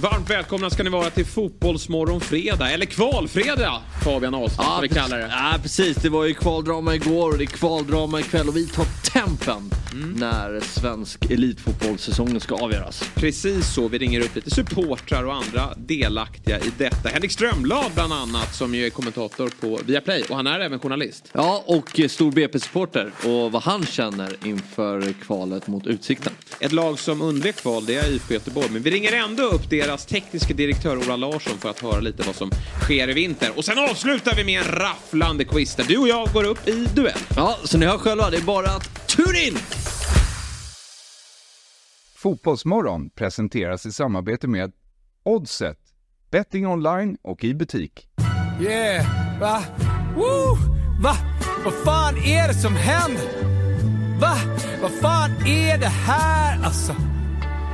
Varmt välkomna ska ni vara till Fotbollsmorgon fredag, eller kvalfredag Fabian Ahlström som vi kallar det. Ja, precis. Det var ju kvaldrama igår och det är kvaldrama ikväll och vi tar tempen Mm. när svensk elitfotbollssäsongen ska avgöras. Precis så, vi ringer upp lite supportrar och andra delaktiga i detta. Henrik Strömblad bland annat som ju är kommentator på Viaplay och han är även journalist. Ja, och stor BP-supporter och vad han känner inför kvalet mot Utsikten. Ett lag som undvek kval, det är IFK Göteborg. Men vi ringer ändå upp deras tekniska direktör Ola Larsson för att höra lite vad som sker i vinter. Och sen avslutar vi med en rafflande quiz där du och jag går upp i duell. Ja, så ni hör själva, det är bara att tune in! Fotbollsmorgon presenteras i samarbete med Oddset, betting online och i butik. Yeah, va? Woo! Va? Vad fan är det som händer? Va? Vad fan är det här alltså?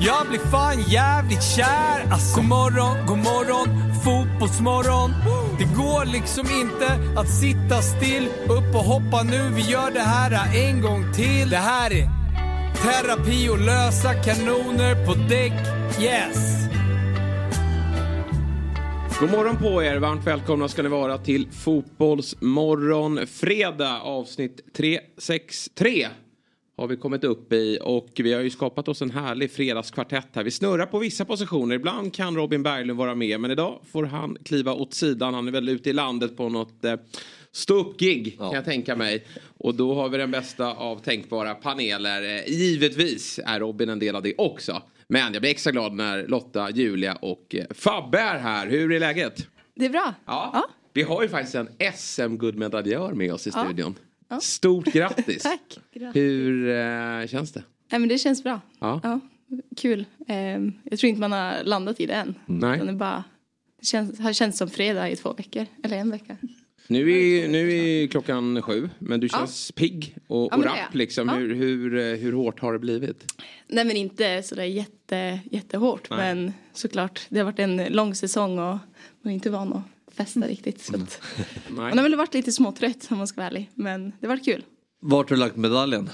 Jag blir fan jävligt kär alltså. God morgon, god morgon, fotbollsmorgon. Det går liksom inte att sitta still. Upp och hoppa nu, vi gör det här en gång till. Det här är terapi och lösa kanoner på däck. Yes! God morgon på er, varmt välkomna ska ni vara till Fotbollsmorgon fredag avsnitt 363 har vi kommit upp i och vi har ju skapat oss en härlig fredagskvartett här. Vi snurrar på vissa positioner. Ibland kan Robin Berglund vara med men idag får han kliva åt sidan. Han är väl ute i landet på något eh, stå-upp-gig kan jag tänka mig. Och då har vi den bästa av tänkbara paneler. Eh, givetvis är Robin en del av det också. Men jag blir extra glad när Lotta, Julia och eh, Fabbe är här. Hur är läget? Det är bra. Ja. Vi har ju faktiskt en SM-guldmedaljör med oss i Ja. studion. Ja. Stort grattis. Tack. Grattis. Hur eh, känns det? Nej, men det känns bra. Ja. Kul. Ehm, jag tror inte man har landat i det än. Nej. Det, bara, det känns, har känts som fredag i två veckor. Eller en vecka. Nu är, nu är klockan sju, men du känns pigg och, Ja, och rapp liksom. Ja. Hur, hur, eh, hur hårt har det blivit? Nej men inte sådär jätte, jättehårt. Nej. Men såklart, det har varit en lång säsong och man är inte van att festa riktigt. Så att, man har väl varit lite småtrött om man ska vara ärlig. Men det har varit kul. Vart har du lagt medaljen?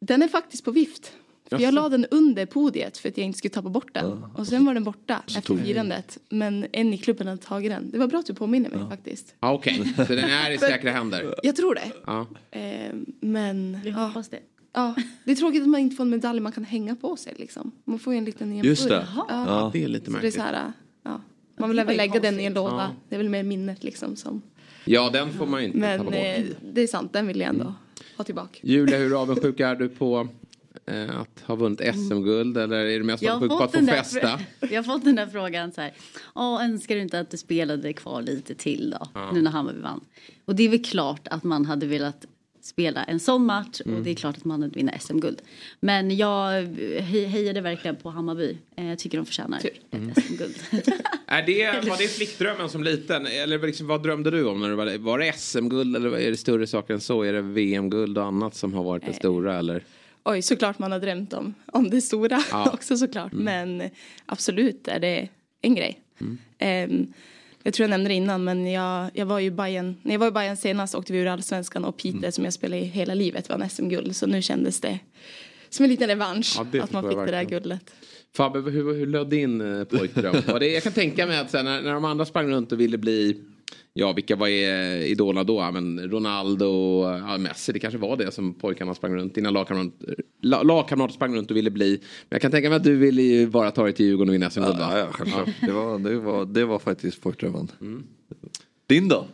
Den är faktiskt på vift. För Jaså? jag la den under podiet för att jag inte skulle tappa bort den. Och sen var den borta efter firandet. Men en i klubben hade tagit den. Det var bra att du påminner mig faktiskt. Ja, Okej, så den är i säkra händer. Jag tror det. Ja. Eh, men Vi ja, hoppas det. ja, det är tråkigt att man inte får en medalj man kan hänga på sig. Liksom. Man får ju en liten i en Just det. Ja. Ja. Det är lite Så det är märkligt. så här, ja. Man vill ju lägga den i en låda. Ja. Det är väl mer minnet liksom. Som. Ja, den får man ju inte tappa Men bort. eh, det är sant, den vill jag ändå ha tillbaka. Julia, hur avundsjuk är du på att ha vunnit SM-guld? Eller är du mest avundsjuk på att få festa? jag har fått den där frågan så här. Åh, önskar du inte att du spelade kvar lite till då? Nu när Hammarby vann. Och det är väl klart att man hade velat spela en sån match Mm. och det är klart att man hade vinna SM-guld. Men jag hej- hejade verkligen på Hammarby. Eh, Jag tycker de förtjänar ett SM-guld. Är det, var det flickdrömmen som liten? Eller liksom, vad drömde du om? när du Var, var det SM-guld eller är det större saker än så? Är det VM-guld och annat som har varit det stora? Eller? Oj, såklart man har drömt om, om det stora Ja. också såklart. Men absolut är det en grej. Ehm, jag tror jag nämnde det innan men jag, jag var ju i Bayern, när jag var i Bayern senast åkte vi ur allsvenskan och Piteå som jag spelade i hela livet vann SM-guld. Så nu kändes det som en liten revansch Ja, att man fick det där guldet. Fabbe, hur, hur löd din eh, pojkdröm? Jag kan tänka mig att sen, när, när de andra sprang runt och ville bli Ja, vilka var idolerna då? Men Ronaldo och ja, Messi, det kanske var det som pojkarna sprang runt. Dina lagkamrater la, lagkamrater sprang runt och ville bli. Men jag kan tänka mig att du ville ju bara ta dig till Djurgården och vinna SM-guld va? Ja, ja, självklart. Det var, det var, det var faktiskt folkdrömmen. Din då?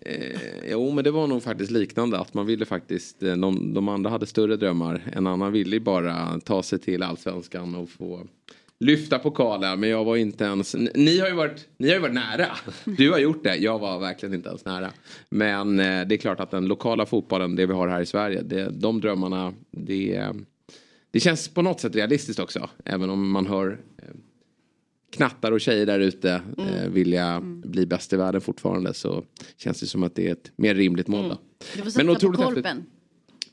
Eh, jo, men det var nog faktiskt liknande. Att man ville faktiskt, eh, de, de andra hade större drömmar. En annan ville ju bara ta sig till allsvenskan och få lyfta pokaler. Men jag var inte ens, ni har ju varit, ni har ju varit nära. Du har gjort det, jag var verkligen inte ens nära. Men eh, det är klart att den lokala fotbollen, det vi har här i Sverige, det, de drömmarna, det, det känns på något sätt realistiskt också. Även om man hör eh, knattar och tjejer där ute eh, vilja bli bäst i världen fortfarande så känns det som att det är ett mer rimligt mål. Då. Du får satsa på korpen.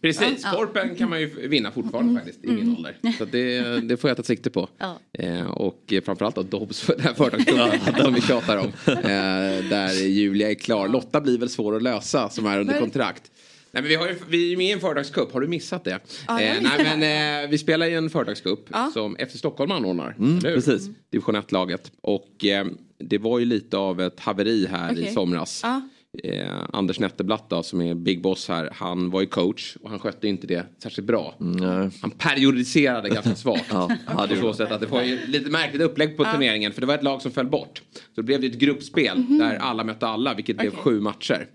Precis, Ja. Korpen kan man ju vinna fortfarande faktiskt i min ålder. Så det, det får jag ta sikte på. Ja. Eh, och framförallt då Dobbs för den här företagsklubben som vi tjatar om. Eh, där Julia är klar. Lotta blir väl svår att lösa som är under kontrakt. Nej, men vi, har ju, vi är ju med i en företagscup, har du missat det? Ja, eh, nej, men, eh, vi spelar i en företagscup Ja. som efter Stockholm anordnar. Mm, precis. Division 1-laget. Och eh, det var ju lite av ett haveri här i Okej. somras. Ja. Eh, Anders Netterblatt då, som är big boss här, han var ju coach och han skötte inte det särskilt bra. Nej. Han periodiserade ganska svagt. Ja, på så sätt att det var ju lite märkligt upplägg på turneringen för det var ett lag som föll bort. Så det blev det ett gruppspel där alla mötte alla vilket blev Okej. sju matcher.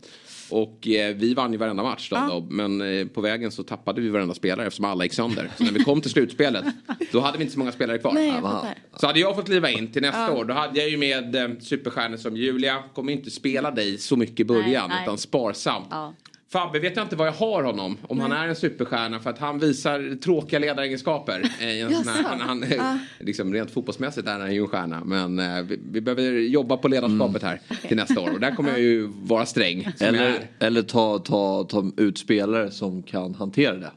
Och eh, vi vann ju varenda match då, Ja. då men eh, på vägen så tappade vi varenda spelare eftersom alla gick sönder. Så när vi kom till slutspelet då hade vi inte så många spelare kvar. Nej. Så hade jag fått kliva in till nästa år då hade jag ju med eh, superstjärnor som Julia, kommer inte spela dig så mycket i början Nej, nej. utan sparsamt. Ja. Fabbe vet jag inte vad jag har honom. Om han är en superstjärna för att han visar tråkiga ledaregenskaper. I en sån här, Jaså? han, han, liksom, rent fotbollsmässigt är han ju en stjärna. Men eh, vi, vi behöver jobba på ledarskapet här till nästa år. Och där kommer jag ju vara sträng. Eller, eller ta, ta, ta ut spelare som kan hantera det.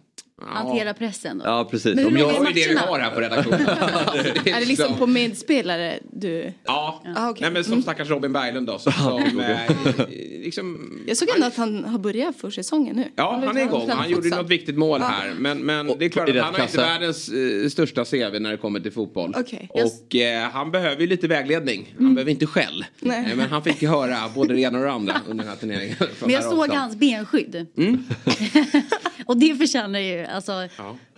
Hantera pressen då. Ja precis. Men hur jag, är ju det vi har här på redaktionen. Är det liksom på medspelare du... Ja, Ah, okej. Nej, men som stackars Robin Berglund då. Som, som eh, liksom, Jag såg ändå att han har börjat för säsongen nu. Ja, han ute är och igång. tränade Han gjorde något viktigt mål här. Men, men det är klart att han har inte världens eh, största CV när det kommer till fotboll. Okej. Och eh, han behöver ju lite vägledning. Han behöver inte skäll. Nej. Eh, Men han fick ju höra både det ena och det andra under den här turneringen. Men jag såg hans benskydd. och det förtjänar ju, alltså,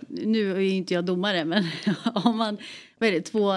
nu är ju inte jag domare men om man, vad är det, två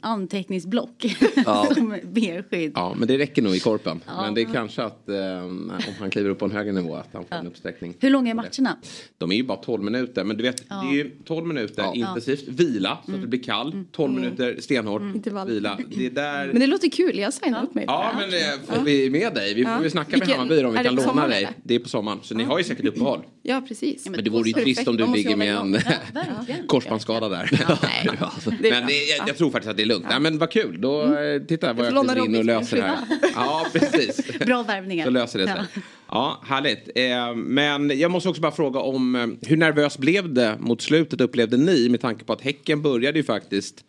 anteckningsblock som benskydd. Ja, men det räcker nog i korpen. Men det är kanske att eh, om han kliver upp på en högre nivå att han får en uppsträckning. Hur långa är matcherna? De är ju bara 12 minuter. Men du vet, det är ju 12 minuter Ja. intensivt. Vila så att det blir kall. 12 minuter stenhårt. Intervall. Vila. Det är där... Men det låter kul, jag signar upp mig Ja, det. men eh, får vi med dig? Vi får Ja. snacka med Hammarby om vi det kan låna dig. eller? Det är på sommaren. Så ni har ju säkert uppehåll. Ja, precis. Men det vore ju trist om du ligger med en. Ja, korsbandsskada där. Det Men det, jag, jag tror faktiskt att det är lugnt. Nej, men vad kul. Då, eh, titta vad jag kliver in och löser det här. Ja, precis. Bra värvningar. Så löser det sig. Ja. Ja, härligt. Eh, men jag måste också bara fråga om eh, hur nervös blev det mot slutet upplevde ni med tanke på att Häcken började ju faktiskt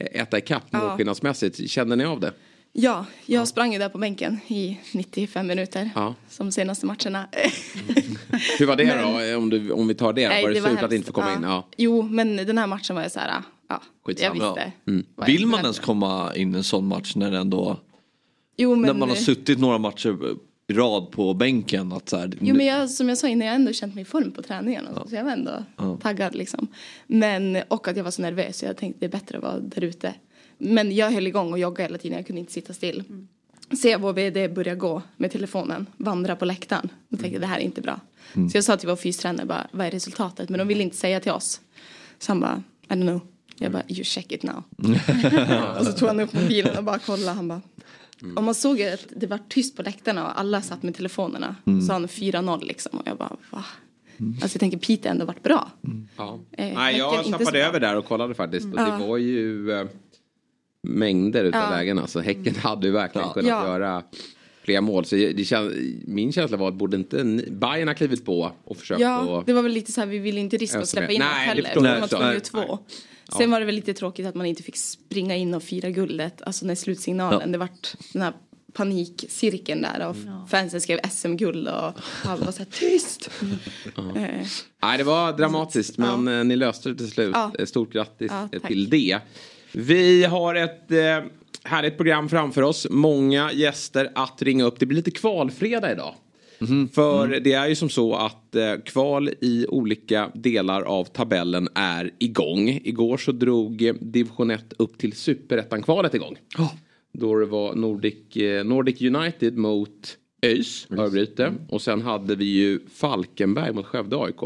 äta ikapp Ja. målskillnadsmässigt. Kände ni av det? Ja, jag sprang ju där på bänken i 95 minuter. Ja. Som senaste matcherna. Hur var det då? eh, Om, du, om vi tar det. Nej, var det, surt att inte få komma in? Ja. Jo, men den här matchen var jag så här, ja, Skitsamma. jag visste. Mm. vill man ens komma in i en sån match när det ändå Jo, men, när man har suttit några matcher i rad på bänken. Att så här, Jo men jag, som jag sa innan, jag har ändå känt mig i form på träningen. och Så, så jag var ändå taggad liksom. Men, och att jag var så nervös så jag tänkte det är bättre att vara där ute. Men jag höll igång och joggade hela tiden, jag kunde inte sitta still. Se vår vd börja gå med telefonen, vandra på läktaren. Då tänkte jag det här är inte bra. Så jag sa till vår fystränare bara, vad är resultatet? Men de ville inte säga till oss. Så han bara, I don't know. Jag bara, you check it now. och så tog han upp mobilen och bara kollade. Han bara, och man såg att det var tyst på läktarna och alla satt med telefonerna. Så sa han 4-0 liksom. Och jag bara, va? Alltså jag tänker Piteå ändå varit bra. Ja. Eh, Nej, jag så bra. över där och kollade faktiskt. Och det var ju eh, mängder utav Ja. lägen. Alltså, häcken hade ju verkligen Ja. kunnat Ja. göra fler mål. Så det kän, min känsla var att borde inte Bayern ha klivit på och försökt Ja, att... det var väl lite så här, vi ville inte riska att släppa in Nej, något det heller. förstår för jag Nej. Två. Ja. Sen var det väl lite tråkigt att man inte fick springa in och fira guldet. Alltså när slutsignalen, Ja. det vart den här panikcirkeln där och fansen skrev SM-guld och alla var så här tyst. Eh, Nej, det var dramatiskt men eh, ni löste det till slut. Ja. Eh, Stort grattis Ja, eh, till det. Vi har ett eh, härligt program framför oss. Många gäster att ringa upp. Det blir lite kvalfredag idag. För det är ju som så att eh, kval i olika delar av tabellen är igång. Igår så drog division 1 upp till superettan-kvalet igång. Då det var Nordic, eh, Nordic United mot ÖIS, Örgryte. Och sen hade vi ju Falkenberg mot Skövde AIK.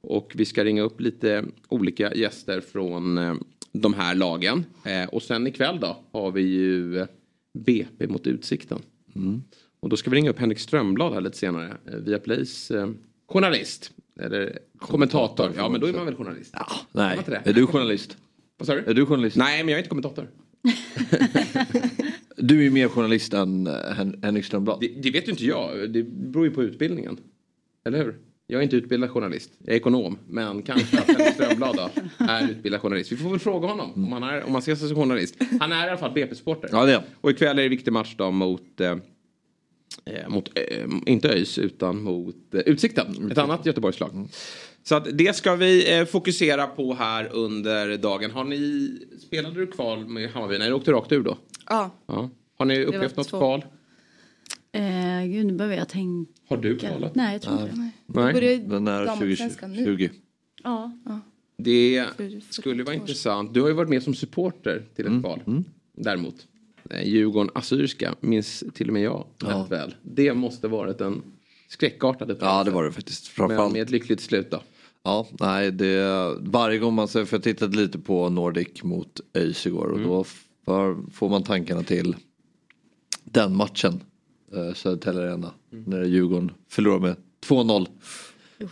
Och vi ska ringa upp lite olika gäster från eh, de här lagen. Eh, och sen ikväll då har vi ju eh, BP mot Utsikten. Och då ska vi ringa upp Henrik Strömblad här lite senare. Eh, via Plays eh, journalist. Eller kommentator. Ja men då är man väl journalist? Ja, Nej, är du journalist? Vad sa du? Är du journalist? Nej men jag är inte kommentator. Du är ju mer journalist än eh, Hen- Henrik Strömblad. Det, det vet ju inte jag. Det beror ju på utbildningen. Eller hur? Jag är inte utbildad journalist. Jag är ekonom. Men kanske att Henrik Strömblad då är utbildad journalist. Vi får väl fråga honom om han, är, om han ser sig som journalist. Han är i alla fall BP-supporter. Ja, det är. Och ikväll är det viktig match då mot eh, mot, eh, inte ÖIS utan mot eh, Utsikten. Ett annat Göteborgslag. Så att det ska vi eh, fokusera på här under dagen. Har ni, spelade du kval med Hammarby? Nej, du åkte rakt ur då? Ja. ja. Har ni upplevt något två. kval? Eh, gud, nu behöver jag tänka. Har du kvalat? Nej, jag tror inte det. Nej. Börjar Den är damallsvenskan nu. 2020. Ja. Det skulle vara intressant. Du har ju varit med som supporter till ett kval. Däremot. Eh, Djurgården Assyriska minns till och med jag rätt väl. Det måste varit en skräckartad upplevelse. Ja det var det faktiskt. Men Framförallt. med ett lyckligt slut då. Ja, nej det, varje gång man ser, för jag tittade lite på Nordic mot ÖIS igår och då för, får man tankarna till den matchen. Eh, Södertälje Arena. När Djurgården förlorar med 2-0.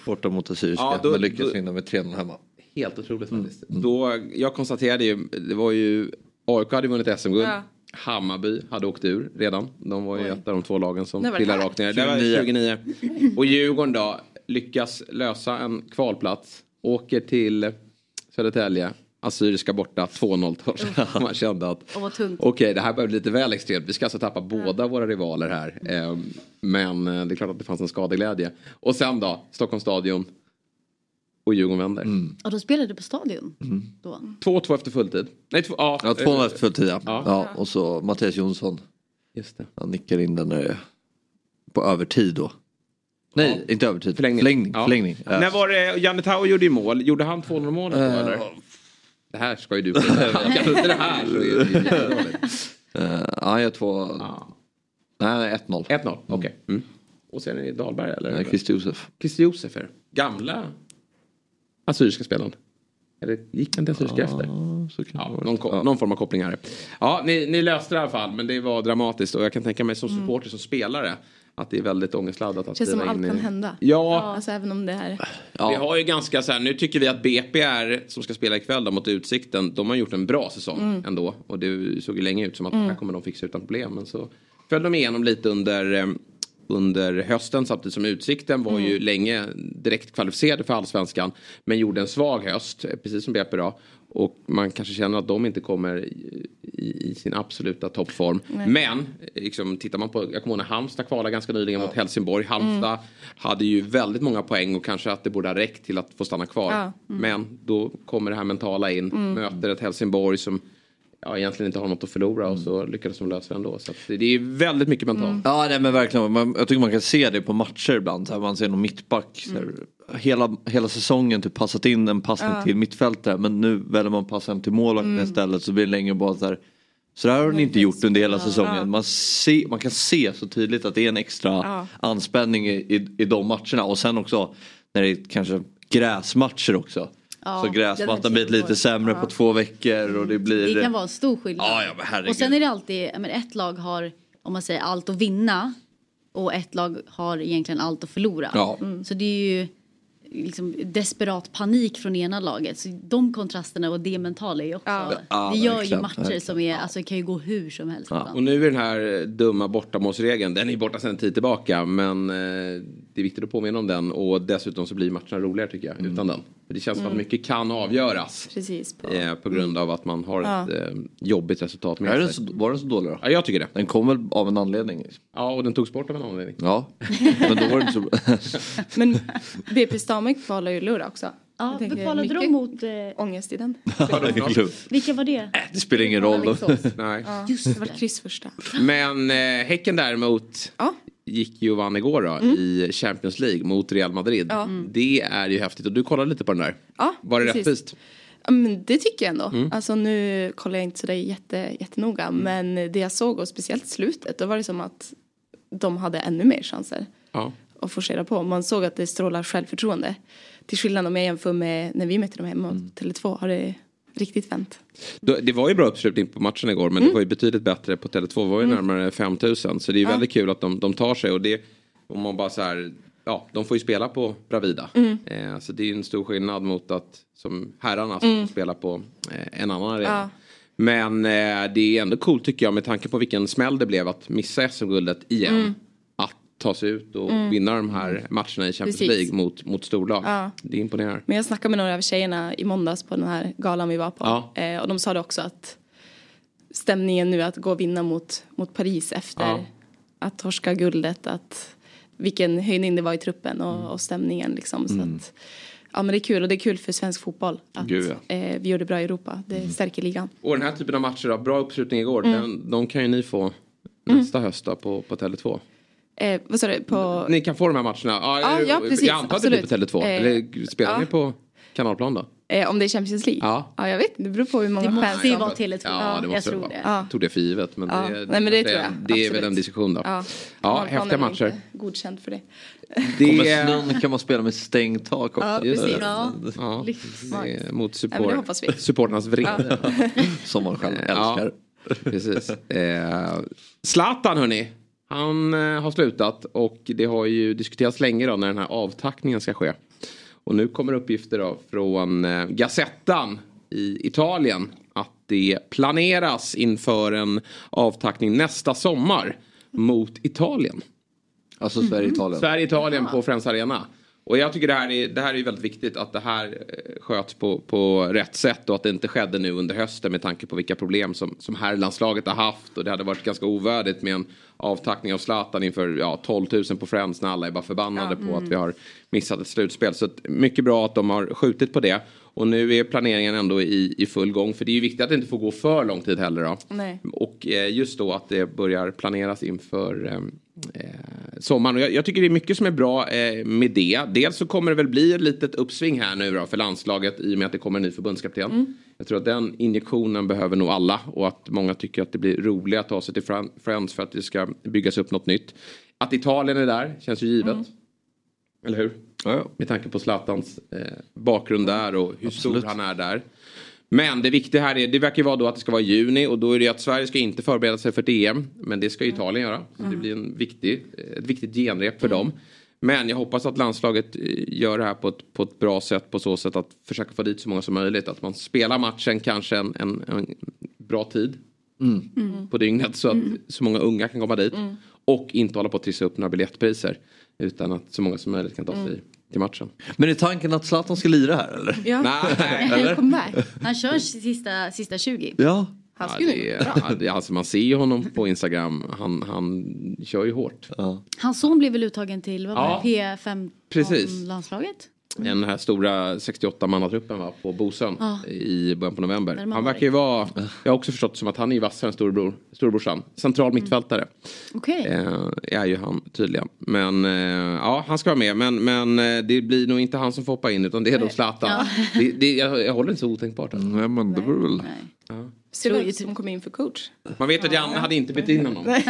Borta mot Assyriska. Ja, då- men lyckas då- vinna med 3-0 hemma. Helt otroligt faktiskt. Då, jag konstaterade ju, det var ju, AIK hade vunnit SM-guld. Ja. Hammarby hade åkt ur redan. De var ju Oj. ett av de två lagen som trillade rakt ner. Det var 29. 29. Och Djurgården då lyckas lösa en kvalplats. Åker till Södertälje. Assyriska borta 2-0 torsk. Man kände att okej det här börjar bli lite väl extremt. Vi ska alltså tappa båda våra rivaler här. Eh, Men eh, det är klart att det fanns en skadeglädje. Och sen då, Stockholms stadion. Och Djurgården vänder. Och då spelade du på Stadion? Då. 2-2 efter fulltid. Nej, två, ja, Ja, 2-0 eh, efter full tid ja. Ja. ja. Och så Mattias Jonsson. Just det. Han nickar in den när det är på övertid då. Nej, inte övertid. Förlängning. Förlängning. Ja. Förlängning. Ja. När var det, Janne Tau gjorde ju mål. Gjorde han 2-0 målet då eller? Det här ska ju du inte det här så är det. Eh, ja, jag två... Ja. Nej, nej, 1-0. 1-0, okej. Mm. Och sen är det Dahlberg eller? Nej, Christer Josef. Christer Josef är det. Gamla assyriska spelaren. Eller gick han till assyriska efter? Så kan det Ja, någon, Ja. någon form av koppling här. Ja, ni, ni löste det i alla fall, men det var dramatiskt och jag kan tänka mig som supporter, som spelare, att det är väldigt ångestladdat att Känns som allt in i- kan hända. Ja, Alltså även om det är... Vi har ju ganska så här, nu tycker vi att BPR som ska spela ikväll då, mot Utsikten, de har gjort en bra säsong Mm. ändå. Och det såg ju länge ut som att här kommer de fixa utan problem. Men så föll de igenom lite under, eh, under hösten samtidigt som Utsikten var Mm. ju länge direkt kvalificerade för allsvenskan. Men gjorde en svag höst, precis som BP då. Och man kanske känner att de inte kommer i, i, sin absoluta toppform. Men eh, liksom, tittar man på, jag kommer ihåg när Halmstad kvalade ganska nyligen mot Helsingborg. Halmstad hade ju väldigt många poäng och kanske att det borde ha räckt till att få stanna kvar. Ja. Men då kommer det här mentala in, möter ett Helsingborg som ja, egentligen inte har något att förlora och så lyckades de lösa det ändå. Så att det, det är väldigt mycket mentalt. Ja nej, men verkligen. Man, jag tycker man kan se det på matcher ibland. Så här, man ser någon mittback. Så här, hela, hela säsongen typ passat in en passning till mittfältare. Men nu väljer man passa hem till målvakten istället. Så blir det länge bara så här. Så där har ni inte gjort under hela säsongen. Man, se, man kan se så tydligt att det är en extra Ja. anspänning i, i, i de matcherna. Och sen också när det är kanske gräsmatcher också. Ja, så gräsmattan blir lite sämre på två veckor och det blir... Det kan vara en stor skillnad. Ja, ja, men herregud. och sen är det alltid, ja, men ett lag har, om man säger allt att vinna och ett lag har egentligen allt att förlora. Ja. Så det är ju liksom desperat panik från ena laget. Så de kontrasterna och det mentala är ju också, Ja. Ja, det gör ju verkligen, matcher verkligen. som är, alltså kan ju gå hur som helst. ibland. Och nu är den här dumma bortamålsregeln, den är borta sedan en tid tillbaka. Men eh, det är viktigt att påminna om den. Och dessutom så blir matcherna roligare tycker jag, utan den. Det känns som att mycket kan avgöras. Precis. På. Eh, på grund av att man har Ja. ett eh, jobbigt resultat Är med den sig. så, var den så dålig då? Ja, jag tycker det. Den kom väl av en anledning? Ja, och den togs bort av en anledning. Ja, men då var det inte så... Men BP Stamek kvalar ju lördag också. Ja, kvalade de mot? Eh, Ångest i den. vilka var det? det spelar ingen roll. Nej. Just det, var kryss första. Men eh, Häcken däremot Ja. Gick ju och vann igår då i Champions League mot Real Madrid. Ja. Det är ju häftigt och du kollade lite på den där. Ja, Var det precis. rättvist? Ja, men det tycker jag ändå. Alltså nu kollar jag inte sådär jätte, jättenoga. Men det jag såg och speciellt slutet. Då var det som att de hade ännu mer chanser Ja. att forcera på. Man såg att det strålar självförtroende. Till skillnad om jag jämför med när vi mötte dem hemma mot Tele2 har det riktigt vänt. Det var ju bra uppslutning på matchen igår men det var ju betydligt bättre på Tele2. Det var ju närmare 5000 så det är ju väldigt kul att de, de tar sig och det om man bara så här Ja, de får ju spela på Bravida. Eh, så det är ju en stor skillnad mot att som herrarna som får spela på eh, en annan arena. Ja. Men eh, det är ändå coolt tycker jag med tanke på vilken smäll det blev att missa SM-guldet igen. Att ta sig ut och vinna de här matcherna i Champions Precis. League mot, mot storlag. Ja. Det imponerar. Men jag snackade med några av tjejerna i måndags på den här galan vi var på. Ja. Eh, och de sa det också att stämningen nu att gå och vinna mot, mot Paris efter Ja. att torska guldet, att vilken höjning det var i truppen och, mm. och stämningen liksom. Så mm. att, ja men det är kul och det är kul för svensk fotboll att Gud, ja. eh, vi gjorde bra i Europa. Det mm. stärker ligan. Och den här typen av matcher då, bra uppslutning igår, mm. den, de kan ju ni få nästa mm. höst då på, på Tele2. Eh, vad sa du? På... Ni kan få de här matcherna. Ja, ah, ja precis. Jag antar att det blir på Tele2. Eh, Eller spelar ja. ni på kanalplan då? Eh, om det är Champions League? Ja. ja. jag vet det beror på hur många fans det måste ju vara Tele2. Ja, det måste jag tror det. Jag tog det för givet. Men ja. det, Nej, men det, det, tror jag. det är väl en diskussion då. Ja, ja häftiga matcher. Inte godkänt för det. det... Kommer snön kan man spela med stängt tak också. Ja, precis. Ja. Ja. Mot support, supporternas vrede. Som man själv älskar. Precis. Eh, Zlatan hörni. Han eh, har slutat och det har ju diskuterats länge då när den här avtackningen ska ske. Och nu kommer uppgifter då från eh, Gazettan i Italien att det planeras inför en avtackning nästa sommar mot Italien. Alltså Sverige-Italien? Mm. Sverige-Italien på Friends Arena. Och jag tycker det här är, det här är väldigt viktigt att det här eh, sköts på, på rätt sätt och att det inte skedde nu under hösten med tanke på vilka problem som, som herrlandslaget har haft och det hade varit ganska ovärdigt med en avtackning av Zlatan inför ja, 12 000 på Friends när alla är bara förbannade ja, mm. på att vi har missat ett slutspel. Så mycket bra att de har skjutit på det. Och nu är planeringen ändå i, i full gång. För det är ju viktigt att det inte får gå för lång tid heller. Då. Nej. Och eh, just då att det börjar planeras inför ehm, eh, sommaren. Och jag, jag, tycker det är mycket som är bra eh, med det. Dels så kommer det väl bli ett litet uppsving här nu då för landslaget i och med att det kommer en ny förbundskapten. Mm. Jag tror att den injektionen behöver nog alla och att många tycker att det blir roligt att ta sig till Friends för att det ska byggas upp något nytt. Att Italien är där känns ju givet. Mm. Eller hur? Ja, Med tanke på Zlatans eh, bakgrund där och hur Absolut. stor han är där. Men det viktiga här är, det verkar vara då att det ska vara juni och då är det att Sverige ska inte förbereda sig för ett EM. Men det ska Italien göra. Så det blir en viktig, ett viktigt genrep för mm. dem. Men jag hoppas att landslaget eh, gör det här på ett, på ett bra sätt på så sätt att försöka få dit så många som möjligt. Att man spelar matchen kanske en, en, en bra tid mm. mm. på dygnet så att mm. så många unga kan komma dit. Mm. Och inte hålla på att trissa upp några biljettpriser. Utan att så många som möjligt kan ta sig mm. till matchen. Men är tanken att Zlatan ska lira här eller? Ja. Nej, eller? Han kör sista, sista 20. Ja. Han ja, det, ja, det, alltså man ser ju honom på Instagram. Han, han kör ju hårt. Ja. Hans son blev väl uttagen till vad var det, P15-landslaget? Mm. Den här stora 68-mannatruppen va, på Bosön ah. i början på november. Han verkar ju vara, jag har också förstått som att han är vassare än storebror, storebrorsan. Central mm. mittfältare. Okay. Eh, är ju han tydligen. Men eh, ja, han ska vara med. Men, men eh, det blir nog inte han som får hoppa in utan det är då Zlatan. Ja. Det, det, jag, jag håller inte så otänkbart. Alltså. Nej men det vore väl. Ja. Ser som kom in för coach. Man vet att Janne hade inte bytt in honom.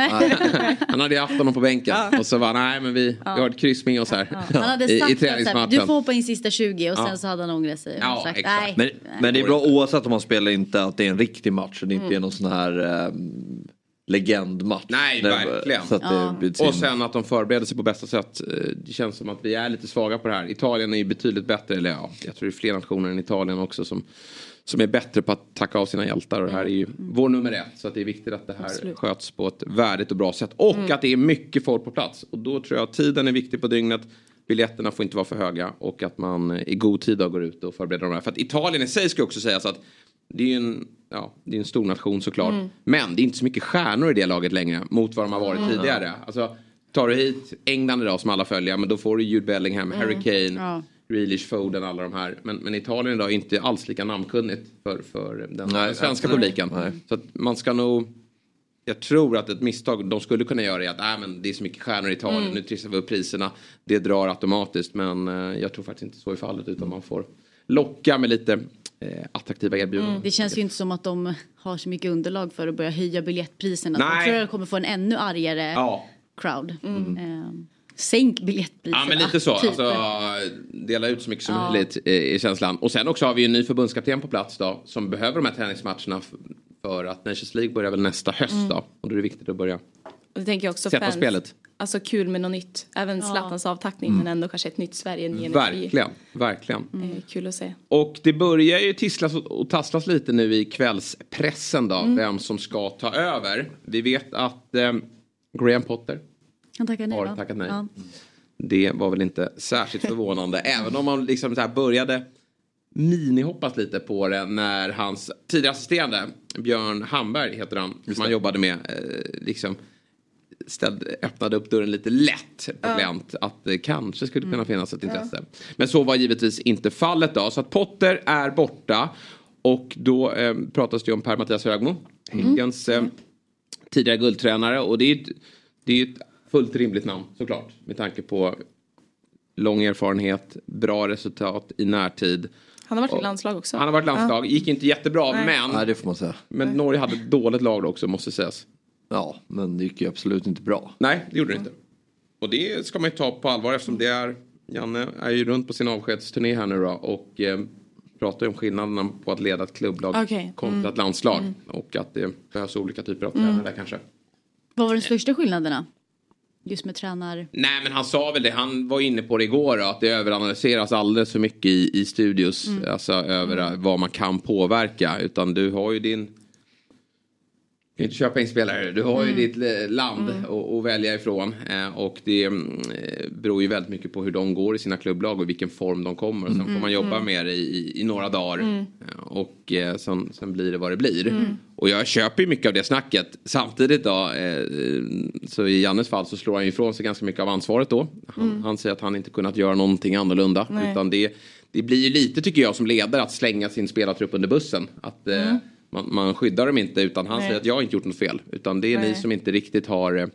Han hade haft honom på bänken. Och så var nej men vi, vi har ett kryss med oss här. Han hade sagt I, i träningsmatchen. Du får hoppa in sista 20 och sen så hade han ångrat sig. Ja, sagt, exakt. Nej. Men, men, det är bra oavsett om man spelar inte att det är en riktig match. Och det inte mm. är någon sån här um, legendmatch. Nej, verkligen. Så ja. och sen att de förbereder sig på bästa sätt. Eh, det känns som att vi är lite svaga på det här. Italien är ju betydligt bättre. Eller ja, jag tror det är fler nationer än Italien också som som är bättre på att tacka av sina hjältar. Och det här är ju mm. vår nummer ett. Så att det är viktigt att det här Absolut. sköts på ett värdigt och bra sätt. Och mm. att det är mycket folk på plats. Och då tror jag att tiden är viktig på dygnet. Biljetterna får inte vara för höga. Och att man i god tid går ut och förbereder de här. För att Italien i sig ska också sägas att det är en, ja, det är en stor nation såklart. Mm. Men det är inte så mycket stjärnor i det laget längre. Mot vad de har varit mm. tidigare. Alltså, tar du hit England idag som alla följer. Men då får du Jude Bellingham, Harry mm. Kane. Ja. Grealish, Foden, alla de här. Men, men Italien idag är inte alls lika namnkunnigt för, för den nej, svenska nej, publiken. Nej. Så att man ska nog... Jag tror att ett misstag de skulle kunna göra är att äh, men det är så mycket stjärnor i Italien, mm. nu trissar vi upp priserna. Det drar automatiskt men eh, jag tror faktiskt inte så är fallet utan man får locka med lite eh, attraktiva erbjudanden. Mm. Det känns ju inte som att de har så mycket underlag för att börja höja biljettpriserna. Nej. Jag tror att de kommer få en ännu argare ja. crowd. Mm. Um. Sänk biljettpriserna. Ja men lite så. Typ. Alltså, dela ut så mycket som ja. möjligt i känslan. Och sen också har vi en ny förbundskapten på plats då. Som behöver de här träningsmatcherna för att Nations League börjar väl nästa höst mm. då. Och då är det viktigt att börja och det tänker jag också sätta fans, spelet. Alltså kul med något nytt. Även ja. Zlatans avtackning mm. men ändå kanske ett nytt Sverige. En verkligen, verkligen. Mm. kul att se. Och det börjar ju tisslas och tasslas lite nu i kvällspressen då. Mm. Vem som ska ta över. Vi vet att eh, Graham Potter han tackade nej, har tackat nej. Ja. Det var väl inte särskilt förvånande. även om man liksom så här började minihoppas lite på det när hans tidigare assisterande Björn Hamberg heter han. Som han jobbade med. Eh, liksom, ställde, öppnade upp dörren lite lätt på glänt att det kanske skulle kunna finnas ett intresse. Men så var givetvis inte fallet då. Så att Potter är borta. Och då eh, pratas det om Per-Mattias Högmo. Häckens eh, tidigare guldtränare. Och det är ett, det är ett fullt rimligt namn såklart. Med tanke på lång erfarenhet, bra resultat i närtid. Han har varit i landslag också. Han har varit landslag, gick inte jättebra Nej. men, Nej det får man säga. men Norge hade ett dåligt lag då också måste sägas. Ja men det gick ju absolut inte bra. Nej, det gjorde det inte. Och det ska man ju ta på allvar eftersom det är Janne är ju runt på sin avskedsturné här nu då och eh, pratar ju om skillnaderna på att leda ett klubblag kontra mm. ett landslag. Och att det behövs olika typer av tränare där kanske. Vad var de största skillnaderna? Just med tränar... Nej men han sa väl det, han var inne på det igår då, att det överanalyseras alldeles för mycket i, i studios. Alltså över eh, vad man kan påverka. Utan du har ju din... Kan inte köpa in spelare, du har ju ditt eh, land att att välja ifrån. Eh, och det mm, beror ju väldigt mycket på hur de går i sina klubblag och vilken form de kommer. Och sen får man jobba med det i, i, några dagar. Eh, Och eh, sen, sen blir det vad det blir. Och jag köper ju mycket av det snacket. Samtidigt då, eh, så i Jannes fall så slår han ifrån sig ganska mycket av ansvaret då. Han, han säger att han inte kunnat göra någonting annorlunda. Nej. Utan det, det blir ju lite tycker jag som ledare att slänga sin spelartrupp under bussen. Att man, man skyddar dem inte utan han Nej. säger att jag har inte gjort något fel. Utan det är ni Nej. som inte riktigt har eh,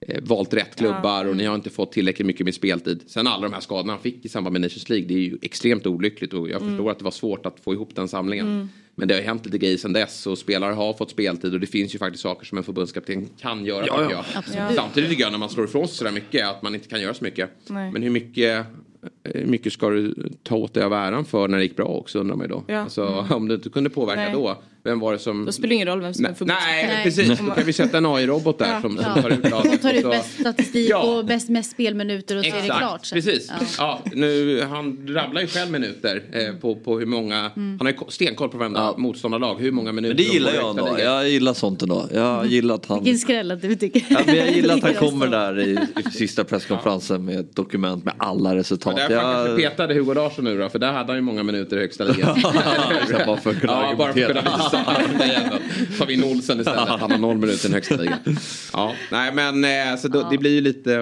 eh, valt rätt klubbar och ni har inte fått tillräckligt mycket med speltid. Sen alla de här skadorna han fick i samband med Nations League det är ju extremt olyckligt och jag förstår att det var svårt att få ihop den samlingen. Men det har ju hänt lite grejer sedan dess och spelare har fått speltid och det finns ju faktiskt saker som en förbundskapten kan göra Ja, ja. jag. Samtidigt tycker jag när man slår ifrån sig sådär mycket att man inte kan göra så mycket. Nej. Men hur mycket, hur mycket ska du ta åt dig av äran för när det gick bra också undrar man ju då. Ja. Alltså, Om du inte kunde påverka Nej. då, vem var det som... Då spelar det ingen roll vem som är Nej, förbundskapten. nej, Nej. precis. Då kan vi sätta en AI-robot där Ja. som, som Ja. tar ut laget. De tar ut bäst statistik Ja. och bäst mest spelminuter och så är det klart. sen. Precis. Ja. Ja. nu, han rabblar ju själv minuter eh, på, på hur många, han har ju ko- stenkoll på varenda Ja. motståndarlag, hur många minuter Men det de gillar jag ändå. Jag gillar sånt ändå. Jag gillar att han... Vilken skräll att du tycker. Ja, men jag gillar att han kommer där i, i sista presskonferensen med ett dokument med alla resultat. Därför han Jag- kanske petade Hugo Larsson nu då, för där hade han ju många minuter i högsta ligan. Bara för att kunna ja, bara för att kunna argumentera. Visa. Den jäveln. Tar vi in Olsen istället, han har noll minuter i den högsta ligan. Ja, nej men eh, så då, det blir ju lite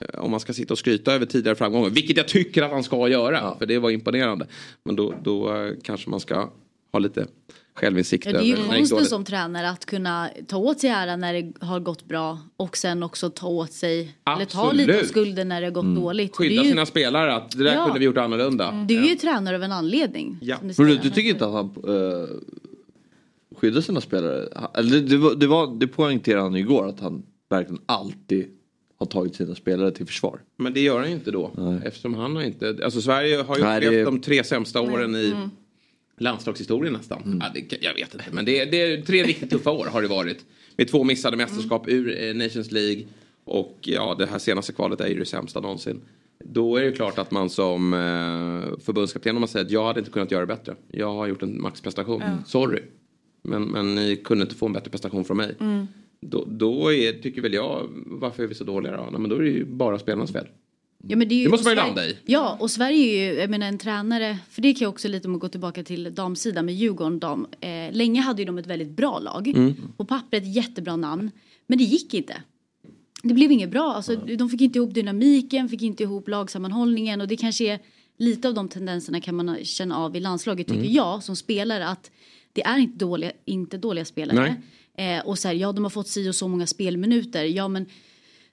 eh, om man ska sitta och skryta över tidigare framgångar, vilket jag tycker att han ska göra, för det var imponerande. Men då, då eh, kanske man ska ha lite självinsikt Ja, det är ju konsten dåligt. som tränare att kunna ta åt sig ära när det har gått bra och sen också ta åt sig, eller ta Absolut. lite av skulden när det har gått dåligt. Det Skydda är, ju, sina spelare, att det där Ja. kunde vi gjort annorlunda. du är ju tränare av en anledning. Ja. Men du, du tycker inte att han uh, skyddar sina spelare? Eller det, det, var, det, var, det poängterade han ju igår att han verkligen alltid har tagit sina spelare till försvar. Men det gör han ju inte då. Eftersom han har inte... Alltså Sverige har ju Nej, upplevt det- de tre sämsta åren i Mm. landslagshistorien nästan. Ja, det, jag vet inte. Men det, det är tre riktigt tuffa år har det varit. Med två missade mästerskap ur eh, Nations League. Och ja, det här senaste kvalet är ju det sämsta någonsin. Då är det klart att man som eh, förbundskapten, om man säger att jag hade inte kunnat göra det bättre. Jag har gjort en maxprestation. Sorry. Men, men ni kunde inte få en bättre prestation från mig. Då, då är, tycker väl jag, varför är vi så dåliga då? Nej, men då är det ju bara spelarnas fel. Ja, men det, ju, Det måste man ju landa i. Ja, och Sverige är ju, jag menar en tränare, för det kan jag också lite om att gå tillbaka till damsidan med Djurgården dam. Eh, länge hade ju de ett väldigt bra lag. Mm. På pappret jättebra namn, men det gick inte. Det blev inget bra, alltså, de fick inte ihop dynamiken, fick inte ihop lagsammanhållningen och det kanske är lite av de tendenserna kan man känna av i landslaget tycker Mm. jag som spelare att det är inte dåliga, inte dåliga spelare. Eh, och så här, ja de har fått si och så många spelminuter, ja men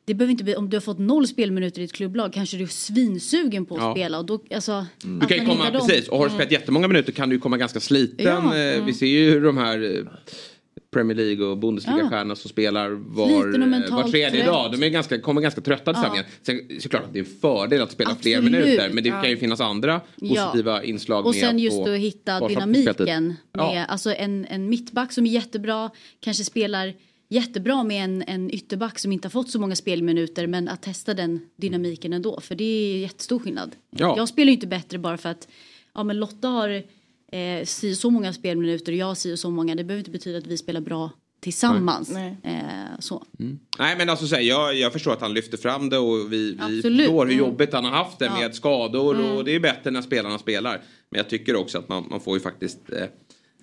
det behöver inte bli, om du har fått noll spelminuter i ett klubblag kanske du är svinsugen på att Ja. spela och då, alltså. Du kan ju komma, precis, och har du spelat jättemånga minuter kan du komma ganska sliten. Ja, Eh, Vi ser ju de här eh, Premier League och Bundesliga-stjärnorna som spelar var, eh, var tredje trött. dag. De är ganska, kommer ganska trötta till samlingen. Sen såklart att det är en fördel att spela fler Absolut. minuter. Men det kan ju finnas andra positiva inslag Och sen just att hitta dynamiken. Med, Ja. Alltså en, en mittback som är jättebra, kanske spelar jättebra med en, en ytterback som inte har fått så många spelminuter men att testa den dynamiken ändå för det är jättestor skillnad. Ja. Jag spelar ju inte bättre bara för att ja, men Lotta har eh, si så många spelminuter och jag si så många. Det behöver inte betyda att vi spelar bra tillsammans. Nej. Eh, så. Nej men alltså så här, jag, jag förstår att han lyfter fram det och vi, vi Absolut. förstår hur Mm. jobbigt han har haft det Ja. med skador och det är bättre när spelarna spelar. Men jag tycker också att man, man får ju faktiskt eh,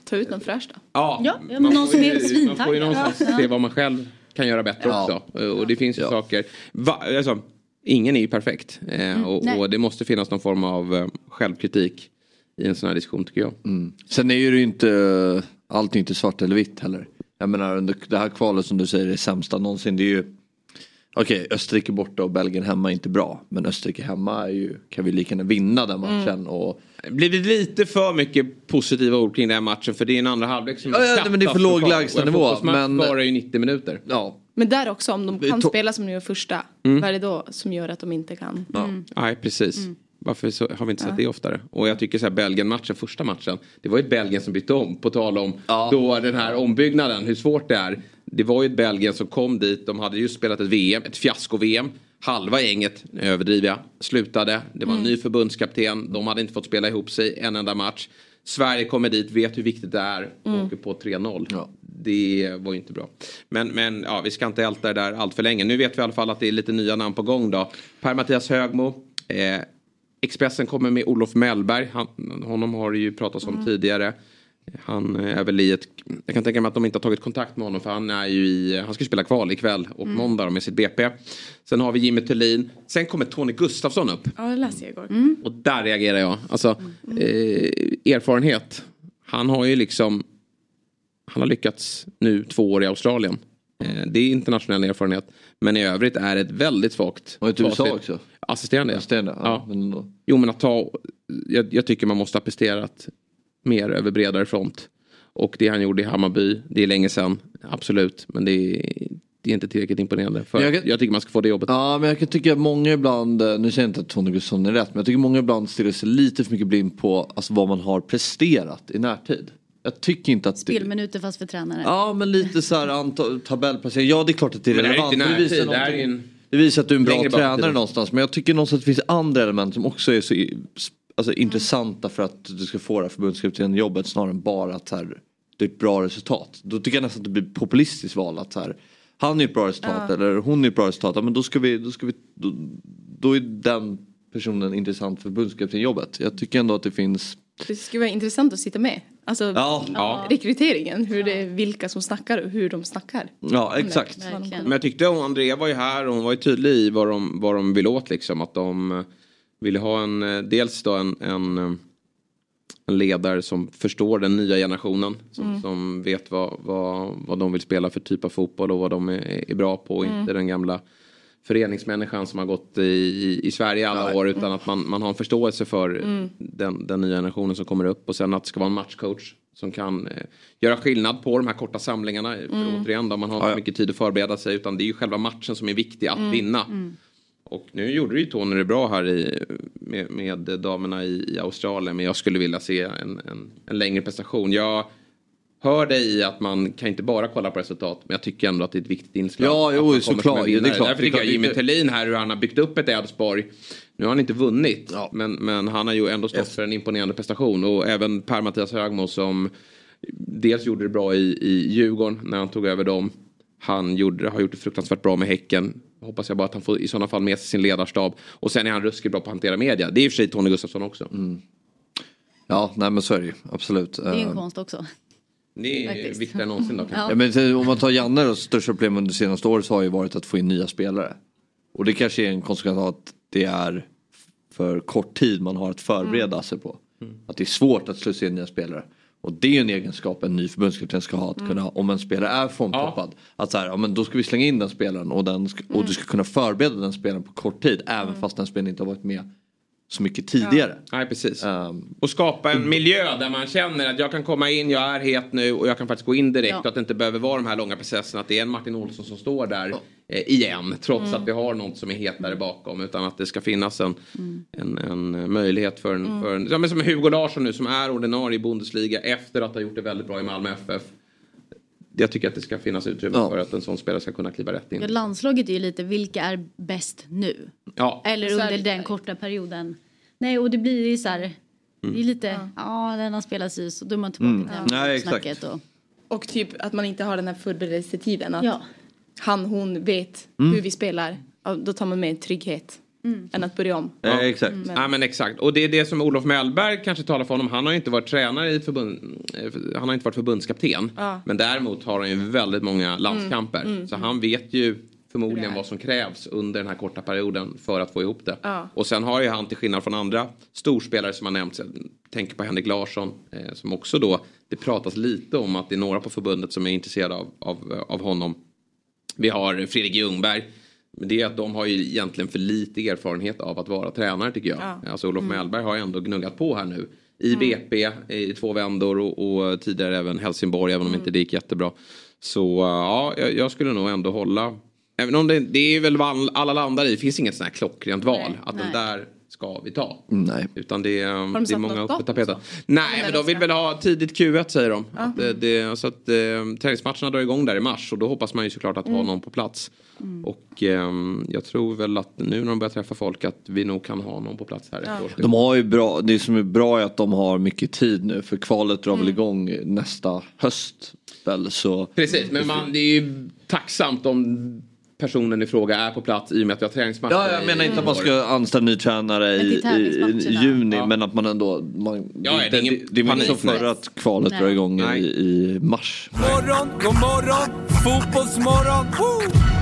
Ta ut någon fräsch då. Ja, Ja, men man någon får som ju- är Man får ju svintaggad. någonstans Ja. se vad man själv kan göra bättre ja. också. Och det finns ju ja. saker. Va, alltså, ingen är ju perfekt. Eh, mm, och, och, det måste finnas någon form av eh, självkritik i en sån här diskussion tycker jag. Mm. Sen är ju inte, allt är inte svart eller vitt heller. Jag menar under det här kvalet som du säger är sämsta någonsin. Det är ju Okej, okay, Österrike borta och Belgien hemma är inte bra. Men Österrike hemma är ju, kan vi lika gärna vinna den matchen. Mm. Och... Blir det lite för mycket positiva ord kring den här matchen? För det är en andra halvlek som ja, ja, men det är för låg lägstanivå. Men varar ju 90 minuter. Ja. Men där också, om de kan spela som de gör första. Mm. Vad är det då som gör att de inte kan? Ja. Mm. Nej, precis. Mm. Varför så, har vi inte sett ja. det oftare? Och jag tycker så här Belgien-matchen, första matchen. Det var ju ett Belgien som bytte om. På tal om ja. då den här ombyggnaden, hur svårt det är. Det var ju ett Belgien som kom dit. De hade just spelat ett VM, ett fiasko-VM. Halva gänget, nu överdriver jag, slutade. Det var en mm. ny förbundskapten. De hade inte fått spela ihop sig en enda match. Sverige kommer dit, vet hur viktigt det är och mm. åker på 3-0. Ja. Det var ju inte bra. Men, men ja, vi ska inte älta det där allt för länge. Nu vet vi i alla fall att det är lite nya namn på gång då. Per-Mattias Högmo. Eh, Expressen kommer med Olof Mellberg. Han, honom har det ju pratats om mm. tidigare. Han är väl i ett... Jag kan tänka mig att de inte har tagit kontakt med honom för han är ju i... Han ska spela kval ikväll och mm. måndag med sitt BP. Sen har vi Jimmy Thulin. Sen kommer Tony Gustafsson upp. Ja, det läste jag igår. Mm. Och där reagerar jag. Alltså, mm. eh, erfarenhet. Han har ju liksom... Han har lyckats nu två år i Australien. Eh, det är internationell erfarenhet. Men i övrigt är det ett väldigt svagt. Och ett USA också? Assisterande. Assisterande ja. ja. Men jo men att ta. Jag, jag tycker man måste ha presterat mer över bredare front. Och det han gjorde i Hammarby, det är länge sedan, absolut. Men det är, det är inte tillräckligt imponerande. För jag, kan, jag, tycker man ska få det jobbet. Ja men jag kan tycka att många ibland, eh, nu säger jag inte att Tony Gustafsson är rätt, men jag tycker många ibland stirrar sig lite för mycket blind på alltså, vad man har presterat i närtid. Jag tycker inte att Spelminuter fast för tränare. Ja men lite så här tabellplacering. Ja det är klart att det är relevant. Men det, är inte närtid, det, det, en... det visar att du är en bra tränare någonstans. Men jag tycker någonstans att det finns andra element som också är så alltså, mm. intressanta för att du ska få det här förbundskaptenen jobbet snarare än bara att här, det är ett bra resultat. Då tycker jag nästan att det blir populistiskt val att här, han är ett bra resultat ja. eller hon är ett bra resultat. Ja, men då ska vi, då ska vi, då, då är den personen intressant för förbundskaptenjobbet. Jag tycker ändå att det finns det skulle vara intressant att sitta med. Alltså ja, ja. rekryteringen, hur det, vilka som snackar och hur de snackar. Ja exakt. Men jag tyckte hon, Andrea var ju här och hon var ju tydlig i vad de, vad de vill åt liksom. Att de ville ha en, eh, dels då en, en, eh, en ledare som förstår den nya generationen. Som, mm. som vet vad, vad, vad de vill spela för typ av fotboll och vad de är, är bra på. Mm. Inte den gamla föreningsmänniskan som har gått i, i Sverige alla år utan att man, man har en förståelse för mm. den, den nya generationen som kommer upp och sen att det ska vara en matchcoach som kan eh, göra skillnad på de här korta samlingarna. Mm. För återigen då, man har inte ja, mycket tid att förbereda sig utan det är ju själva matchen som är viktig att mm. vinna. Mm. Och nu gjorde ju Tony det bra här i, med, med damerna i, i, Australien men jag skulle vilja se en, en, en längre prestation. Jag hör dig i att man kan inte bara kolla på resultat. Men jag tycker ändå att det är ett viktigt inslag. Ja, jo, såklart. Det är klart. Därför tycker jag Jimmy Thelin här hur han har byggt upp ett Elfsborg. Nu har han inte vunnit. Ja. Men, men han har ju ändå stått yes. för en imponerande prestation. Och även Per-Mattias Högmo som dels gjorde det bra i, i Djurgården när han tog över dem. Han gjorde, har gjort det fruktansvärt bra med Häcken. Hoppas jag bara att han får i sådana fall med sig sin ledarstab. Och sen är han ruskigt bra på att hantera media. Det är i och för sig Tony Gustafsson också. Mm. Ja, nej men så är det ju. Absolut. Det är en eh, konst också. Det är Faktiskt. viktigare än någonsin då ja. ja. men om man tar Janne då, största problem under senaste året så har ju varit att få in nya spelare. Och det kanske är en konsekvens av att det är för kort tid man har att förbereda mm. sig på. Mm. Att det är svårt att slussa in nya spelare. Och det är en egenskap en ny förbundskapten ska ha. Att mm. kunna, om en spelare är formtoppad. Ja. Att så här, ja, men då ska vi slänga in den spelaren och, den ska, och du mm. ska kunna förbereda den spelaren på kort tid. Även mm. fast den spelaren inte har varit med så mycket tidigare. Ja. Nej, precis. Um, och skapa en miljö där man känner att jag kan komma in, jag är het nu och jag kan faktiskt gå in direkt. Ja. Och att det inte behöver vara de här långa processerna. Att det är en Martin Olsson som står där ja. eh, igen. Trots mm. att vi har något som är hetare bakom. Utan att det ska finnas en, mm. en, en, möjlighet för en, mm. för en... Ja, men som Hugo Larsson nu som är ordinarie i Bundesliga efter att ha gjort det väldigt bra i Malmö FF jag tycker att det ska finnas utrymme ja. för att en sån spelare ska kunna kliva rätt in. Ja, landslaget är ju lite vilka är bäst nu? Ja. Eller under den korta perioden. Nej och det blir ju så här. Mm. Det är lite, ja, ja den har spelats i så då är man tillbaka mm. till Nej, exakt. Och... och typ att man inte har den här förberedelsetiden. Att ja. han, hon vet mm. hur vi spelar. Då tar man med trygghet. Mm. än att börja om. Ja, exakt. Men. Ja, men exakt. Och det är det som Olof Mellberg kanske talar för honom. Han har ju inte varit tränare i förbund, eh, han har inte varit förbundskapten. Ja. Men däremot har han ju väldigt många landskamper. Mm. Mm. Så han vet ju förmodligen vad som krävs under den här korta perioden för att få ihop det. Ja. Och sen har ju han till skillnad från andra storspelare som har nämnts, jag tänker på Henrik Larsson eh, som också då, det pratas lite om att det är några på förbundet som är intresserade av, av, av honom. Vi har Fredrik Ljungberg. Men det är att de har ju egentligen för lite erfarenhet av att vara tränare tycker jag. Ja. Alltså Olof mm. Mellberg har ju ändå gnuggat på här nu. I mm. BP i två vändor och, och, tidigare även Helsingborg även om mm. inte det gick jättebra. Så ja, jag, jag skulle nog ändå hålla Även om det, det är väl vad alla landar i. Det finns inget sånt här klockrent val. Nej, att nej. den där ska vi ta. Nej. Utan det, är, det är många uppe på tapeten. Nej, men de vill väl ha tidigt Q1 säger de. Mm. Att det, det, så att eh, träningsmatcherna drar igång där i mars och då hoppas man ju såklart att mm. ha någon på plats. Mm. Och eh, jag tror väl att nu när de börjar träffa folk att vi nog kan ha någon på plats här ja. De har ju bra, det som är bra är att de har mycket tid nu för kvalet drar väl mm. igång nästa höst. Väl, så. Precis, men man, det är ju tacksamt om personen i fråga är på plats i och med att vi har träningsmatcher. Ja, jag menar inte att man ska anställa ny tränare i, i, i juni ja. men att man ändå... Man, ja, det, är ingen det, det är inte som förra att kvalet drar igång i, i mars. Morgon, god morgon, fotbollsmorgon! Woo!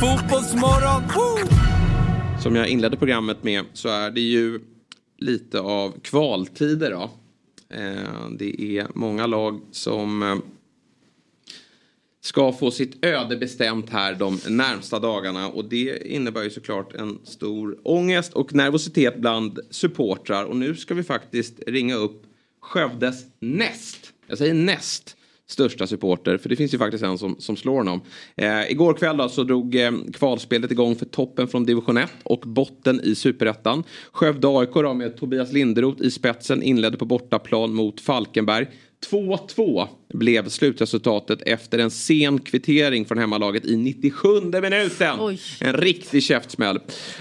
fotbollsmorgon! Woo! Som jag inledde programmet med så är det ju lite av kvaltider då. Eh, det är många lag som eh, ska få sitt öde bestämt här de närmsta dagarna och det innebär ju såklart en stor ångest och nervositet bland supportrar och nu ska vi faktiskt ringa upp Skövdes näst, jag säger näst, största supporter. För det finns ju faktiskt en som, som slår honom. Eh, igår kväll då så drog eh, kvalspelet igång för toppen från division 1 och botten i superettan. Skövde AIK då med Tobias Linderoth i spetsen inledde på bortaplan mot Falkenberg. 2-2 blev slutresultatet efter en sen kvittering från hemmalaget i 97 minuten. Oj. En riktig käftsmäll.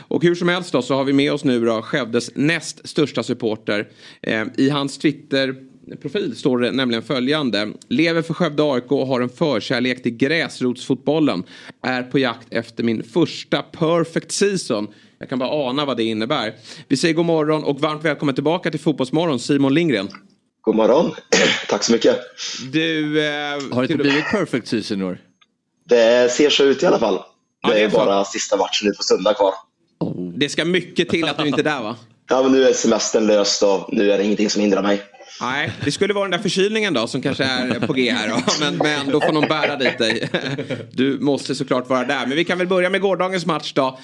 Och hur som helst då så har vi med oss nu då Skövdes näst största supporter. Eh, I hans Twitter profil står det nämligen följande. Lever för Skövde AIK och har en förkärlek till gräsrotsfotbollen. Är på jakt efter min första perfect season. Jag kan bara ana vad det innebär. Vi säger god morgon och varmt välkommen tillbaka till Fotbollsmorgon Simon Lindgren. God morgon. Tack så mycket. Du, eh, har det inte blivit perfect season i år? Det ser så ut i alla fall. Det, ja, är, bara sista matchen nu på söndag kvar. Det ska mycket till att du inte är där va? Ja, men nu är semestern löst och nu är det ingenting som hindrar mig. Nej, det skulle vara den där förkylningen då som kanske är på G här. Då. Men, men då får någon bära dit dig. Du måste såklart vara där. Men vi kan väl börja med gårdagens match då.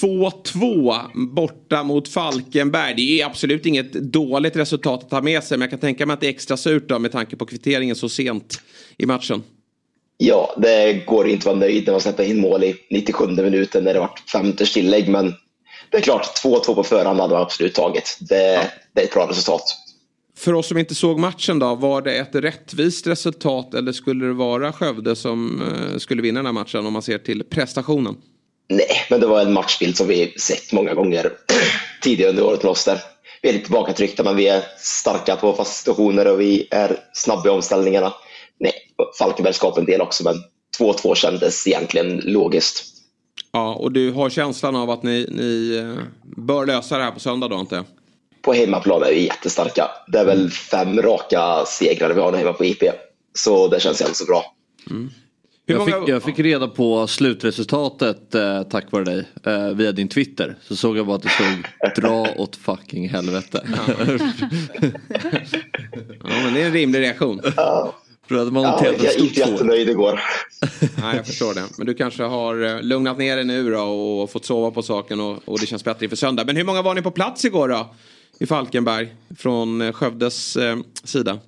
2-2 borta mot Falkenberg. Det är absolut inget dåligt resultat att ta med sig. Men jag kan tänka mig att det är extra surt då med tanke på kvitteringen så sent i matchen. Ja, det går inte att vara nöjd när man släpper in mål i 97 minuten när det varit femte tillägg. Men det är klart, 2-2 på förhand hade man absolut tagit. Det, ja. det är ett bra resultat. För oss som inte såg matchen då, var det ett rättvist resultat eller skulle det vara Skövde som eh, skulle vinna den här matchen om man ser till prestationen? Nej, men det var en matchbild som vi sett många gånger tidigare under året med oss där. Vi är lite tillbakatryckta men vi är starka på fasta situationer och vi är snabba i omställningarna. Nej, Falkenberg skapade en del också men 2-2 kändes egentligen logiskt. Ja, och du har känslan av att ni, ni eh, bör lösa det här på söndag då inte? På hemmaplan är vi jättestarka. Det är väl fem raka segrar vi har hemma på IP. Så det känns jävligt så bra. Mm. Jag, många... fick, jag, fick, reda på slutresultatet eh, tack vare dig eh, via din Twitter. Så såg jag bara att det stod dra åt fucking helvete. Ja. ja men det är en rimlig reaktion. Ja. Man ja, jag är inte jättenöjd igår. Nej, jag förstår det. Men du kanske har eh, lugnat ner dig nu då och fått sova på saken och, och det känns bättre inför söndag. Men hur många var ni på plats igår då? I Falkenberg från eh, Skövdes eh, sida?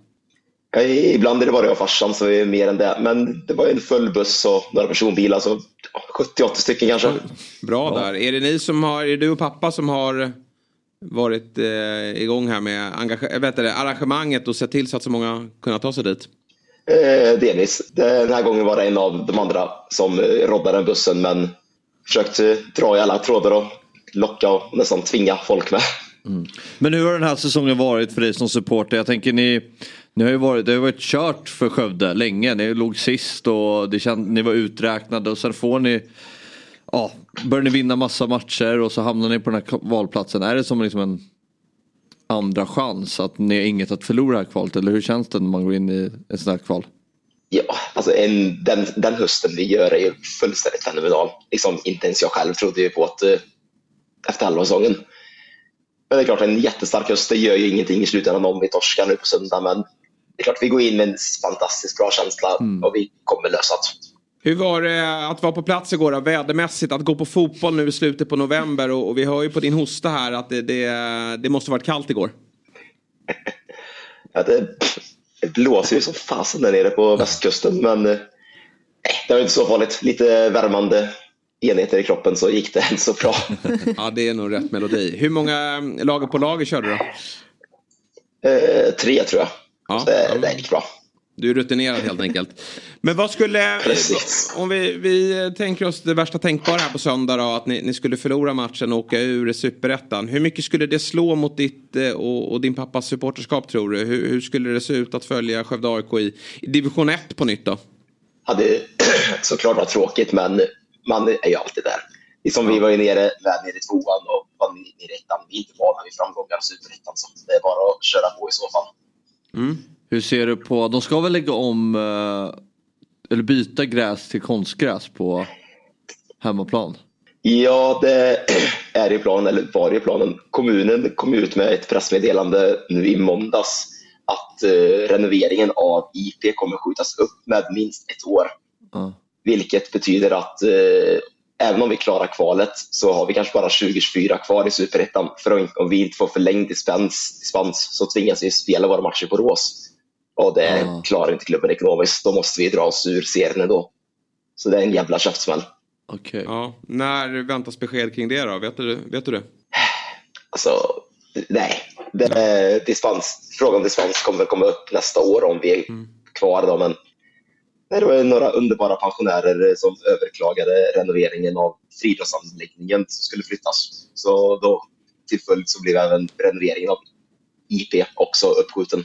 Ja, ibland är det bara jag och farsan så är mer än det. Men det var en full buss och några personbilar så 70-80 stycken kanske. Bra där. Är det ni som har, är det du och pappa som har varit eh, igång här med vet det, arrangemanget och sett till så att så många kunnat ta sig dit? Eh, delvis. Den här gången var det en av de andra som eh, roddade bussen men försökte dra i alla trådar och locka och nästan tvinga folk med. Mm. Men hur har den här säsongen varit för dig som supporter? Jag tänker ni, ni har ju varit, det har varit kört för Skövde länge. Ni låg sist och det känd, ni var uträknade och sen får ni Ja, börjar ni vinna massa matcher och så hamnar ni på den här valplatsen. Är det som liksom en andra chans? Att ni har inget att förlora här kvalet? Eller hur känns det när man går in i ett sånt här kval? Ja, alltså en, den, den hösten vi gör är ju fullständigt fenomenal. Liksom, inte ens jag själv trodde ju på att eh, efter halva säsongen. Men det är klart, en jättestark höst det gör ju ingenting i slutändan om vi torskar nu på söndag. Men det är klart, vi går in med en fantastiskt bra känsla mm. och vi kommer lösa det. Hur var det att vara på plats igår då, vädermässigt? Att gå på fotboll nu i slutet på november och, och vi hör ju på din hosta här att det, det, det måste varit kallt igår. ja, det, det blåser ju som fasen där nere på västkusten men eh, det var inte så farligt. Lite värmande enheter i kroppen så gick det inte så bra. ja, det är nog rätt melodi. Hur många lager på lager körde du då? Eh, tre tror jag. Ja, det, det gick bra. Du är rutinerad helt enkelt. Men vad skulle, Precis. om vi, vi tänker oss det värsta tänkbara här på söndag då, att ni, ni skulle förlora matchen och åka ur superettan. Hur mycket skulle det slå mot ditt eh, och, och din pappas supporterskap tror du? Hur, hur, skulle det se ut att följa Skövde AIK i, i division 1 på nytt då? Hade såklart varit tråkigt men man är ju alltid där. Liksom ja. Vi var ju nere, väl nere i tvåan och var nere i ettan. Vi är inte vana vid framgångar i superettan så det är bara att köra på i så fall. Mm. Hur ser du på, de ska väl lägga om eh, eller byta gräs till konstgräs på hemmaplan? Ja, det är i planen, eller var i planen. Kommunen kom ut med ett pressmeddelande nu i måndags att uh, renoveringen av IP kommer skjutas upp med minst ett år. Mm. Vilket betyder att uh, även om vi klarar kvalet så har vi kanske bara 2024 kvar i Superettan. För om vi inte får förlängd dispens, dispens så tvingas vi spela våra matcher på Rås. Och det mm. klarar inte klubben ekonomiskt. Då måste vi dra oss ur serien ändå. Så det är en jävla käftsmäll. Okay. Ja, när väntas besked kring det då? Vet du, vet du det? Alltså, nej. Det, dispens, frågan om dispens kommer väl komma upp nästa år om vi är mm. kvar då. Men det var några underbara pensionärer eh, som överklagade renoveringen av friidrottsanläggningen som skulle flyttas. Så då till följd så blev även renoveringen av IP också uppskjuten.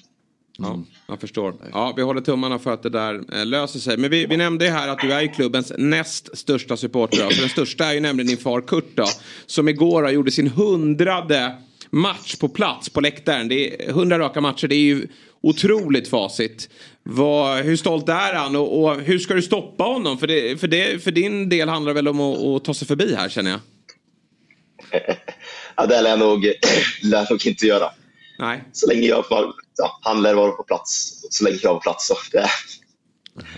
Ja, jag förstår. Ja, vi håller tummarna för att det där eh, löser sig. Men vi, vi nämnde ju här att du är ju klubbens näst största supporter. Alltså den största är ju nämligen din far Kurt då, Som igår gjorde sin hundrade match på plats på läktaren. Det är hundra raka matcher. Det är ju otroligt facit. Vad, hur stolt är han och, och, hur ska du stoppa honom? För, det, för, det, för din del handlar det väl om att, att ta sig förbi här känner jag. Ja, det lär jag nog, lär nog inte göra. Nej. Så länge jag får, ja, han lär vara på plats. Så länge jag på plats så det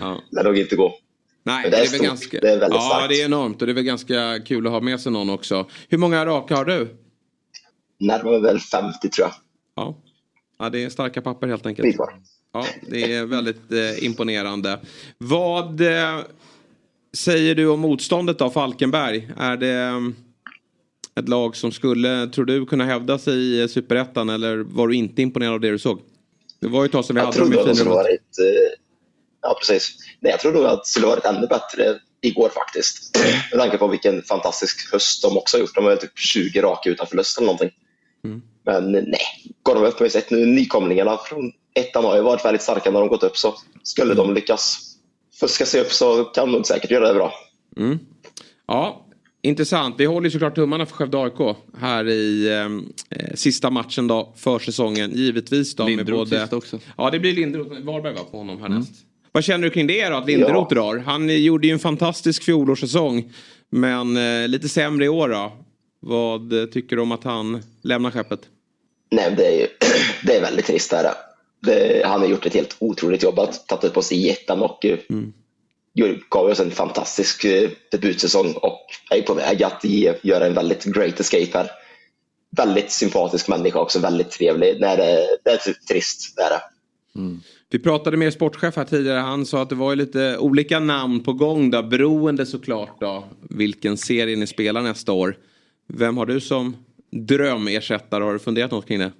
ja. lär nog inte gå. Nej, det är, det är, ganska... det är väldigt ja, starkt. det är enormt och det är väl ganska kul att ha med sig någon också. Hur många raka har du? Närmare väl 50 tror jag. Ja, ja det är starka papper helt enkelt. Ja, det är väldigt eh, imponerande. Vad eh, säger du om motståndet då, Falkenberg? Är det ett lag som skulle, tror du, kunna hävda sig i superettan eller var du inte imponerad av det du såg? Det var ju ett tag sedan vi jag hade dem i varit, eh, Ja, precis. Nej, jag tror nog att det skulle varit ännu bättre igår faktiskt. Med tanke på vilken fantastisk höst de också har gjort. De har typ 20 raka utan förlust eller någonting. Mm. Men nej, går de upp med sett nu, nykomlingarna från ettan har ju varit väldigt starka när de gått upp. Så skulle mm. de lyckas fuska sig upp så kan de säkert göra det bra. Mm. Ja, Intressant. Vi håller såklart tummarna för Skövde AIK här i eh, sista matchen då för säsongen. Givetvis då Linderoth med både... också. Ja det blir Linderoth. Varberg var på honom härnäst. Mm. Vad känner du kring det då, att Linderoth ja. drar? Han gjorde ju en fantastisk fjolårssäsong. Men eh, lite sämre i år då. Vad tycker du om att han lämnar skeppet? Nej, det är, ju, det är väldigt trist. Här. Det, han har gjort ett helt otroligt jobb. Han tagit på sig i ettan och eh, mm. gav oss en fantastisk eh, debutsäsong och är på väg att ge, göra en väldigt great escape här. Väldigt sympatisk människa också, väldigt trevlig. Nej, det, det är trist. Det är det. Mm. Vi pratade med sportchef här tidigare. Han sa att det var lite olika namn på gång då. Beroende såklart då vilken serie ni spelar nästa år. Vem har du som drömersättare? Har du funderat något kring det?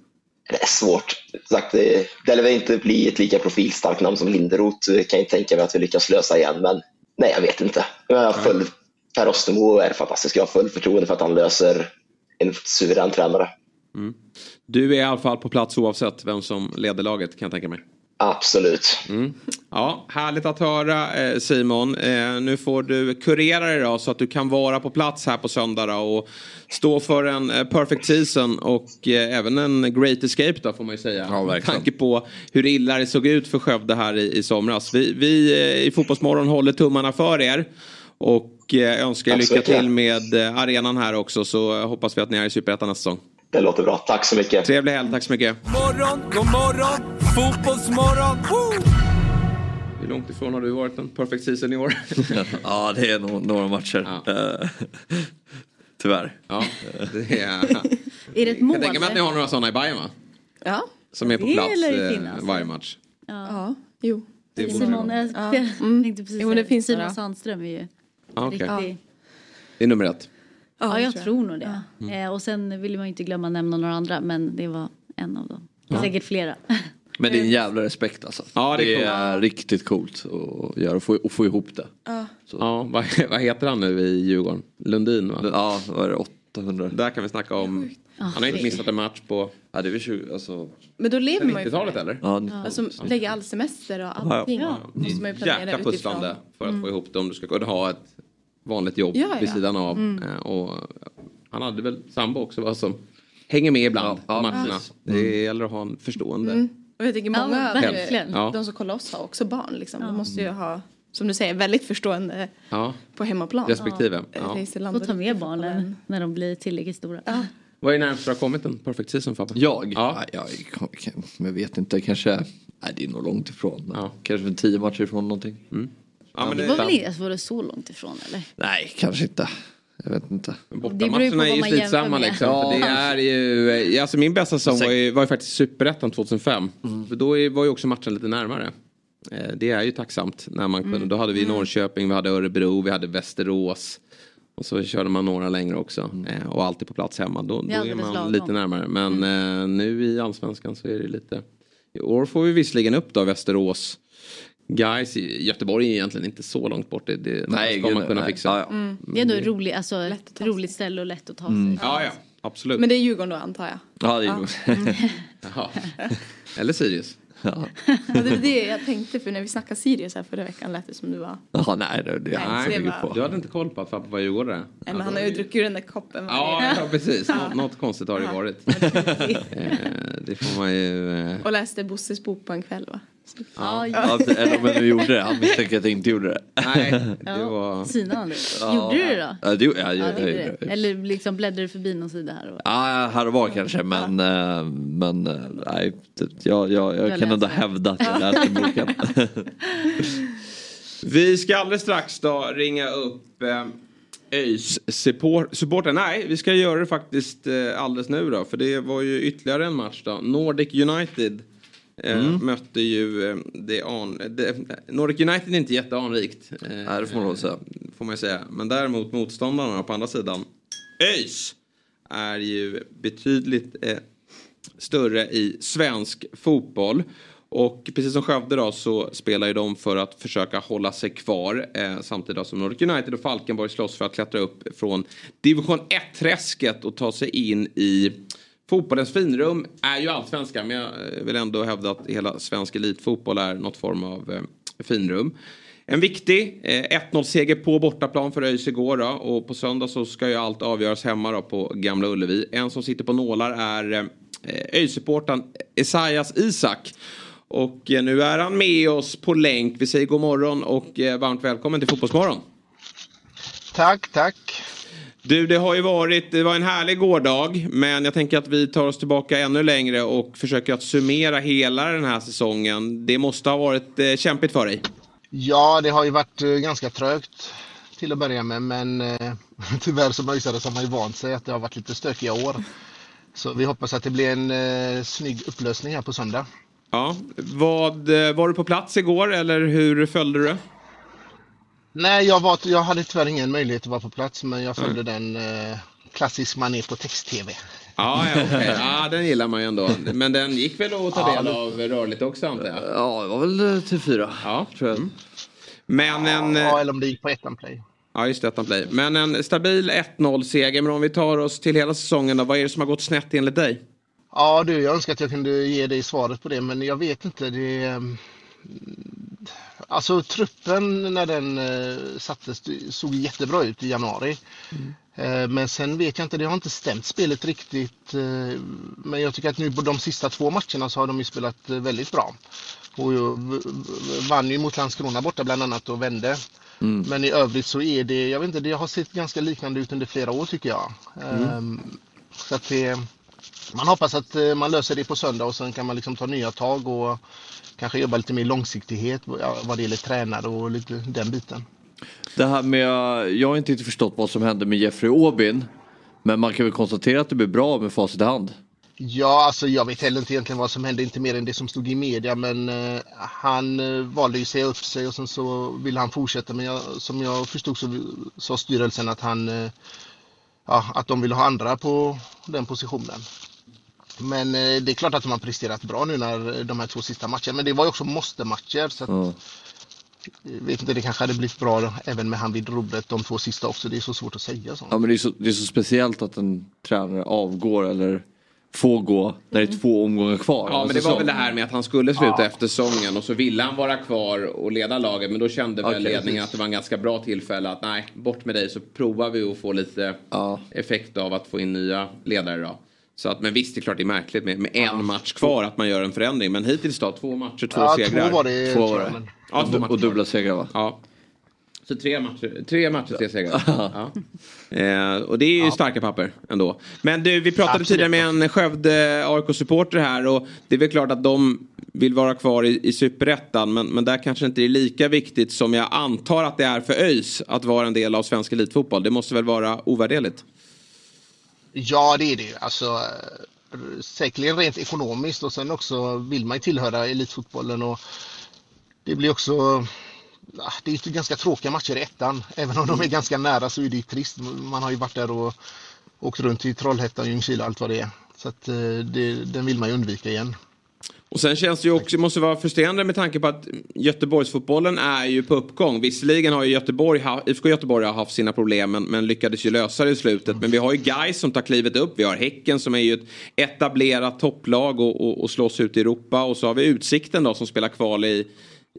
Det är svårt. Sagt, det, det lär inte bli ett lika profilstarkt namn som Linderoth. Kan jag tänka mig att vi lyckas lösa igen. Men nej, jag vet inte. Jag har full, per Ostermo är fantastisk. Jag har full förtroende för att han löser en suverän tränare. Mm. Du är i alla fall på plats oavsett vem som leder laget kan jag tänka mig. Absolut. Mm. Ja, härligt att höra eh, Simon. Eh, nu får du kurera dig då så att du kan vara på plats här på söndag då, och stå för en eh, perfect season och även en great escape då får man ju säga. Ja, Med tanke på hur illa det såg ut för Skövde här i, i somras. Vi, vi i Fotbollsmorgon håller tummarna för er. Och önskar er lycka till med arenan här också så hoppas vi att ni är i Superettan nästa säsong. Det låter bra. Tack så mycket. Trevlig helg. Tack så mycket. Morgon, god morgon, fotbollsmorgon. Woo! Hur långt ifrån har du varit en perfect season i år? ja, det är nog några matcher. Ja. Eh, tyvärr. Ja, det är... är det ett mål? Jag tänker mig att ni har några sådana i Bayern va? Ja. Som är på plats eh, varje match. Ja, ja. jo. Det Simon, jag ja. tänkte precis jo, det finns Simon Sandström är ju ah, okay. riktig... Det är nummer ett. Ja, jag tror, tror nog det. Mm. Eh, och sen vill man ju inte glömma nämna några andra men det var en av dem. Ja. Säkert flera. Men det är en jävla respekt alltså. Ja, det är, det är riktigt coolt att göra och få, och få ihop det. Ja, ja vad, vad heter han nu i Djurgården? Lundin va? Ja, vad är det? 800? Där kan vi snacka om. Han har inte missat en match på... Ja, det är 20, alltså... Men då lever man ju 90-talet eller? Ja, alltså lägga all semester och allting. Ja, ja. Måste man ju planera Jäkla pusslande för att mm. få ihop det om du ska kunna ha ett vanligt jobb ja, vid sidan av. Mm. Eh, och han hade väl sambo också va, som hänger med ibland ja, på matcherna. Mm. Det gäller att ha en förstående. Mm. Och jag tänker många ja, verkligen. Ja. de som kollar oss har också barn. Liksom. Ja. De måste ju ha, som du säger, väldigt förstående ja. på hemmaplan. Respektive. Ja. Ja. Och ta med barnen när de blir tillräckligt stora. Ja. Vad är närmast du har kommit en perfect season Fabbe? Jag? Ja. Jag, jag, jag vet inte, kanske, nej det är nog långt ifrån. Ja. Kanske tio matcher ifrån någonting. Mm. Ja, men det, var väl inte, var det så långt ifrån eller? Nej, kanske inte. Jag vet inte. Bortamatcherna är ju slitsamma liksom. Ja. För det är ju, alltså min bästa säsong var ju, var ju faktiskt Superettan 2005. Mm. För då var ju också matchen lite närmare. Eh, det är ju tacksamt när man kunde. Mm. Då hade vi mm. Norrköping, vi hade Örebro, vi hade Västerås. Och så körde man några längre också. Mm. Eh, och alltid på plats hemma. Då, då är man lite närmare. Men mm. Eh, nu i allsvenskan så är det lite. I år får vi visserligen upp då Västerås. Guys i Göteborg är egentligen inte så långt bort. Det, det nej, ska man kunna nej. fixa. Ja, ja. Mm. Det är ändå rolig, alltså, ett roligt ställe och lätt att ta sig. Mm. Ja, ja, absolut. Men det är Djurgården då antar jag? Ja, det är Djurgården. Ja. Eller Sirius. Ja. det var det jag tänkte för när vi snackade Sirius här förra veckan lät det som du var. Ja, nej det, det nej, det var... Du hade inte koll på att pappa var djurgårdare? Nej men han har ju druckit ur den där koppen. Ja, ja precis. Nå något konstigt har det varit. Eh, det får man ju. Eh, och läste Bosses bok på en kväll va? Ja, ja. eller om du gjorde det. Han misstänker att jag inte gjorde det. Nej, det var... Synade han det? Gjorde du det då? Ja, det, ja, ja, det, det. Eller liksom bläddrade du förbi någon sida här? Och... Ja, här och var kanske men, ja. Eh, men eh, nej, jag, jag, jag, jag kan ändå hävda att jag läste boken. Vi ska alldeles strax då ringa upp eh, ÖIS supporter. Nej, vi ska göra det faktiskt eh, alldeles nu då. För det var ju ytterligare en match då. Nordic United mm. mötte ju eh, det, an, det Nordic United är inte jätteanrikt. Eh, Nej, det får man säga. Får man säga. Men däremot motståndarna på andra sidan. ÖIS är ju betydligt eh, större i svensk fotboll. Och precis som Skövde då så spelar ju de för att försöka hålla sig kvar. Eh, samtidigt som Nordic United och Falkenborg slåss för att klättra upp från division 1-träsket och ta sig in i Fotbollens finrum är ju allsvenskan men jag eh, vill ändå hävda att hela svensk elitfotboll är något form av eh, finrum. En viktig eh, 1-0-seger på bortaplan för ÖIS igår då, och på söndag så ska ju allt avgöras hemma då på Gamla Ullevi. En som sitter på nålar är eh, ÖIS-supporten Esaias Isak. Och eh, nu är han med oss på länk. Vi säger god morgon och eh, varmt välkommen till Fotbollsmorgon. Tack, tack. Du, det har ju varit, det var en härlig gårdag, men jag tänker att vi tar oss tillbaka ännu längre och försöker att summera hela den här säsongen. Det måste ha varit eh, kämpigt för dig. Ja, det har ju varit eh, ganska trögt till att börja med, men eh, tyvärr som öisare så har man ju vant sig att det har varit lite stökiga år. Så vi hoppas att det blir en eh, snygg upplösning här på söndag. Ja, vad, eh, var du på plats igår eller hur följde du det? Nej, jag, var, jag hade tyvärr ingen möjlighet att vara på plats, men jag följde mm. den eh, klassisk mané på text-tv. Ja, ja, okay. ja, den gillar man ju ändå. Men den gick väl att ta del av rörligt också antar jag? Ja, det var väl eh, till fyra. Ja, tror jag. Mm. Men en... Ja, eller om det gick på ettan play. Ja, just det, ettan play. Men en stabil 1-0 seger. Men om vi tar oss till hela säsongen då, vad är det som har gått snett enligt dig? Ja du, jag önskar att jag kunde ge dig svaret på det, men jag vet inte. Det, ehm, Alltså truppen när den eh, sattes såg jättebra ut i januari. Mm. Eh, men sen vet jag inte, det har inte stämt spelet riktigt. Eh, men jag tycker att nu på de sista två matcherna så har de ju spelat eh, väldigt bra. Och vann ju mot Landskrona borta bland annat och vände. Mm. Men i övrigt så är det, jag vet inte, det har sett ganska liknande ut under flera år tycker jag. Mm. Ehm, så att det, man hoppas att eh, man löser det på söndag och sen kan man liksom ta nya tag och kanske jobba lite mer långsiktighet vad det gäller tränare och lite den biten. Det här med, jag har inte riktigt förstått vad som hände med Jeffrey Aubin. Men man kan väl konstatera att det blir bra med facit i hand. Ja, alltså jag vet heller inte egentligen vad som hände, inte mer än det som stod i media, men uh, han uh, valde ju säga upp sig och sen så ville han fortsätta. Men jag, som jag förstod så sa styrelsen att han, uh, ja, att de vill ha andra på den positionen. Men det är klart att de har presterat bra nu när de här två sista matcherna, men det var ju också måste-matcher. Så att, mm. vet inte, det kanske hade blivit bra då, även med han vid rodret de två sista också. Det är så svårt att säga. Så. Ja, men det är så, det är så speciellt att en tränare avgår eller få gå när det är två omgångar kvar. Ja, men det var väl det här med att han skulle sluta ja. efter säsongen och så ville han vara kvar och leda laget. Men då kände väl okay, ledningen precis. att det var en ganska bra tillfälle att nej, bort med dig så provar vi att få lite ja. effekt av att få in nya ledare då. Så att, men visst, det är klart det är märkligt med, med en match kvar att man gör en förändring. Men hittills då, två matcher, två ja, segrar. Två var det. Två var det. Ja, två och dubbla segrar va? Ja. Så tre matcher, tre matcher, tre segrar. ja. eh, och det är ju ja. starka papper ändå. Men du, vi pratade Absolut. tidigare med en Skövde AIK-supporter här och det är väl klart att de vill vara kvar i, i superettan men, men där kanske inte är lika viktigt som jag antar att det är för ÖIS att vara en del av svensk elitfotboll. Det måste väl vara ovärderligt? Ja, det är det ju. Alltså, säkerligen rent ekonomiskt och sen också vill man ju tillhöra elitfotbollen och det blir också det är ganska tråkiga matcher i ettan. Även om de är ganska nära så är det ju trist. Man har ju varit där och åkt runt i Trollhättan, Ljungskile och allt vad det är. Så att eh, det, den vill man ju undvika igen. Och sen känns det ju också, måste vara frustrerande med tanke på att Göteborgsfotbollen är ju på uppgång. Visserligen har ju Göteborg, IFK Göteborg har haft sina problem men, men, lyckades ju lösa det i slutet. Men vi har ju Gais som tar klivet upp. Vi har Häcken som är ju ett etablerat topplag och, och, och slåss ut i Europa. Och så har vi Utsikten då som spelar kval i,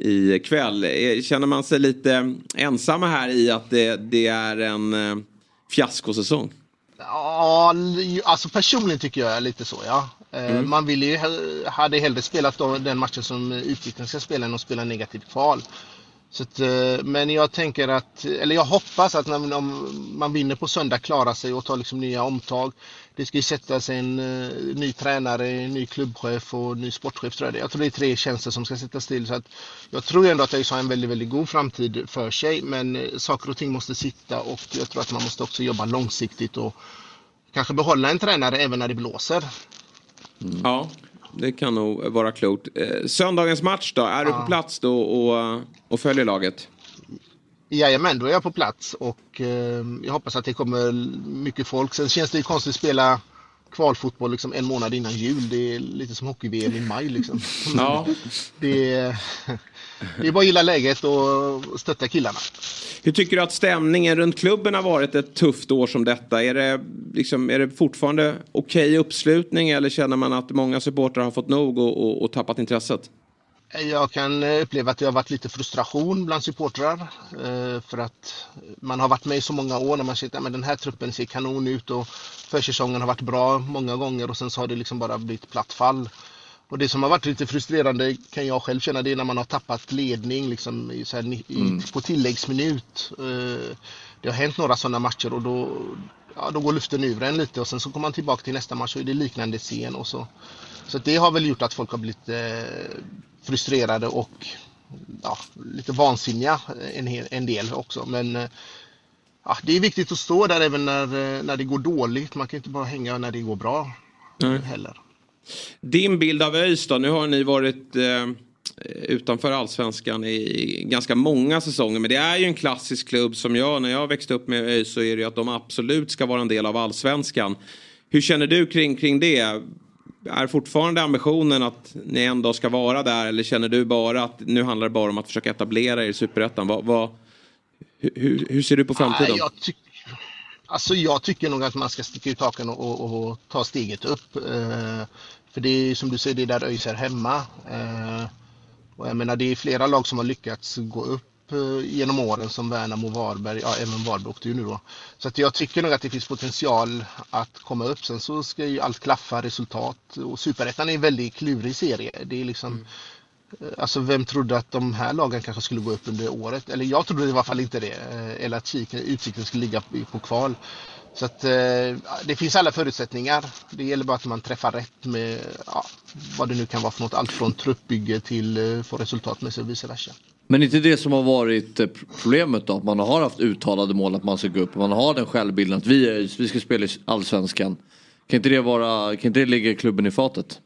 i kväll. Eh, känner man sig lite ensamma här i att det, det är en eh, fiaskosäsong? Ja, alltså personligen tycker jag lite så ja. Eh, mm. Man vill ju, hade hellre spelat den matchen som Utsikten ska spela än att spela negativt kval. Så att, eh, men jag tänker att, eller jag hoppas att när man vinner på söndag klarar sig och tar liksom nya omtag. Det ska ju sätta sig en uh, ny tränare, en ny klubbchef och ny sportchef tror jag det Jag tror det är tre tjänster som ska sättas till. Så att jag tror ändå att ÖIS har en väldigt, väldigt god framtid för sig. Men saker och ting måste sitta och jag tror att man måste också jobba långsiktigt och kanske behålla en tränare även när det blåser. Mm. Ja, det kan nog vara klokt. Eh, söndagens match då, är ja. du på plats då och, och följer laget? Jajamän, då är jag på plats och eh, jag hoppas att det kommer mycket folk. Sen känns det ju konstigt att spela kvalfotboll liksom en månad innan jul. Det är lite som hockey-VM i maj liksom. Ja. det, är, det är bara att gilla läget och stötta killarna. Hur tycker du att stämningen runt klubben har varit ett tufft år som detta? Är det, liksom, är det fortfarande okej okay uppslutning eller känner man att många supportrar har fått nog och, och, och tappat intresset? Jag kan uppleva att det har varit lite frustration bland supportrar eh, för att man har varit med i så många år när man sett att den här truppen ser kanon ut och försäsongen har varit bra många gånger och sen så har det liksom bara blivit platt fall. Och det som har varit lite frustrerande kan jag själv känna det är när man har tappat ledning liksom i, här, i, Mm. på tilläggsminut. Eh, Det har hänt några sådana matcher och då, ja, då går luften ur en lite och sen så kommer man tillbaka till nästa match och är det liknande scen och så. Så det har väl gjort att folk har blivit eh, frustrerade och ja, lite vansinniga en, hel- en del också. Men eh, ja, det är viktigt att stå där även när, eh, när det går dåligt. Man kan inte bara hänga när det går bra Nej. heller. Din bild av ÖIS då? Nu har ni varit eh, utanför allsvenskan i ganska många säsonger. Men det är ju en klassisk klubb som jag, när jag växte upp med ÖIS så är det ju att de absolut ska vara en del av allsvenskan. Hur känner du kring, kring det? Är fortfarande ambitionen att ni ändå ska vara där eller känner du bara att nu handlar det bara om att försöka etablera er i superettan? Vad, vad, hur, hur ser du på framtiden? Jag, ty alltså jag tycker nog att man ska sticka ut hakan och, och, och ta steget upp. Eh, för det är som du säger, det är där ÖIS är hemma. Eh, och jag menar, det är flera lag som har lyckats gå upp eh, genom åren som Värnamo Varberg. Ja, även Varberg åkte ju nu då. Så att jag tycker nog att det finns potential att komma upp. Sen så ska ju allt klaffa resultat. Och Superettan är en väldigt klurig serie. Det är liksom Alltså vem trodde att de här lagen kanske skulle gå upp under året? Eller jag trodde i alla fall inte det. Eh, Eller att Utsikten skulle ligga på kval. Så att eh, det finns alla förutsättningar. Det gäller bara att man träffar rätt med ja, vad det nu kan vara för något. Allt från truppbygge till eh, få resultat med sig och vice versa. Men inte det som har varit eh, problemet då? Att man har haft uttalade mål att man ska gå upp. Man har den självbilden att vi, är, vi ska spela i allsvenskan. Kan inte det, vara, kan inte det ligga klubben i fatet?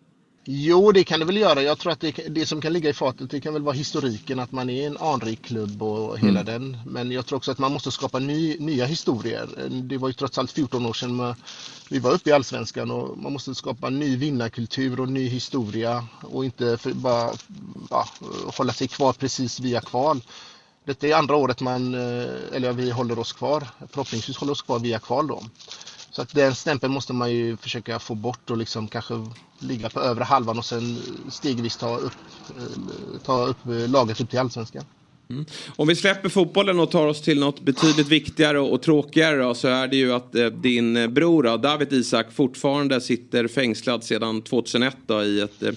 Jo, det kan det väl göra. Jag tror att det, det som kan ligga i fatet det kan väl vara historiken, att man är en anrik klubb och hela Mm. den. Men jag tror också att man måste skapa ny, nya historier. Det var ju trots allt 14 år sedan man- vi var uppe i Allsvenskan och man måste skapa ny vinnarkultur och ny historia och inte för, bara ja, hålla sig kvar precis via kval. Detta är andra året man, eh, eller vi håller oss kvar. Förhoppningsvis håller oss kvar via kval då. Så att den stämpeln måste man ju försöka få bort och liksom kanske ligga på övre halvan och sen stegvis ta upp, eh, ta upp eh, laget upp till allsvenskan. Mm. Om vi släpper fotbollen och tar oss till något betydligt viktigare och tråkigare då, så är det ju att eh, din bror då, David Isak fortfarande sitter fängslad sedan 2001 då, i ett eh,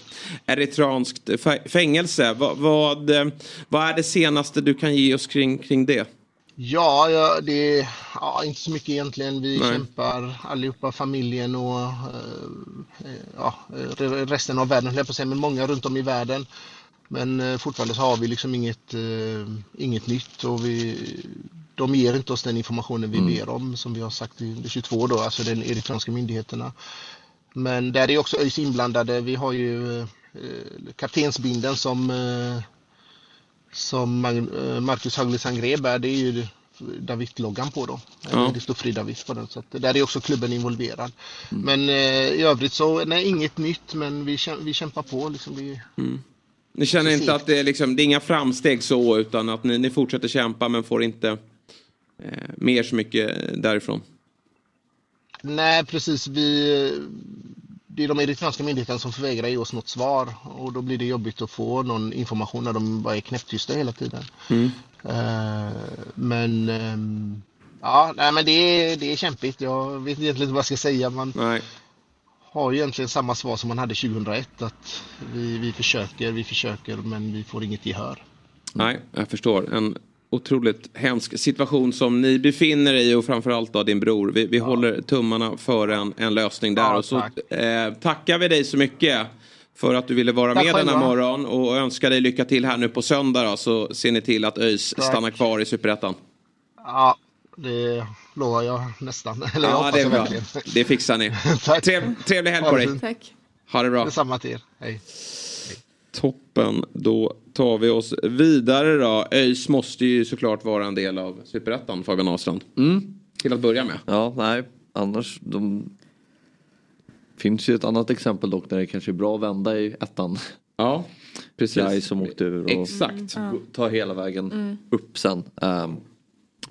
eritreanskt fängelse. Va, vad, eh, vad är det senaste du kan ge oss kring, kring det? Ja, ja, det är ja, inte så mycket egentligen. Vi Nej. kämpar allihopa, familjen och eh, eh, ja, eh, resten av världen, jag på säga, men många runt om i världen. Men eh, fortfarande så har vi liksom inget, eh, inget nytt och vi, de ger inte oss den informationen vi Mm. ber om som vi har sagt i i 22 då, alltså den eritreanska myndigheterna. Men där är också ÖIS inblandade. Vi har ju eh, kaptensbinden som eh, som eh, Marcus Hauglie Sangré bär, det är ju David-loggan på då. Ja. Det står Fri David på den. Så där är också klubben involverad. Men eh, i övrigt så, nej, inget nytt, men vi, vi kämpar på. Liksom, vi, Ni känner inte att det är, liksom, det är inga framsteg så utan att ni, ni fortsätter kämpa men får inte eh, mer så mycket därifrån? Nej, precis. Vi, det är de eritreanska myndigheterna som förvägrar ge oss något svar och då blir det jobbigt att få någon information när de bara är knäpptysta hela tiden. Mm. Eh, men ehm, ja, nej, men det är, det är kämpigt. Jag vet egentligen inte vad jag ska säga. Man Nej. har ju egentligen samma svar som man hade 2001. Att vi, vi försöker, vi försöker, men vi får inget gehör. Nej, jag förstår. En otroligt hemsk situation som ni befinner er i och framförallt då din bror. Vi, vi håller tummarna för en, en lösning där. Ja, och så tack. eh, tackar vi dig så mycket för att du ville vara Tack med denna morgon och önskar dig lycka till här nu på söndag då, så ser ni till att ÖIS Tack. stannar kvar i Superettan. Ja, det lovar jag nästan. Eller jag Ja, det är jag bra. verkligen. Det fixar ni. Tack. Trev, trevlig helg Ha på det dig. Tack. Ha det bra. Detsamma till er. Hej. Toppen, då tar vi oss vidare då. ÖIS måste ju såklart vara en del av Superettan, Fabian Ahlstrand. Mm. Till att börja med. Ja, nej, annars de... Finns ju ett annat exempel dock där det kanske är bra att vända i ettan. Ja, precis. Gais som åkte ur och Exakt. tar hela vägen Mm. upp sen. Ehm,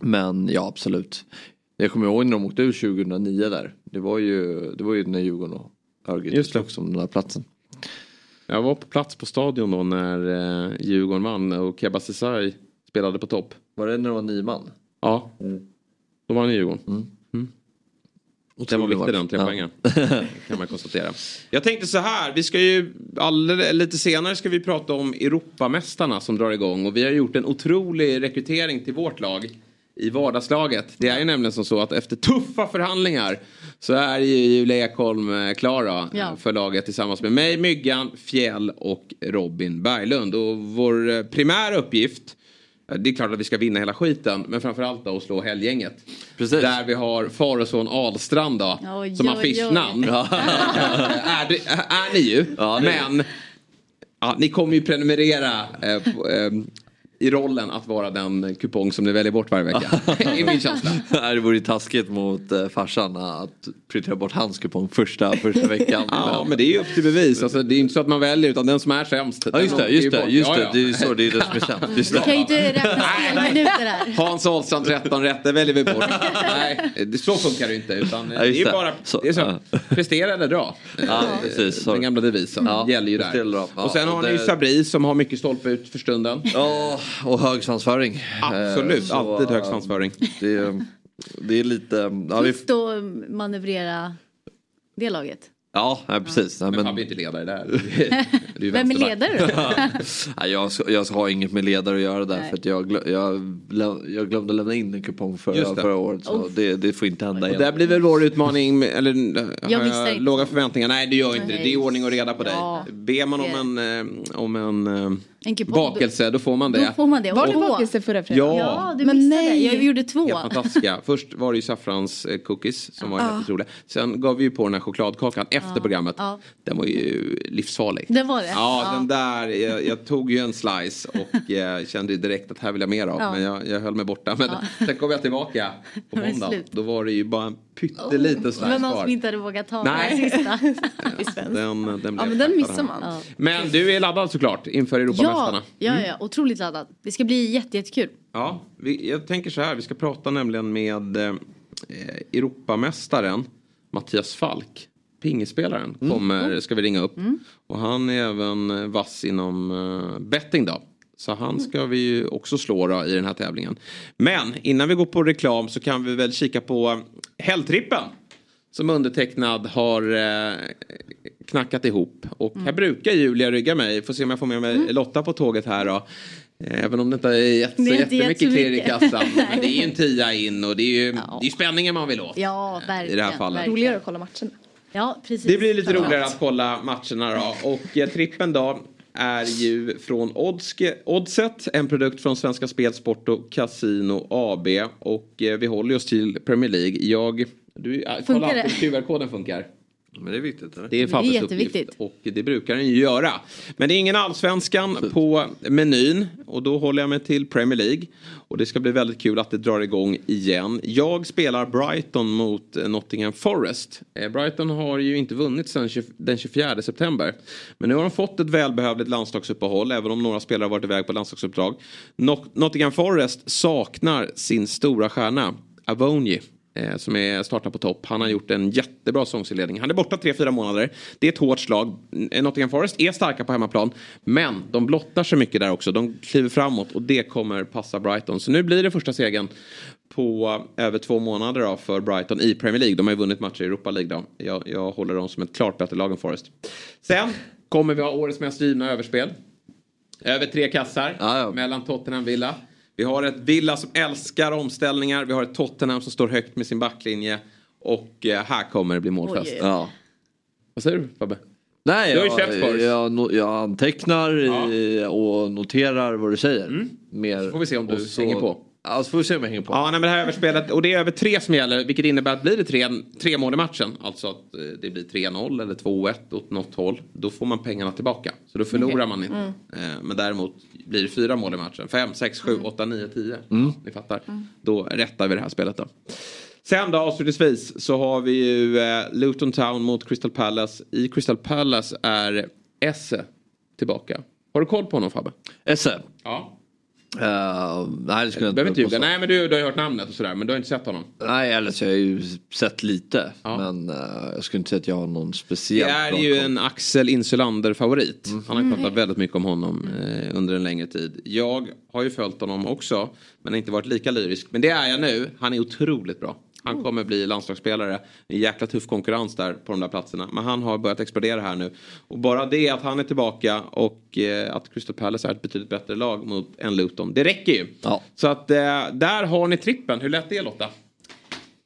men ja, absolut. Jag kommer ihåg när de åkte ur 2009 där. Det var ju, det var ju när Djurgården och Örgryte slogs om den där platsen. Jag var på plats på stadion då när eh, Djurgården vann och Keba Ceesay spelade på topp. Var det när det var nio man? Ja, Mm. då vann Djurgården. Och Den var viktig den, tre ja. kan man konstatera. Jag tänkte så här, vi ska ju alldeles, lite senare ska vi prata om Europamästarna som drar igång. Och vi har gjort en otrolig rekrytering till vårt lag i vardagslaget. Det är ju nämligen som så att efter tuffa förhandlingar så är ju Julia Ekholm eh, klar ja. för laget tillsammans med mig, Myggan, Fjäll och Robin Berglund. Och vår eh, primära uppgift det är klart att vi ska vinna hela skiten men framförallt då att slå helgänget. Precis. Där vi har far och son Ahlstrand då. Oj, som affischnamn. är, det, är ni ju. Ja, men ja, ni kommer ju prenumerera eh, på, eh, i rollen att vara den kupong som ni väljer bort varje vecka. I min känsla. det vore taskigt mot eh, farsan att prioritera bort hans kupong första, första veckan. ja men det är ju upp till bevis. Alltså, det är inte så att man väljer utan den som är sämst. Ja just det, just det, just det. det är ju så det är det som är sämst. Du kan ju inte räkna spelminuter här. Hans Ahlstrand 13 rätt, det väljer vi bort. Nej, så funkar det inte. Utan ja, det är bara det är så, prestera eller dra. Ja, precis, den gamla devisen ja, gäller ju där. och sen har ni ju Sabri som har mycket stolpe ut för stunden. Ja och hög svansföring. Absolut, så, alltid hög svansföring. Det, det är lite... Ja, Tufft att manövrera det laget. Ja, ja precis. Ja, men, men Fabbe är inte ledare där. är Vem är ledare då? ja, jag, jag har inget med ledare att göra där Nej. för att jag, jag, jag glömde lämna in en kupong förra, förra året. Så det, det, får inte hända igen. Och där blir väl vår utmaning, eller jag har jag låga förväntningar? Nej det gör inte Nej. det. Det är ordning och reda på ja. dig. Ber man om en, eh, om en eh, en bakelse, då får man det. Då får man det. Var det bakelse förra fredagen? Ja. ja, du men nej. Jag gjorde två. Helt fantastiska. Först var det ju saffrans eh, cookies som var ja. helt otroliga. Sen gav vi ju på den här chokladkakan efter ja. programmet. Ja. Den var ju livsfarlig. Den var det? Ja, ja. den där. Jag, jag, tog ju en slice och eh, kände direkt att här vill jag mer av. Men jag, jag höll mig borta. Men sen kom jag tillbaka på måndag. Då var det ju bara en pytteliten oh. slice var någon som inte hade vågat ta Nej. den sista. den, den ja, men den missar man. Men du är laddad såklart inför Europamästarna. Ja, ja, ja, otroligt laddad. Det ska bli jättekul. Ja, vi, jag tänker så här. Vi ska prata nämligen med eh, Europamästaren Mattias Falk. Pingisspelaren mm. kommer, mm. ska vi ringa upp. Mm. Och han är även vass inom uh, betting då. Så han ska vi ju också slå då i den här tävlingen. Men innan vi går på reklam så kan vi väl kika på Helgtrippen. Som undertecknad har eh, knackat ihop. Och mm. här brukar Julia rygga mig. Får se om jag får med mig mm. Lotta på tåget här då. Även om det inte är jätt, så jättemycket klirr i kassan. men det är ju en tia in och det är ju, ja. det är spänningen man vill åt. Ja, verkligen. I det här fallet. Roligare att kolla matcherna. Ja, precis. Det blir lite roligare att kolla matcherna då. Och eh, trippen då är ju från Oddske, Oddset, en produkt från Svenska Spel, Sport och Casino AB. Och eh, vi håller oss till Premier League. Jag, du, äh, kolla QR-koden funkar. Men det är viktigt. Eller? Det är Fabbes uppgift och det brukar den ju göra. Men det är ingen allsvenskan på menyn och då håller jag mig till Premier League. Och det ska bli väldigt kul att det drar igång igen. Jag spelar Brighton mot Nottingham Forest. Eh, Brighton har ju inte vunnit sedan den 24 september. Men nu har de fått ett välbehövligt landslagsuppehåll även om några spelare har varit iväg på landslagsuppdrag. Nottingham Forest saknar sin stora stjärna Avonji som är startar på topp. Han har gjort en jättebra säsongsinledning. Han är borta 3-4 månader. Det är ett hårt slag. Eh, Nottingham Forest är starka på hemmaplan. Men de blottar sig mycket där också. De kliver framåt och det kommer passa Brighton. Så nu blir det första segern på över två månader då för Brighton i Premier League. De har ju vunnit matcher i Europa League då. Jag, jag håller dem som ett klart bättre lag än Forest. Sen kommer vi ha årets mest givna överspel. Över tre kassar ah, ja. mellan Tottenham och Villa. Vi har ett Villa som älskar omställningar. Vi har ett Tottenham som står högt med sin backlinje. Och eh, här kommer det bli målfest. Ja. Vad säger du Fabbe? Nej, jag, jag, jag, jag antecknar ja. och noterar vad du säger. Mm. Mer, så får vi se om du så, hänger på. Ja, så får vi se om jag hänger på. Ja, nej, men det här överspelet, och det är över tre som gäller, vilket innebär att blir det tre, tre mål i matchen, alltså att eh, det blir 3-0 eller 2-1 åt något håll, då får man pengarna tillbaka. Så då förlorar okay. man inte. Mm. Eh, men däremot blir det fyra mål i matchen, 5, 6, 7, 8, 9, 10. Ni fattar. Mm. Då rättar vi det här spelet då. Sen då avslutningsvis så har vi ju eh, Luton Town mot Crystal Palace. I Crystal Palace är Esse tillbaka. Har du koll på honom Fabbe? Esse? Ja. Uh, nej, det skulle jag inte ljuga. Nej, men du, du har ju hört namnet och sådär. Men du har inte sett honom? Nej, eller så har jag ju sett lite. Ja. Men uh, jag skulle inte säga att jag har någon speciell. Det är ju en Axel Insulander favorit. Mm. Han har pratat mm. väldigt mycket om honom eh, under en längre tid. Jag har ju följt honom också. Men inte varit lika lyrisk. Men det är jag nu. Han är otroligt bra. Han kommer bli landslagsspelare. En jäkla tuff konkurrens där på de där platserna. Men han har börjat explodera här nu. Och bara det att han är tillbaka och eh, att Crystal Palace är ett betydligt bättre lag mot än Luton. Det räcker ju. Ja. Så att eh, där har ni trippen. Hur lät det Lotta?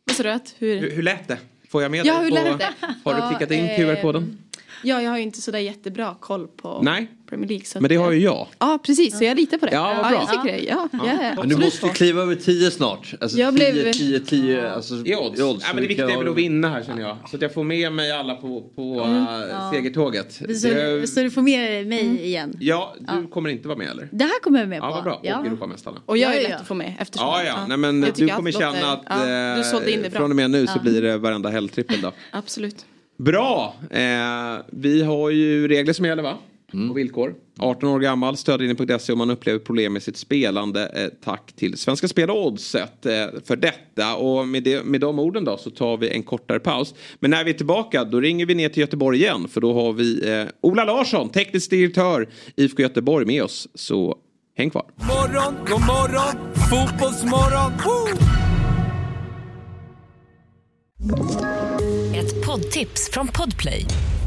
Vad sa du? att- Hur... Hur, hur lät det? Får jag med Ja, dig hur på... lät det? Har du klickat in QR-koden? Ja, jag har ju inte sådär jättebra koll på Nej. Premier League. Så Men det har ju jag. Ja, precis. Så jag litar på det. Ja, vad bra. jag tycker det. Ja, jag är Men du måste kliva över 10 snart. Alltså Jag 10, blev- 10, 10. Alltså, I odds. Ja, men det viktiga är väl att vinna här känner jag. Så att jag får med mig alla på, på Mm, äh, ja. segertåget. Så, Det- så du får med mig igen. Ja, du kommer inte vara med eller? Det här kommer jag med på. Ja, vad bra. Och Ja. Europamästarna. Och jag är Ja, lätt ja. att få med eftersom. Ja, ja. Nej, men Jag du kommer känna att Ja, du eh, bra. från och med nu så Ja. blir det varenda helgtrippel då. Absolut. Bra! Eh, vi har ju regler som gäller va? Och villkor. 18 år gammal, stödlinjen.se om man upplever problem med sitt spelande. Eh, tack till Svenska Spel och Oddset eh, för detta. Och med, det, med de orden då så tar vi en kortare paus. Men när vi är tillbaka då ringer vi ner till Göteborg igen. För då har vi eh, Ola Larsson, teknisk direktör IFK Göteborg med oss. Så häng kvar. Morgon, god morgon, fotbollsmorgon. Woo! Ett poddtips från Podplay.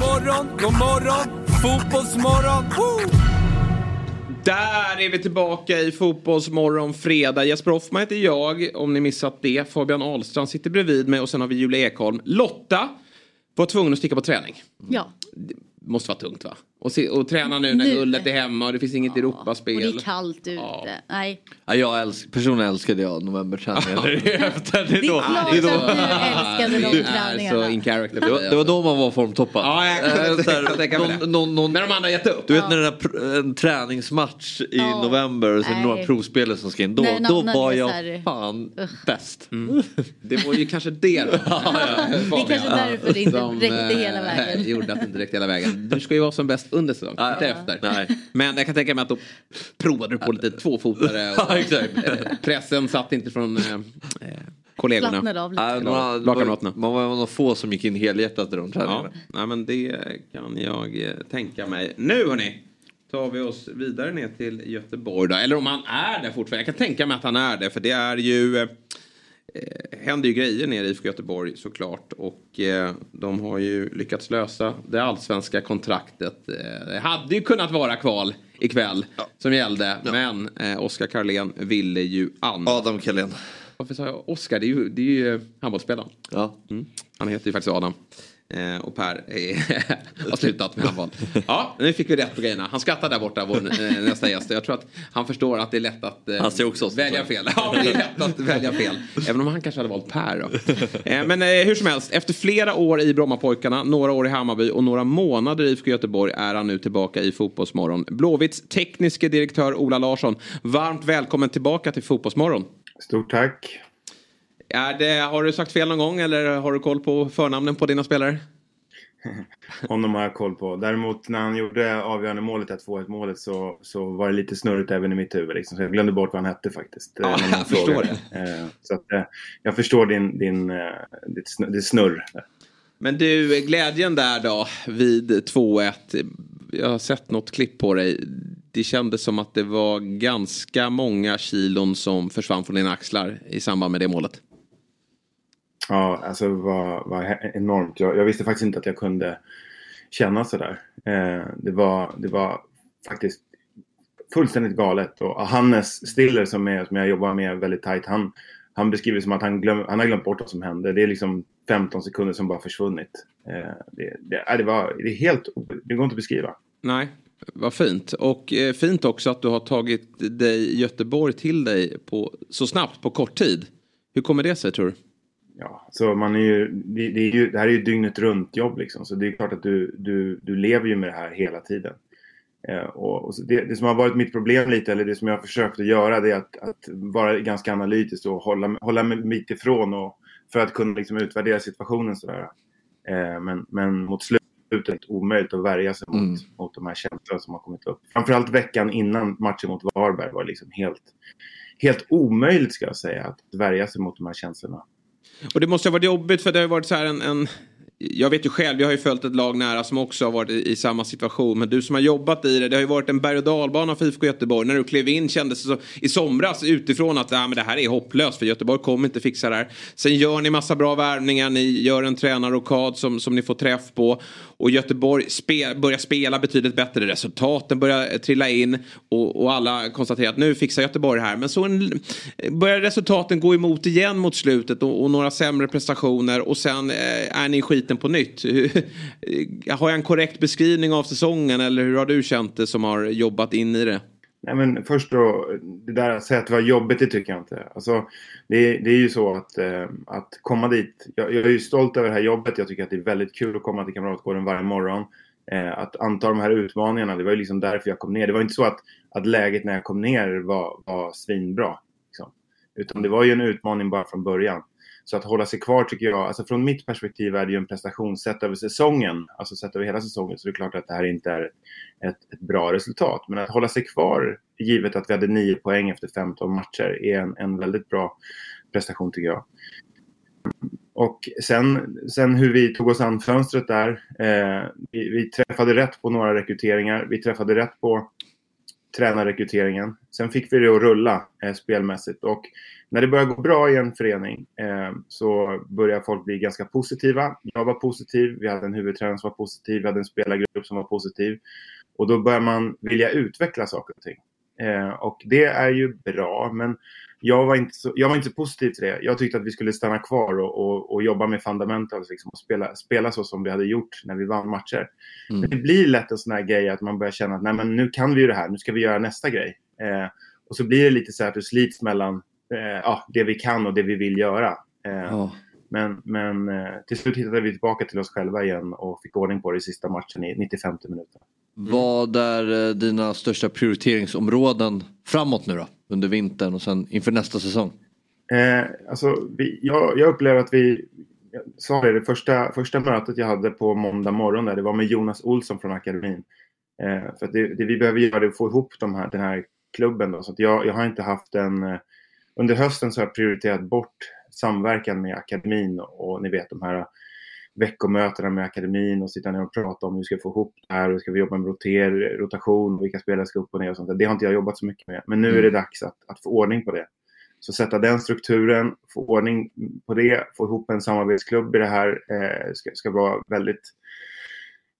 Morgon, god morgon, fotbollsmorgon. Woo! Där är vi tillbaka i Fotbollsmorgon fredag. Jesper Hoffman heter jag, om ni missat det. Fabian Ahlstrand sitter bredvid mig och sen har vi Julia Ekholm. Lotta var tvungen att sticka på träning. Ja, Måste vara tungt va? Och, se, och träna nu när Nu. guldet är hemma och det finns inget och Europaspel. det är kallt ute. Nej. Ja, jag älsk, personligen älskade jag novemberträningen. efter. Det, är då, klart det är då, att du älskade de träningarna. så in character. det, var, det var då man var formtoppad. Ja, jag kan Eh, så här, tänka- mig det. någon, någon, någon, När de andra gett upp. du vet när det är en träningsmatch i Ja. november och så är det Nej. några provspelare som ska in. Då, Nej, då var det jag här- fan bäst. Det var ju kanske det då. Det är kanske därför det inte räckte hela eh, vägen. gjorde att det inte räckte hela vägen. Du ska ju vara som bäst under säsong, Ja, inte ja. efter. Nej. Men jag kan tänka mig att då provade du på lite tvåfotare. Och, Ja, exakt. eh, pressen satt inte från eh, eh, kollegorna. Slappnade av lite. Man var några få som gick in helhjärtat i de Ja, träningarna. nej, men det kan jag eh, tänka mig. Nu hörni tar vi oss vidare ner till Göteborg då. Eller om han är där fortfarande. Jag kan tänka mig att han är det. För det är ju... Eh, händer ju grejer nere i IFK Göteborg såklart. Och eh, de har ju lyckats lösa det allsvenska kontraktet. Eh, det hade ju kunnat vara kval ikväll som gällde. Men eh, Oskar Karlén ville ju annat. Adam Kalén. Varför sa jag Oskar? Det är ju, det är ju eh, handbollsspelaren. Ja. Mm. Han heter ju faktiskt Adam. Eh, och Per har slutat med handboll. Ja, nu fick vi rätt på grejerna. Han skrattar där borta, vår eh, nästa gäst. Jag tror att han förstår att det är lätt att eh, Han ser också oss. välja fel. Ja, det är lätt att välja fel. Även om han kanske hade valt Per då. Eh, men eh, hur som helst, efter flera år i Brommapojkarna, några år i Hammarby och några månader i IFK Göteborg är han nu tillbaka i Fotbollsmorgon. Blåvitts tekniske direktör Ola Larsson, varmt välkommen tillbaka till Fotbollsmorgon. Stort tack. Är det, har du sagt fel någon gång eller har du koll på förnamnen på dina spelare? Honom har jag koll på. Däremot när han gjorde avgörande målet, att få ett målet, så, så var det lite snurrigt även i mitt huvud. Liksom. Så jag glömde bort vad han hette faktiskt. Ja, eh, när jag förstår frågade. Eh, Så att, eh, jag förstår din, din. Ditt snurr. Men du, glädjen där då vid 2-1. Jag har sett något klipp på dig. Det kändes som att det var ganska många kilon som försvann från dina axlar i samband med det målet. Ja, alltså det var, var enormt. Jag, jag visste faktiskt inte att jag kunde känna sådär. Eh, det, var, det var faktiskt fullständigt galet. Och Hannes Stiller som, är, som jag jobbar med väldigt tajt, han, han beskriver det som att han, glöm, han har glömt bort vad som hände. Det är liksom 15 sekunder som bara försvunnit. Eh, det, det, äh, det, var, det är helt... Det går inte att beskriva. Nej, vad fint. Och eh, fint också att du har tagit dig Göteborg till dig på, så snabbt på kort tid. Hur kommer det sig tror du? Ja, så man är ju, det, det, är ju, det här är ju dygnet runt jobb liksom. Så det är klart att du, du, du lever ju med det här hela tiden. Eh, och, och det, det som har varit mitt problem lite, eller det som jag har försökt att göra, det är att, att vara ganska analytisk och hålla, hålla mig mitt ifrån och, för att kunna liksom utvärdera situationen sådär. Eh, men, men mot slutet är det omöjligt att värja sig mot, Mm. mot de här känslorna som har kommit upp. Framförallt veckan innan matchen mot Varberg var liksom helt, helt omöjligt ska jag säga att värja sig mot de här känslorna. Och det måste ha varit jobbigt för det har ju varit så här en, en jag vet ju själv, jag har ju följt ett lag nära som också har varit i, i samma situation. Men du som har jobbat i det, det har ju varit en berg och dalbana för IFK Göteborg. När du klev in kändes det så i somras utifrån att ah, men det här är hopplöst för Göteborg kommer inte fixa det här. Sen gör ni massa bra värvningar, ni gör en tränarrokad som, som ni får träff på. Och Göteborg spe, börjar spela betydligt bättre, resultaten börjar eh, trilla in. Och, och alla konstaterar att nu fixar Göteborg det här. Men så en, eh, börjar resultaten gå emot igen mot slutet och, och några sämre prestationer. Och sen eh, är ni i skiten på nytt. Eh, har jag en korrekt beskrivning av säsongen eller hur har du känt det som har jobbat in i det? Nej, men först då, det där att säga att det var jobbigt, det tycker jag inte. Alltså, det, det är ju så att, eh, att komma dit. Jag, jag är ju stolt över det här jobbet. Jag tycker att det är väldigt kul att komma till Kamratgården varje morgon. Eh, att anta de här utmaningarna, det var ju liksom därför jag kom ner. Det var inte så att, att läget när jag kom ner var, var svinbra. Liksom. Utan det var ju en utmaning bara från början. Så att hålla sig kvar tycker jag, alltså från mitt perspektiv är det ju en prestation sett över säsongen, alltså sett över hela säsongen, så det är klart att det här inte är ett, ett bra resultat. Men att hålla sig kvar, givet att vi hade 9 poäng efter 15 matcher, är en, en väldigt bra prestation tycker jag. Och sen, sen hur vi tog oss an fönstret där. Eh, vi, vi träffade rätt på några rekryteringar. Vi träffade rätt på tränarrekryteringen. Sen fick vi det att rulla eh, spelmässigt. Och när det börjar gå bra i en förening eh, så börjar folk bli ganska positiva. Jag var positiv, vi hade en huvudtränare som var positiv, vi hade en spelargrupp som var positiv. Och då börjar man vilja utveckla saker och ting. Eh, och det är ju bra, men jag var, inte så, jag var inte så positiv till det. Jag tyckte att vi skulle stanna kvar och, och, och jobba med fundamentals liksom, och spela, spela så som vi hade gjort när vi vann matcher. Mm. Men det blir lätt en sån här grej att man börjar känna att Nej, men nu kan vi ju det här, nu ska vi göra nästa grej. Eh, och så blir det lite så här att du slits mellan eh, ja, det vi kan och det vi vill göra. Ja. Men, men eh, till slut hittade vi tillbaka till oss själva igen och fick ordning på det i sista matchen i 95 minuter. Mm. Vad är eh, dina största prioriteringsområden framåt nu då? Under vintern och sen inför nästa säsong? Eh, alltså, vi, jag, jag upplever att vi, jag sa det, det första, första mötet jag hade på måndag morgon där, det var med Jonas Olsson från akademin. Eh, för att det, det vi behöver göra är att få ihop de här, den här klubben. Då, så att jag, jag har inte haft en... Eh, under hösten så har jag prioriterat bort samverkan med akademin och, och ni vet de här veckomötena med akademin och sitta ner och prata om hur vi ska få ihop det här och ska vi jobba med roter, rotation, vilka spelare ska upp och ner och sånt där. Det har inte jag jobbat så mycket med. Men nu är det dags att, att få ordning på det. Så sätta den strukturen, få ordning på det, få ihop en samarbetsklubb i det här eh, ska, ska vara väldigt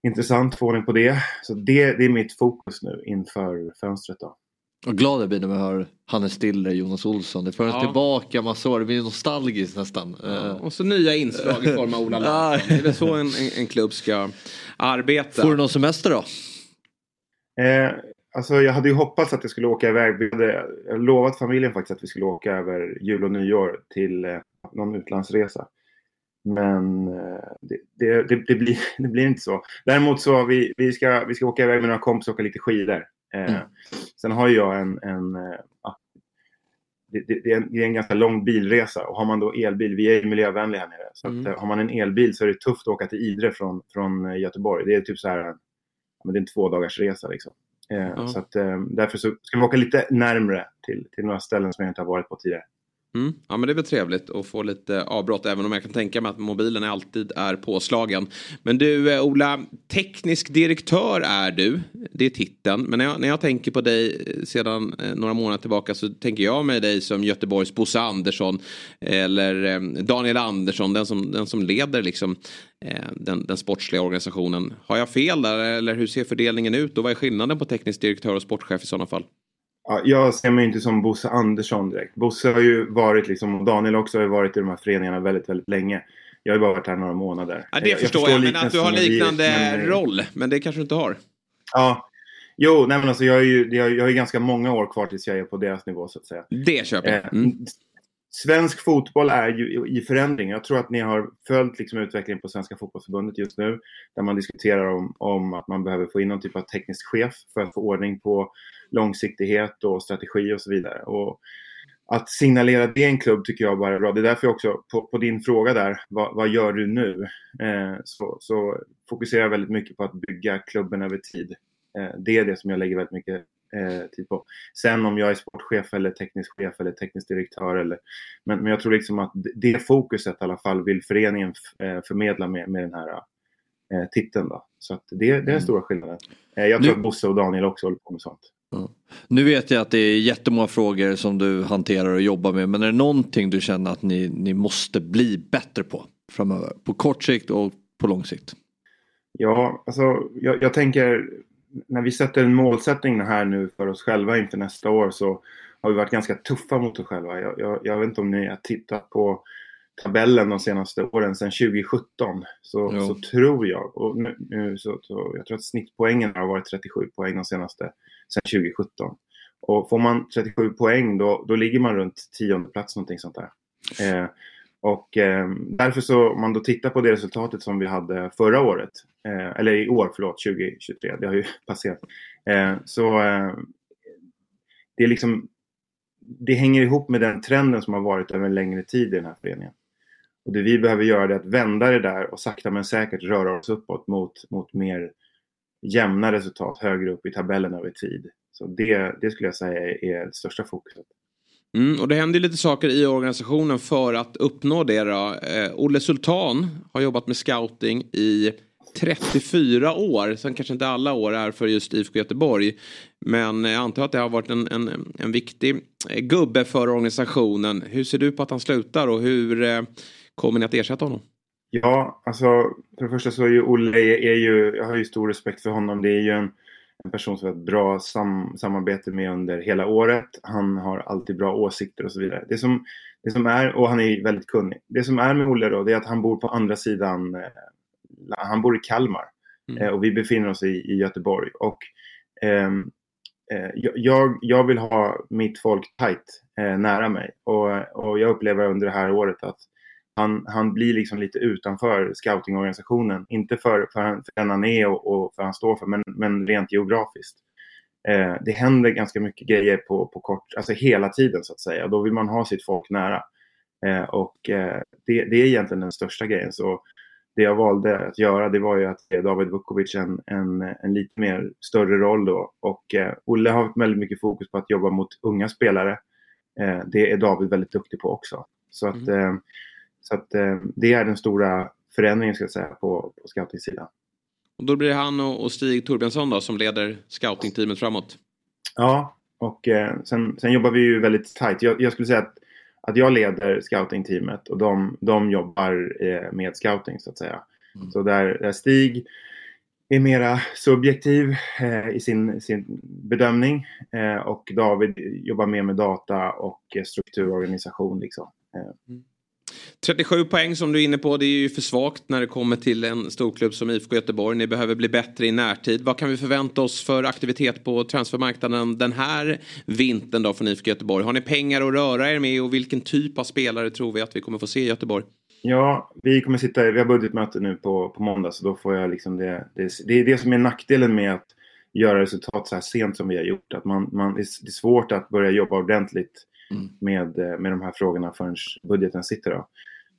intressant, få ordning på det. Så det, det är mitt fokus nu inför fönstret då. Och glad jag blir när man hör Hannes Stiller, Jonas Olsson. Det för Ja. tillbaka massor det blir nostalgiskt nästan. Eh, Och så nya inslag i form av Ola Larsson. Det är väl så en, en, en klubb ska arbeta. Får du någon semester då? Eh, alltså jag hade ju hoppats att jag skulle åka iväg. Vi hade jag hade lovat familjen faktiskt att vi skulle åka över jul och nyår till eh, någon utlandsresa. Men eh, det, det, det, det, blir, det blir inte så. Däremot så har vi, vi, ska, vi ska åka iväg med några kompisar och åka lite skidor. Eh, Mm. Sen har jag en, en eh, det, det, det, är en, det är en ganska lång bilresa och har man då elbil, vi är ju miljövänliga här nere, så att, Mm. eh, har man en elbil så är det tufft att åka till Idre från, från Göteborg. Det är typ så här, men det är en två dagars resa liksom. Eh, Ja. Så att, eh, därför så ska vi åka lite närmre till, till några ställen som jag inte har varit på tidigare. Mm. Ja men det är väl trevligt att få lite avbrott även om jag kan tänka mig att mobilen alltid är påslagen. Men du eh, Ola, teknisk direktör är du. Det är titeln. Men när jag, när jag tänker på dig eh, sedan eh, några månader tillbaka så tänker jag mig dig som Göteborgs Bosse Andersson. Eller eh, Daniel Andersson, den som, den som leder liksom eh, den, den sportsliga organisationen. Har jag fel där eller hur ser fördelningen ut och vad är skillnaden på teknisk direktör och sportchef i sådana fall? Ja, jag ser mig inte som Bosse Andersson direkt. Bosse har ju varit, liksom, och Daniel också har varit i de här föreningarna väldigt, väldigt länge. Jag har ju bara varit här några månader. Ja, det förstår jag, men att du har liknande men- roll. Men det kanske du inte har. Ja. Jo, nej men alltså jag har ju, jag jag har ju ganska många år kvar tills jag är på deras nivå så att säga. Det köper jag. Eh, Mm. Svensk fotboll är ju i förändring. Jag tror att ni har följt liksom utvecklingen på Svenska fotbollsförbundet just nu. Där man diskuterar om, om att man behöver få in någon typ av teknisk chef för att få ordning på långsiktighet och strategi och så vidare. Och att signalera det i en klubb tycker jag bara är bra. Det är därför också, på, på din fråga där, vad, vad gör du nu? Eh, så, så, fokuserar jag väldigt mycket på att bygga klubben över tid. Eh, det är det som jag lägger väldigt mycket eh, tid på. Sen om jag är sportchef eller teknisk chef eller teknisk direktör eller... Men, men jag tror liksom att det fokuset i alla fall vill föreningen eh, förmedla med, med den här eh, titeln. Då. Så det, det är den mm. stora skillnaden. Eh, jag tror nu... att Bosse och Daniel också håller på med sånt. Ja. Nu vet jag att det är jättemånga frågor som du hanterar och jobbar med men är det någonting du känner att ni, ni måste bli bättre på framöver? På kort sikt och på lång sikt? Ja, alltså jag, jag tänker när vi sätter en målsättning här nu för oss själva inför nästa år så har vi varit ganska tuffa mot oss själva. Jag, jag, jag vet inte om ni har tittat på tabellen de senaste åren, sedan 2017, så, så tror jag, och nu, nu så, så, jag tror att snittpoängen har varit 37 poäng de senaste, sedan 2017. Och får man 37 poäng då, då ligger man runt tionde plats någonting sånt där. Eh, och eh, därför så, om man då tittar på det resultatet som vi hade förra året, eh, eller i år, förlåt, 2023, det har ju passerat. Eh, så eh, det är liksom, det hänger ihop med den trenden som har varit över en längre tid i den här föreningen. Och det vi behöver göra är att vända det där och sakta men säkert röra oss uppåt mot, mot mer jämna resultat högre upp i tabellen över tid. Så det, det skulle jag säga är det största fokuset. Mm, och det händer lite saker i organisationen för att uppnå det. Då. Eh, Olle Sultan har jobbat med scouting i 34 år. Sen kanske inte alla år är för just IFK Göteborg. Men jag antar att det har varit en, en, en viktig gubbe för organisationen. Hur ser du på att han slutar och hur eh, kommer ni att ersätta honom? Ja, alltså för det första så är ju Olle, är ju, jag har ju stor respekt för honom. Det är ju en en person som har ett bra sam samarbete med under hela året. Han har alltid bra åsikter och så vidare. Det som, det som är, och han är väldigt kunnig. Det som är med Olle då, det är att han bor på andra sidan, eh, han bor i Kalmar. Mm. Eh, och vi befinner oss i, i Göteborg. Och ehm, eh, jag, jag vill ha mitt folk tight eh, nära mig. Och, och jag upplever under det här året att han, han blir liksom lite utanför scoutingorganisationen. Inte för, för, för den han är och, och för han står för, men, men rent geografiskt. Eh, det händer ganska mycket grejer på, på kort, alltså hela tiden så att säga. Då vill man ha sitt folk nära. Eh, och eh, det, det är egentligen den största grejen. Så det jag valde att göra det var ju att ge David Vukovic en, en, en lite mer större roll då. Och eh, Olle har väldigt mycket fokus på att jobba mot unga spelare. Eh, det är David väldigt duktig på också. Så att mm. eh, så att, eh, det är den stora förändringen ska jag säga på, på scoutingsidan. Och då blir det han och, Stig Torbjörnsson då som leder scoutingteamet framåt? Ja, och eh, sen, sen jobbar vi ju väldigt tajt. Jag, jag, skulle säga att, att jag leder scoutingteamet och de, de jobbar eh, med scouting så att säga. Mm. Så där, där Stig är mera subjektiv eh, i sin, sin bedömning eh, och David jobbar mer med data och strukturorganisation. Liksom. Eh. Mm. 37 poäng som du är inne på, det är ju för svagt när det kommer till en storklubb som IFK Göteborg. Ni behöver bli bättre i närtid. Vad kan vi förvänta oss för aktivitet på transfermarknaden den här vintern då från IFK Göteborg? Har ni pengar att röra er med och vilken typ av spelare tror vi att vi kommer få se i Göteborg? Ja, vi kommer sitta, vi har budgetmöte nu på, på måndag så då får jag liksom det, det, det är det som är nackdelen med att göra resultat så här sent som vi har gjort. Att man, man, det är svårt att börja jobba ordentligt mm. med, med de här frågorna förrän budgeten sitter. Då.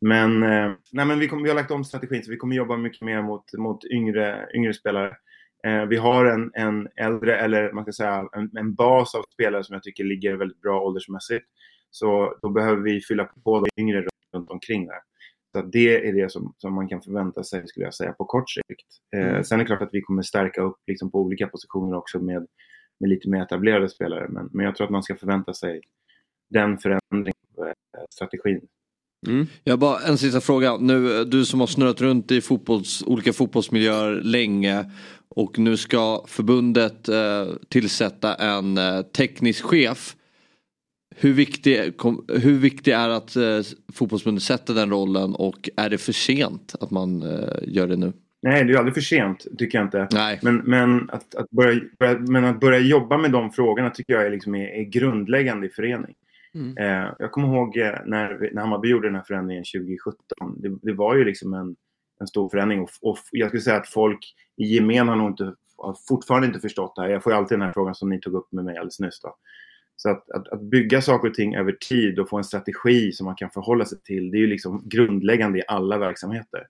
Men, eh, nej, men vi, kommer, vi har lagt om strategin så vi kommer jobba mycket mer mot, mot yngre, yngre spelare. Eh, vi har en, en äldre, eller man kan säga en, en, bas av spelare som jag tycker ligger väldigt bra åldersmässigt. Så då behöver vi fylla på de yngre runt omkring där. Så det är det som, som man kan förvänta sig, skulle jag säga, på kort sikt. Eh, mm. sen är det klart att vi kommer stärka upp liksom, på olika positioner också med, med lite mer etablerade spelare. Men, men jag tror att man ska förvänta sig den förändringen av strategin. Mm. Jag bara en sista fråga. Nu, du som har snurrat runt i fotbolls, olika fotbollsmiljöer länge och nu ska förbundet eh, tillsätta en eh, teknisk chef. Hur viktig, kom, hur viktig är att eh, fotbollsförbundet sätter den rollen och är det för sent att man eh, gör det nu? Nej, det är aldrig för sent tycker jag inte. Nej. Men, men, att, att börja, börja, men att börja jobba med de frågorna tycker jag är, liksom är, är grundläggande i förening. Mm. Eh, jag kommer ihåg eh, när, när Hammarby gjorde den här förändringen 2017. Det, det var ju liksom en, en stor förändring och, och, jag skulle säga att folk i gemen har nog inte, har fortfarande inte förstått det här. Jag får ju alltid den här frågan som ni tog upp med mig alldeles nyss. Då. Så att, att, att, bygga saker och ting över tid och få en strategi som man kan förhålla sig till, det är ju liksom grundläggande i alla verksamheter.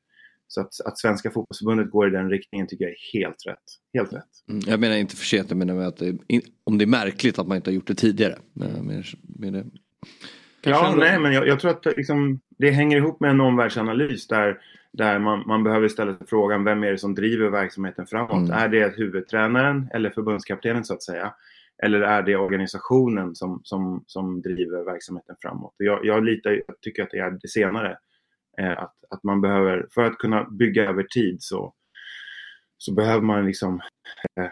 Så att, att Svenska fotbollsförbundet går i den riktningen tycker jag är helt rätt. Helt rätt. Mm, jag menar inte för sent, jag menar att det, om det är märkligt att man inte har gjort det tidigare. Med, med, det. Ja, nej, men jag, jag tror att liksom, det hänger ihop med en omvärldsanalys där, där man, man behöver ställa sig frågan vem är det som driver verksamheten framåt? Mm. Är det huvudtränaren eller förbundskaptenen så att säga? Eller är det organisationen som, som, som driver verksamheten framåt? Jag, jag, litar, jag tycker att det är det senare. Eh, att, att man behöver, för att kunna bygga över tid så, så behöver man liksom eh,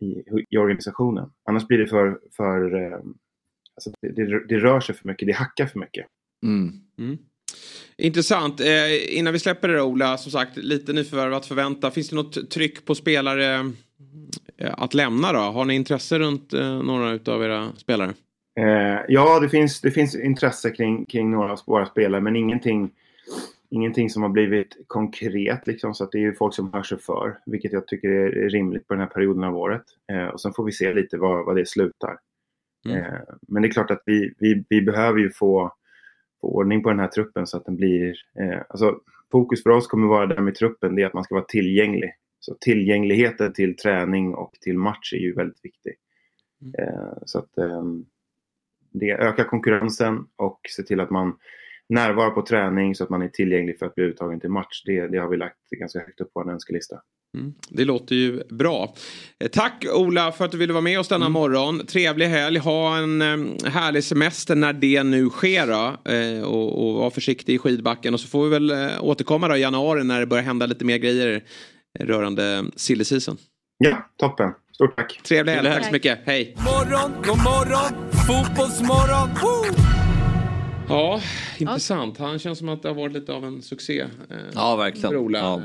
i, i, organisationen. Annars blir det för, för eh, alltså det, det, det, rör sig för mycket, det hackar för mycket. Mm. Mm. Intressant. Eh, innan vi släpper det Ola, som sagt lite nyförvärv att förvänta. Finns det något tryck på spelare eh, att lämna då? Har ni intresse runt eh, några av era spelare? Eh, ja, det finns, det finns intresse kring, kring några av våra spelare men ingenting, ingenting som har blivit konkret. Liksom, så att det är ju folk som hör sig för, vilket jag tycker är rimligt på den här perioden av året. Eh, och sen får vi se lite var, var det slutar. Mm. Eh, men det är klart att vi, vi, vi behöver ju få, få ordning på den här truppen så att den blir... Eh, alltså, fokus för oss kommer vara där med truppen, det är att man ska vara tillgänglig. Så tillgängligheten till träning och till match är ju väldigt viktig. Mm. Eh, så att ehm, det ökar konkurrensen och se till att man närvarar på träning så att man är tillgänglig för att bli uttagen till match. Det, det har vi lagt ganska högt upp på en önskelista. Mm, det låter ju bra. Eh, tack Ola för att du ville vara med oss denna mm. morgon. Trevlig helg. Ha en eh, härlig semester när det nu sker. Då. Eh, och, och var försiktig i skidbacken. Och så får vi väl eh, återkomma då i januari när det börjar hända lite mer grejer rörande silly season. Ja, toppen. Stort tack. Trevlig helg. Tack så mycket. Hej. Morgon, god morgon, fotbollsmorgon. Woo! Ja, intressant. Han känns som att det har varit lite av en succé. Eh, ja, verkligen. Ola. Ja. Eh,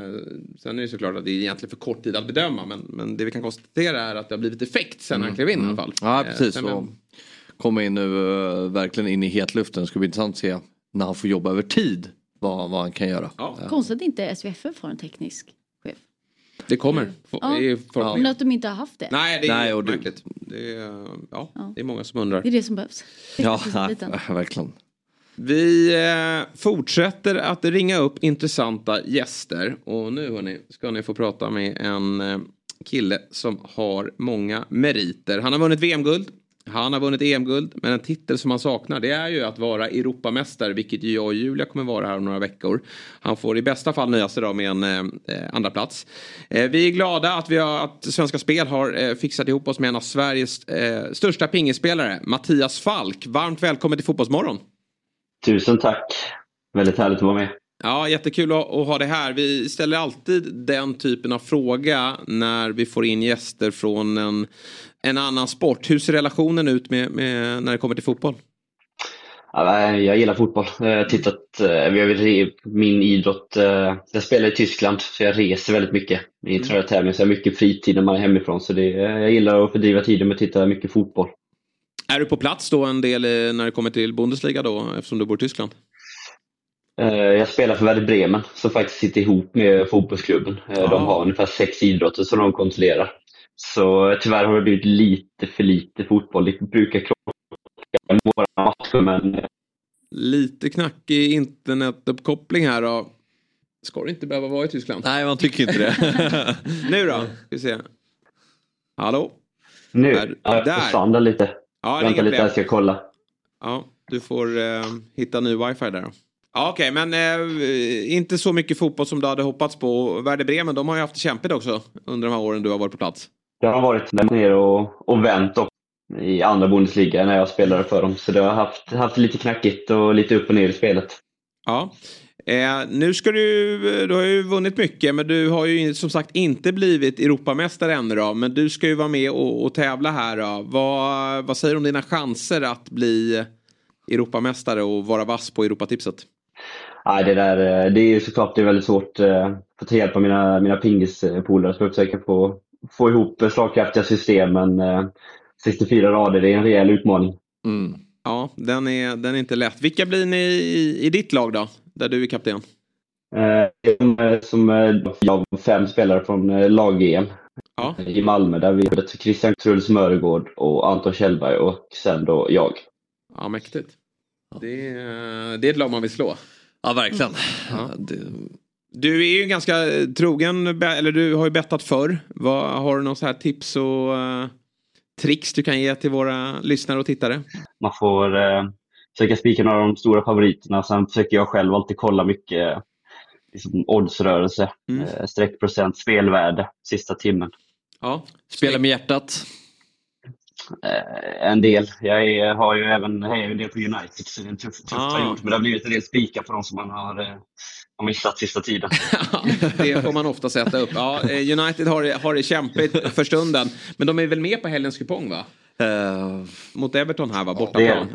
sen är det såklart att det är egentligen för kort tid att bedöma. Men, men det vi kan konstatera är att det har blivit effekt sen mm. han klev in mm. i alla fall. Ja, eh, precis. Eh, komma in nu verkligen in i hetluften. Det ska bli intressant att se när han får jobba över tid. Vad, vad han kan göra. Ja. Konstigt att inte SVFF har en teknisk chef. Det kommer. Ja. ja. Men att de inte har haft det. Nej, det är Nej, och märkligt. Det är, ja, ja, det är många som undrar. Det är det som behövs. Ja, verkligen. Vi eh, fortsätter att ringa upp intressanta gäster. Och nu hörni, ska ni få prata med en eh, kille som har många meriter. Han har vunnit VM-guld. Han har vunnit EM-guld. Men en titel som han saknar det är ju att vara Europamästare. Vilket ju jag och Julia kommer vara här om några veckor. Han får i bästa fall nöja sig då med en eh, eh andra plats. Eh, vi är glada att, vi har, att Svenska Spel har eh, fixat ihop oss med en av Sveriges eh, största pingisspelare. Mattias Falk. Varmt välkommen till Fotbollsmorgon. Tusen tack. Väldigt härligt att vara med. Ja, jättekul att, ha det här. Vi ställer alltid den typen av fråga när vi får in gäster från en, en annan sport. Hur ser relationen ut med, med när det kommer till fotboll? jag gillar fotboll. Jag har tittat, eh, min idrott, eh, jag spelar i Tyskland så jag reser väldigt mycket i mm. internationella tävlingar så jag har mycket fritid när man är hemifrån. Så det, jag gillar att fördriva tiden med att titta mycket fotboll. Är du på plats då en del när det kommer till Bundesliga då eftersom du bor i Tyskland? Eh, jag spelar för Werder Bremen som faktiskt sitter ihop med fotbollsklubben. Eh, ja. De har ungefär sex idrotter som de kontrollerar. Så tyvärr har det blivit lite för lite fotboll. Det brukar krocka våra matcher men... Eh, lite knackig internetuppkoppling här då. Ska du inte behöva vara i Tyskland? Nej, man tycker inte det. nu då? Ska vi se. Hallå? Nu? Där. Jag försvann lite. Ja, Vänta lite, jag ska kolla. Ja, du får eh, hitta ny wifi där. Ja, Okej, okay, men eh, inte så mycket fotboll som du hade hoppats på. Werder Bremen, de har ju haft det kämpigt också under de här åren du har varit på plats. Jag har varit nere och, och vänt också i andra Bundesliga när jag spelade för dem. Så det har haft, haft lite knackigt och lite upp och ner i spelet. Ja, Eh, nu ska du, du har ju vunnit mycket men du har ju som sagt inte blivit Europamästare ännu då. Men du ska ju vara med och, och tävla här då. Vad, vad säger du om dina chanser att bli Europamästare och vara vass på Europatipset? Nej, det, där, eh, det är såklart det är väldigt svårt eh, att ta hjälp av mina, mina pingispolare. Jag ska försöka få, få ihop slagkraftiga system men 64 rader det är en rejäl utmaning. Mm. Ja, den är, den är inte lätt. Vilka blir ni i, i ditt lag då? Där du är kapten? Eh, som, som jag fem spelare från lag-EM. Ja. i Malmö där vi hade Christian Truls Mörgård och Anton Kjellberg och sen då jag. Ja, mäktigt. Det är, det är ett lag man vill slå. Ja, verkligen. Ja. Du är ju ganska trogen, eller du har ju bettat förr. Vad, har du några så här tips och eh, tricks du kan ge till våra lyssnare och tittare? Man får eh, försöka spika några av de stora favoriterna. Sen försöker jag själv alltid kolla mycket liksom, oddsrörelse, eh, streckprocent, spelvärde sista timmen. Ja. Spela med hjärtat. Eh, en del. Jag är, har ju även ju en del på United så det är en tuff, tuff Ah. period. Men det har blivit en del spikar på de som man har, eh, har missat sista tiden. Det får man ofta sätta upp. Ja, United har, det- har det kämpigt för stunden. Men de är väl med på helgens kupong va? Mot Everton här va, bortaplan.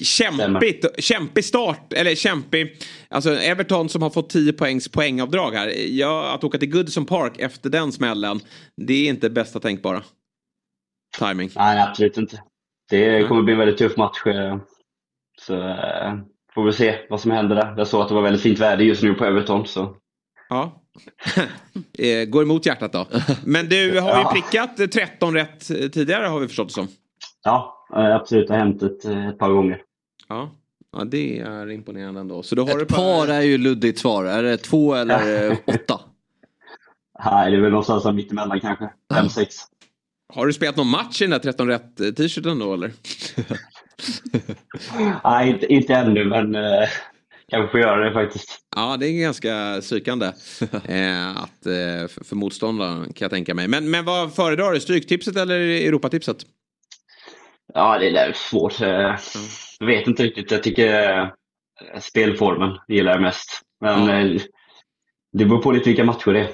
Kämpigt, kämpig start, eller kämpig. Alltså Everton som har fått 10 poängs poängavdrag här. Ja, att åka till Goodison Park efter den smällen. Det är inte bästa tänkbara. Timing. Nej, absolut inte. Det kommer bli en väldigt tuff match. eh, Så eh, får vi se vad som händer där. Jag såg att det var väldigt fint väder just nu på Everton. Så. Ja. Eh, Går emot hjärtat då. Men du har ju prickat eh, 13 rätt tidigare har vi förstått det som. Ja, eh, absolut. Det har hänt ett, eh, ett par gånger. Ja. ja, det är imponerande ändå. Så då har Ett du par är ju luddigt svar. Är det två eller åtta? Nej, det är väl någonstans mittemellan kanske. Fem, sex. Har du spelat någon match i den där 13 rätt eh, då eller? Nej, inte, inte ännu, men eh, kanske får göra det faktiskt. Ja, det är ganska psykande. eh, att, eh, för, för motståndaren kan jag tänka mig. Men, men vad föredrar du? Stryktipset eller Europatipset? Ja, det är svårt. eh, Jag vet inte riktigt. Jag tycker eh, spelformen gillar jag mest. Men eh, det beror på lite vilka matcher det är.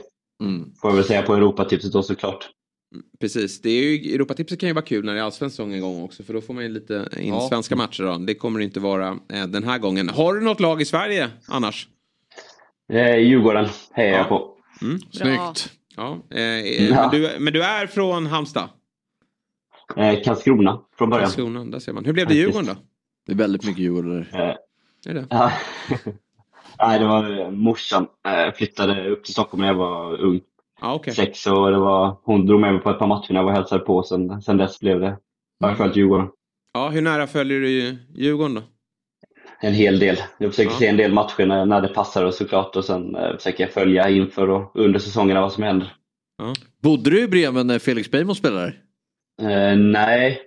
Får jag väl säga på Europatipset då såklart. Precis, det är ju, Europatipset kan ju vara kul när det är allsvensk säsong en gång också. För då får man ju lite in Ja. svenska matcher då. Det kommer det inte vara eh, den här gången. Har du något lag i Sverige annars? Eh, Djurgården hejar jag på. Mm. Snyggt. Ja, eh, eh, Ja. Men, du, men du är från Halmstad? Eh, Karlskrona från början. Karlskrona, där ser man. Hur blev det i Djurgården då? Det är väldigt mycket Djurgårdare. Eh, Är det? ja. Nej, det var eh, morsan. Eh, flyttade upp till Stockholm när jag var ung. Ah, okay. Sex och det var, hon drog med mig på ett par matcher när jag var och hälsade på. Sen, sen dess blev det, har jag följt Djurgården. Ja, hur nära följer du Djurgården då? En hel del. Jag försöker Ja. se en del matcher när, när det passar och såklart och sen eh, försöker jag följa inför och under säsongerna vad som händer. Bodde du Bremen när Felix Beijmo spelade där? Eh, nej,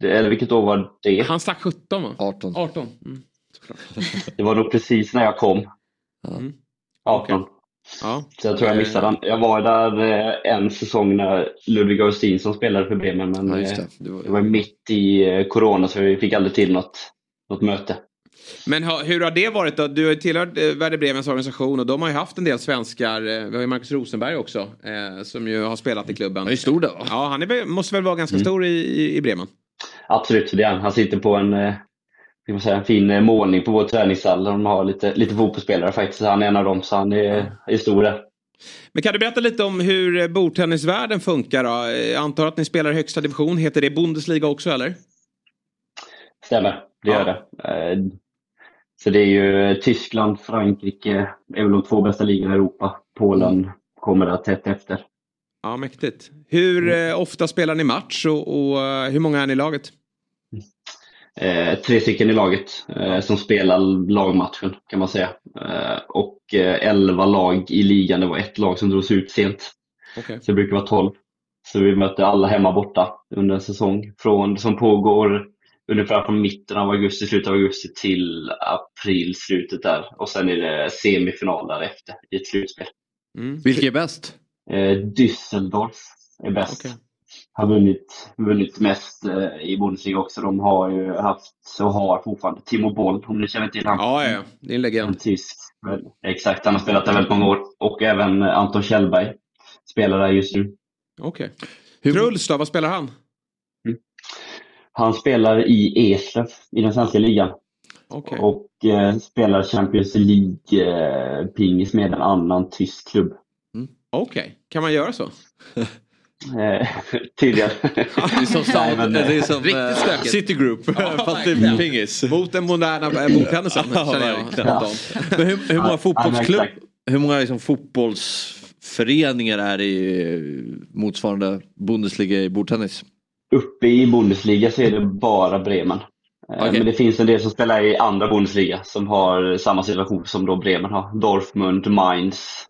det, eller vilket år var det? Han stack 17 va? 18. 18. Mm. Det var nog precis när jag kom. Mm. 18. Ja. Så jag tror jag missade den. Jag var där eh, en säsong när Ludvig Augustinsson spelade för Bremen men Ja, just det. eh, Det var- det var mitt i eh, Corona så vi fick aldrig till något, något möte. Men hur har det varit då? Du har ju tillhört eh, Werder Bremens organisation och de har ju haft en del svenskar. Eh, vi har ju Marcus Rosenberg också. Eh, som ju har spelat i klubben. Han är stor va? Ja, han är, måste väl vara ganska Mm. stor i, i, i Bremen. Absolut, det är han. Han sitter på en, ska man säga, en fin målning på vår träningshall. där De har lite, lite fotbollsspelare faktiskt. Han är en av dem så han är, är stor där. Men kan du berätta lite om hur bordtennisvärlden funkar då? Jag antar att ni spelar i högsta division. Heter det Bundesliga också eller? Stämmer, det gör det. Så det är ju Tyskland, Frankrike är väl de två bästa ligorna i Europa. Polen kommer där tätt efter. Ja, mäktigt. Hur eh, ofta spelar ni match och, och eh, hur många är ni i laget? Eh, tre stycken i laget eh, som spelar lagmatchen kan man säga. Eh, och eh, elva lag i ligan. Det var ett lag som drogs ut sent. Okej. Så det brukar vara 12. Så vi mötte alla hemma borta under en säsong. Från, som pågår ungefär från mitten av augusti, slutet av augusti till april, slutet där. Och sen är det semifinal därefter i ett slutspel. Mm. Vilka är bäst? Eh, Düsseldorf är bäst. Har vunnit, vunnit mest eh, i Bundesliga också. De har ju haft, och har fortfarande, Timo Boll, om ni känner till honom. Ja, ja. Det är en legend. En tysk. Exakt, han har spelat där väldigt många år. Och även Anton Kjellberg spelar där just nu. Okej. Truls då, vad spelar han? Han spelar i Eslöv i den svenska ligan. Okej. Och eh, spelar Champions League-pingis med en annan tysk klubb. Okej, kan man göra så? Eh, tydligen. Det är som, Nej, men, eh, det är som Riktigt eh, stökigt. City Group fast det är pingis. Mot den moderna eh, bordtennisen känner jag. Men hur, hur många fotbollsklubb, hur många liksom föreningar är i motsvarande Bundesliga i bordtennis? Uppe i Bundesliga så är det bara Bremen. Eh, Okej. Men det finns en del som spelar i andra Bundesliga som har samma situation som då Bremen har. Dortmund, Mainz.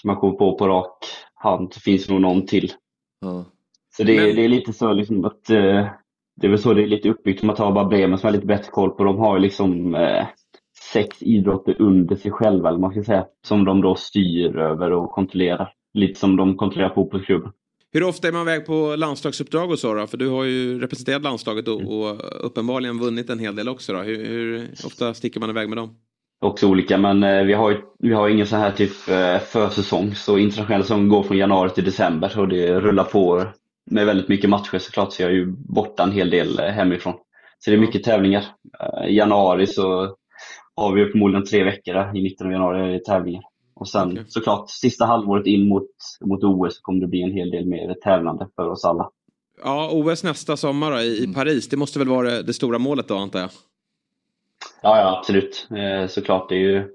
Som man kommer på på rak hand. Det finns nog någon till. Så det, är- Men- det är lite så liksom att eh, det är väl så det är lite uppbyggt man tar bara Bremen som har lite bättre koll på. De har ju liksom eh, sex idrotter under sig själva, eller man ska säga, som de då styr över och kontrollerar. Lite som de kontrollerar fotbollsklubben. Hur ofta är man iväg på landslagsuppdrag och så då? För du har ju representerat landslaget och, och uppenbarligen vunnit en hel del också då. Hur, hur ofta sticker man iväg med dem? Också olika, men eh, vi har ju vi har ingen sån här typ eh, försäsong. Så internationell säsong går från januari till december och det rullar på med väldigt mycket matcher såklart. Så jag är ju borta en hel del eh, hemifrån. Så det är mycket tävlingar. I januari så har vi förmodligen tre veckor där, i mitten av januari är det tävlingar. Och sen såklart sista halvåret in mot, mot OS så kommer det bli en hel del mer tävlande för oss alla. Ja, OS nästa sommar då, i, i Paris. Det måste väl vara det, det stora målet då antar jag? Ja, ja absolut. Eh, såklart. Det är ju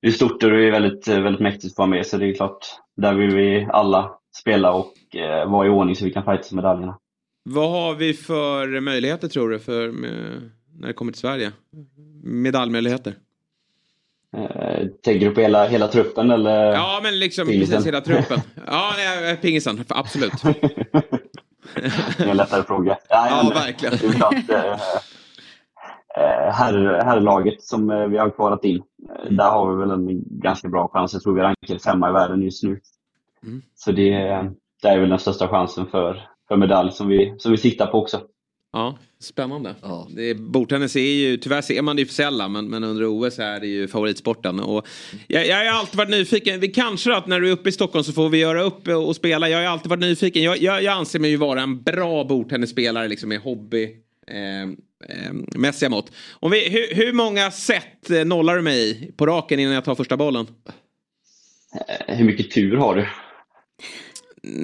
det är stort och det är väldigt, väldigt mäktigt att vara med. Så det är klart, där vill vi alla spela och eh, vara i ordning så vi kan fightas medaljerna. Vad har vi för möjligheter tror du för med, när det kommer till Sverige? Medaljmöjligheter? Eh, tänker du på hela, hela truppen eller? Ja, men liksom Pingisen? precis hela truppen. Ja, nej, pingisen, absolut. Det är en lättare fråga. Ja, Ja, men, verkligen. Det är klart, eh, eh, herr, herrlaget som eh, vi har kvalat in, eh, där har vi väl en ganska bra chans. Jag tror vi rankar femma i världen just nu. Mm. Så det, det är väl den största chansen för, för medalj som vi, som vi siktar på också. Ja, spännande. Det är, bordtennis är ju, tyvärr ser man det ju för sällan, men, men under OS är det ju favoritsporten. Och jag, jag har alltid varit nyfiken, vi kanske att när du är uppe i Stockholm så får vi göra upp och spela. Jag har alltid varit nyfiken, jag, jag, jag anser mig ju vara en bra bordtennisspelare liksom med hobby. Eh, eh, mässiga mått. Om vi, hur, hur många set eh, nollar du mig i på raken innan jag tar första bollen? Eh, Hur mycket tur har du?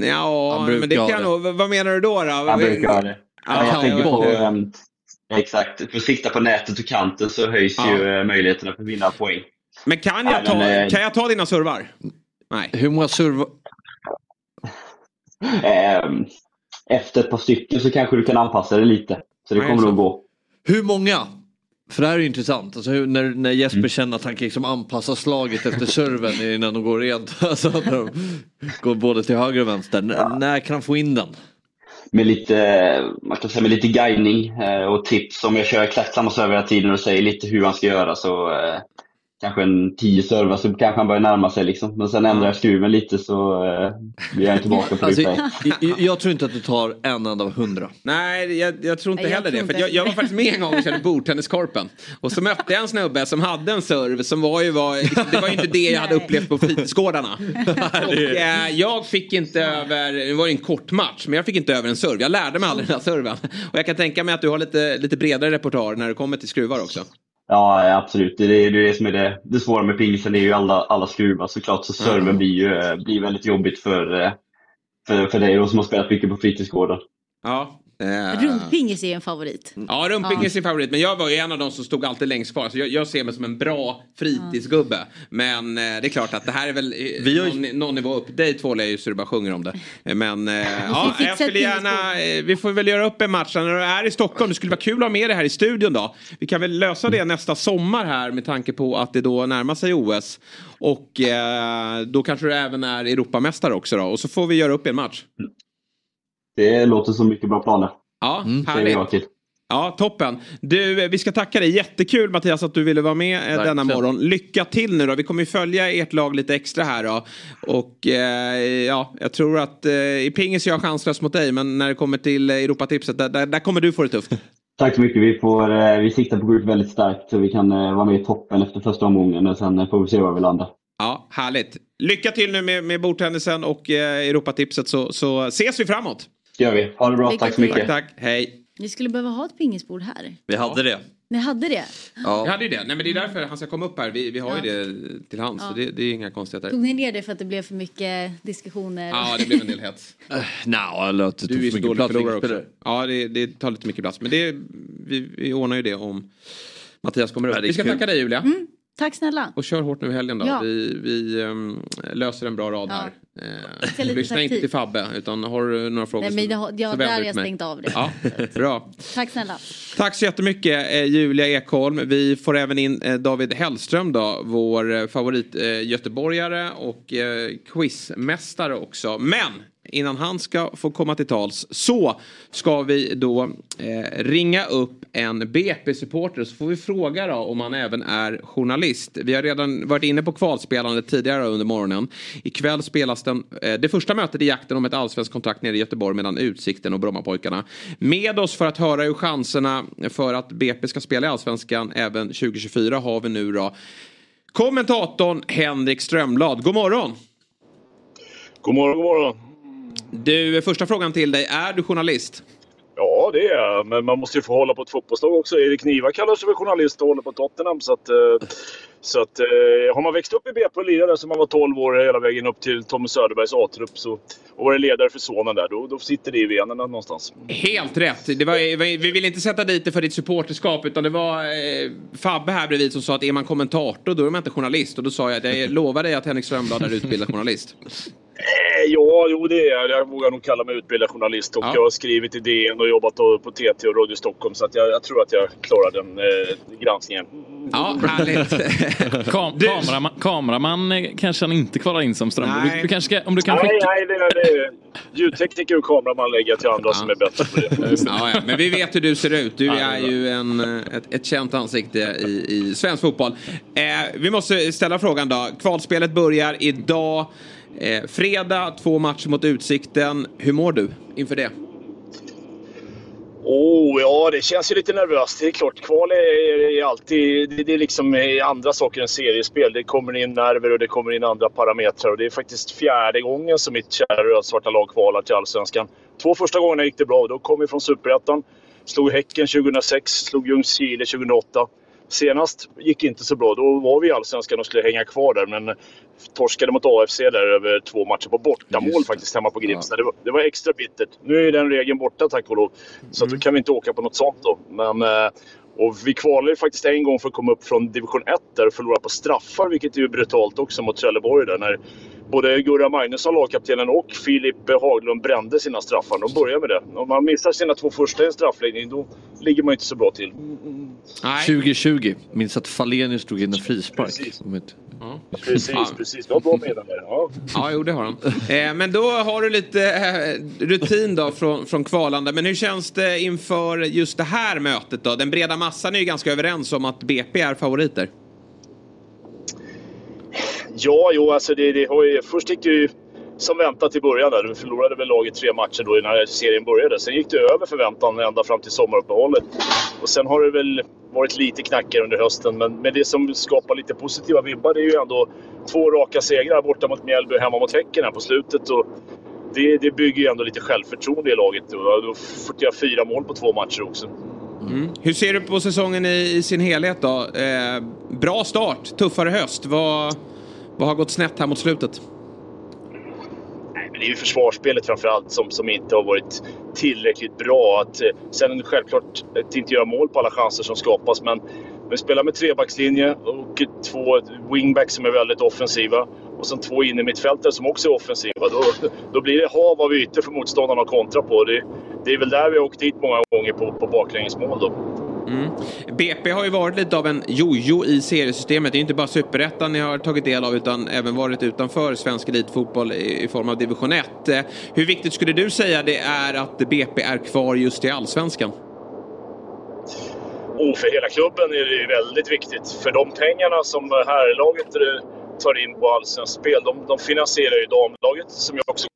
Ja, men det kan nog, vad menar du då? då? Han brukar ha det. Ja, jag tänker på, exakt, för att sikta på nätet och kanten så höjs Ja. ju eh, möjligheterna för att vinna poäng. Men kan jag, ta, men, eh, kan jag ta dina servar? Nej. Hur många servar? Ehm, Efter ett par stycken så kanske du kan anpassa det lite. Så det Nej, kommer nog gå. Hur många? För det här är ju intressant. Alltså, hur, när, när Jesper känner att han kan liksom anpassa slaget efter serven innan de går rent. Alltså, när de går både till höger och vänster. N- När kan han få in den? Med lite, man kan säga med lite guidning eh, och tips. Om jag kör exakt samma server hela tiden och säger lite hur han ska göra så eh, kanske en 10 servar så kanske han börjar närma sig liksom. Men sen ändrar jag skruven lite så eh, blir jag tillbaka på Alltså, det. jag, tror inte att det tar en enda av hundra. Nej, jag, jag tror inte Nej, jag heller tror det. För inte jag, jag var faktiskt med en gång och körde bordtenniskorpen. Och så mötte jag en snubbe som hade en serv som var ju, var, liksom, det var ju inte det jag hade upplevt på fritidsgårdarna. Och eh, jag fick inte över, det var ju en kort match, men jag fick inte över en serv. Jag lärde mig aldrig den här serven. Och jag kan tänka mig att du har lite, lite bredare repertoar när det kommer till skruvar också. Ja, absolut. Det är det, som är det, det svåra med pingisen. Det är ju alla, alla skruvar såklart. Så serven Mm. blir ju eh, blir väldigt jobbigt för, eh, för, för dig då, som har spelat mycket på fritidsgården. Ja. Eh, Rundpingis är en favorit. Ja, rumping är sin favorit. Men jag var ju en av de som stod alltid längst kvar. Så jag, jag ser mig som en bra fritidsgubbe. Men eh, det är klart att det här är väl eh, någon, någon nivå upp. Dig två lär ju så du bara sjunger om det. Men eh, ja, jag skulle gärna... Eh, vi får väl göra upp en match när du är i Stockholm. Det skulle vara kul att ha med dig här i studion då. Vi kan väl lösa det nästa sommar här med tanke på att det då närmar sig OS. Och eh, då kanske du även är Europamästare också då. Och så får vi göra upp en match. Det låter som mycket bra planer. Ja, Säger härligt. jag till. Ja, toppen. Du, eh, vi ska tacka dig. Jättekul Mattias att du ville vara med eh, denna Verkligen. morgon. Lycka till nu då. Vi kommer ju följa ert lag lite extra här då. Och eh, ja, jag tror att eh, i pingis är jag chanslös mot dig. Men när det kommer till eh, Europatipset, där, där, där kommer du få det tufft. Tack så mycket. Vi, får, eh, vi siktar på att gå ut väldigt starkt så vi kan eh, vara med i toppen efter första omgången. Och sen eh, får vi se var vi landar. Ja, härligt. Lycka till nu med, med bordtennisen och eh, Europatipset så, så ses vi framåt. Gör vi. Ha det bra. Lycka Tack så mycket. Tack, tack. Hej. Ni skulle behöva ha ett pingisbord här. Vi hade det. Ni hade det? Vi hade ju det. Nej, men det är därför han ska komma upp här. Vi, vi har ju Ja. det till hands. Ja. Så det, det är inga konstigheter. Tog ni ner det för att det blev för mycket diskussioner? Ja, det blev en del hets. Eller att det Du tog är ju för mycket plats. förlorare också. Ja, det, det tar lite mycket plats. Men det, vi, vi ordnar ju det om Mattias kommer upp. Ja, det är Vi ska kul. tacka dig Julia. Tack snälla. Och kör hårt nu i helgen då. Ja. Vi, vi um, löser en bra rad Ja. här. Eh, lyssna inte till Fabbe utan har du några frågor Nej, men det har- ja, så där har jag stängt av det. Ja, bra. Tack snälla. Tack så jättemycket eh, Julia Ekholm. Vi får även in eh, David Hellström då, vår eh, favorit eh, göteborgare och eh, quizmästare också. Men innan han ska få komma till tals så ska vi då eh, ringa upp en BP-supporter så får vi fråga då om han även är journalist. Vi har redan varit inne på kvalspelandet tidigare under morgonen. Ikväll spelas den, eh, det första mötet i jakten om ett allsvenskt kontrakt nere i Göteborg mellan Utsikten och Brommapojkarna. Med oss för att höra hur chanserna för att BP ska spela i allsvenskan även 2024 har vi nu då kommentatorn Henrik Strömblad. God morgon! God morgon, god morgon. Du, första frågan till dig. Är du journalist? Ja, det är jag. Men man måste ju få hålla på ett fotbollslag också. Erik Niva kallar sig för journalist och håller på Tottenham. Så att, eh, så att, eh, har man växt upp i BP och lirade som man var 12 år hela vägen upp till Tommy Söderbergs A-trupp så, och varit ledare för sonen där, då, då sitter det i venerna någonstans. Helt rätt. Det var, vi vill inte sätta dit det för ditt supporterskap utan det var eh, Fabbe här bredvid som sa att är man kommentator då är man inte journalist. Och då sa jag att jag lovar dig att Henrik Strömblad är utbildad journalist. Eh, Ja, jo det är jag. Jag vågar nog kalla mig utbildad journalist och jag har skrivit i DN och jobbat på TT och Radio Stockholm så att jag, jag tror att jag klarar den eh, granskningen. Ja, härligt. Kam kameraman, kameraman eh, kanske han inte kvalar in som Strömberg. Du, du kanske ska, om du kan nej, skicka... nej, det är, det ljudtekniker och kameraman lägger jag till andra som är bättre på det. Ja, ja, men vi vet hur du ser ut. Du är ju en, eh, ett, ett känt ansikte i, i svensk fotboll. Eh, vi måste ställa frågan då. Kvalspelet börjar idag. Eh, fredag, två matcher mot Utsikten. Hur mår du inför det? Oh, ja, det känns ju lite nervöst. Det är klart, kval är, är alltid... Det, det är liksom eh, andra saker än seriespel. Det kommer in nerver och det kommer in andra parametrar. Och det är faktiskt fjärde gången som mitt kära rödsvarta lag kvalar till Allsvenskan. Två första gångerna gick det bra. Då kom vi från Superettan. Slog Häcken 2006, slog Ljungskile 2008. Senast gick det inte så bra. Då var vi i Allsvenskan och skulle hänga kvar där. Men torskade mot AFC där över två matcher på bortamål faktiskt hemma på Grimsta. Det, var, det var extra bittert. Nu är den regeln borta tack och lov. Så att då kan vi inte åka på något sånt då. Men, eh, och vi kvalade faktiskt en gång för att komma upp från division 1 där och förlora på straffar, vilket är ju brutalt också mot Trelleborg där. När både Gurra Magnusson, lagkaptenen, och Filip Haglund brände sina straffar. De börjar med det. Om man missar sina två första i en straffläggning, då ligger man inte så bra till. 2020. Minns att Falenius drog in en frispark. Inte- Precis, precis. Du har bra där. Ja. Ja, jo det har han. Eh, men då har du lite eh, rutin då från, från kvalande. Men hur känns det inför just det här mötet då? Den breda massan är ju ganska överens om att BP är favoriter. Ja, jo, alltså det, det har ju, först gick det ju som väntat i början. Där. Vi förlorade väl laget tre matcher då när serien började. Sen gick det över förväntan ända fram till sommaruppehållet. Och sen har det väl varit lite knackigare under hösten. Men, men det som skapar lite positiva vibbar det är ju ändå två raka segrar borta mot Mjällby och hemma mot Häcken här på slutet. Och det, det bygger ju ändå lite självförtroende i laget. Och då fick jag fyra mål på två matcher också. Mm. Hur ser du på säsongen i, i sin helhet då? Eh, bra start, tuffare höst. Vad, vad har gått snett här mot slutet? Nej, men det är ju försvarsspelet framförallt som, som inte har varit tillräckligt bra. Att, eh, sen självklart eh, att inte göra mål på alla chanser som skapas, men vi spelar med trebackslinje och två wingbacks som är väldigt offensiva. Och sen två innermittfältare som också är offensiva. Då, då blir det hav av ytor för motståndarna att kontra på. Det, det är väl där vi har åkt dit många gånger på, på baklängesmål då. Mm. BP har ju varit lite av en jojo i seriesystemet. Det är ju inte bara superettan ni har tagit del av utan även varit utanför svensk elitfotboll i, i form av division 1. Hur viktigt skulle du säga det är att BP är kvar just i allsvenskan? Och för hela klubben är det ju väldigt viktigt. För de pengarna som herrlaget tar in på allsvenskt spel, de, de finansierar ju damlaget som jag också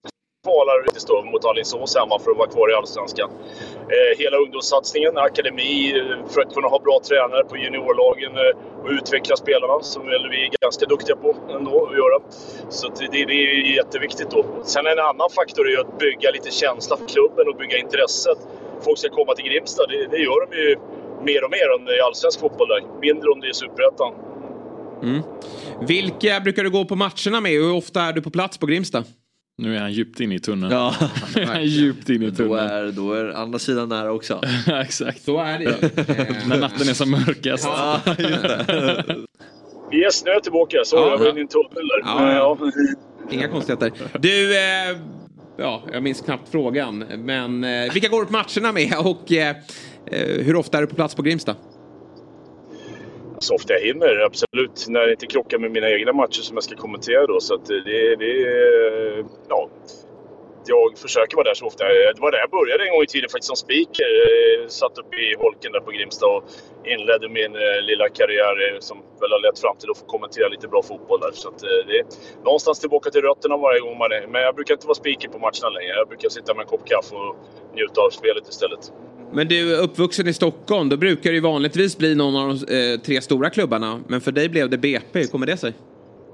kvalar lite då mot Alingsås hemma för att vara kvar i Allsvenskan. Eh, hela ungdomssatsningen, akademi, eh, för att kunna ha bra tränare på juniorlagen eh, och utveckla spelarna som väl vi är ganska duktiga på ändå att göra. Så det, det är jätteviktigt då. Sen en annan faktor är ju att bygga lite känsla för klubben och bygga intresset. Folk ska komma till Grimsta, det, det gör de ju mer och mer än i allsvensk fotboll där. Mindre om det är superettan. Mm. Vilka brukar du gå på matcherna med och hur ofta är du på plats på Grimsta? Nu är han djupt inne i tunneln. Ja. nu är han djupt inne i Då tunneln. är, då är andra sidan nära också. Exakt. Så är det. När natten är som mörkast. Ja, just det. Yes, nu är jag tillbaka. Så Ja. jag var inne i en tunnel där. Ja, ja. Ja. Inga konstigheter. Du, eh, ja, jag minns knappt frågan. Men eh, vilka går du på matcherna med och eh, eh, hur ofta är du på plats på Grimsta? Så ofta jag hinner, absolut. När det inte krockar med mina egna matcher som jag ska kommentera då. Så att det, det. Ja. Jag försöker vara där så ofta. Det var där jag började en gång i tiden faktiskt som speaker. Jag Satt uppe i holken där på Grimsta och inledde min eh, lilla karriär eh, som väl har lett fram till att få kommentera lite bra fotboll där. Så att, det är någonstans tillbaka till rötterna varje gång man är. Men jag brukar inte vara speaker på matcherna längre. Jag brukar sitta med en kopp kaffe och njuta av spelet istället. Men du är uppvuxen i Stockholm, då brukar det ju vanligtvis bli någon av de eh, tre stora klubbarna. Men för dig blev det BP, hur kommer det sig?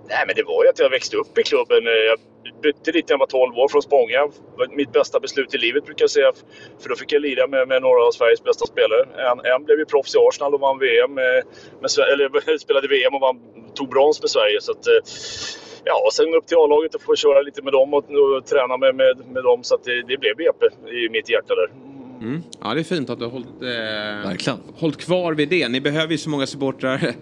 Nej, men det var ju att jag växte upp i klubben. Eh, jag bytte dit när jag var 12 år från Spånga. Det var mitt bästa beslut i livet brukar jag säga. För då fick jag lira med, med några av Sveriges bästa spelare. En, en blev ju proffs i Arsenal och vann VM. Eh, med, med, eller spelade VM och vann, tog brons med Sverige. Så att, eh, ja, och sen upp till A-laget och få köra lite med dem och, och träna med, med, med dem. Så att det, det blev BP i mitt hjärta där. Mm. Ja, det är fint att du har hållit, eh, hållit kvar vid det. Ni behöver ju så många supportrar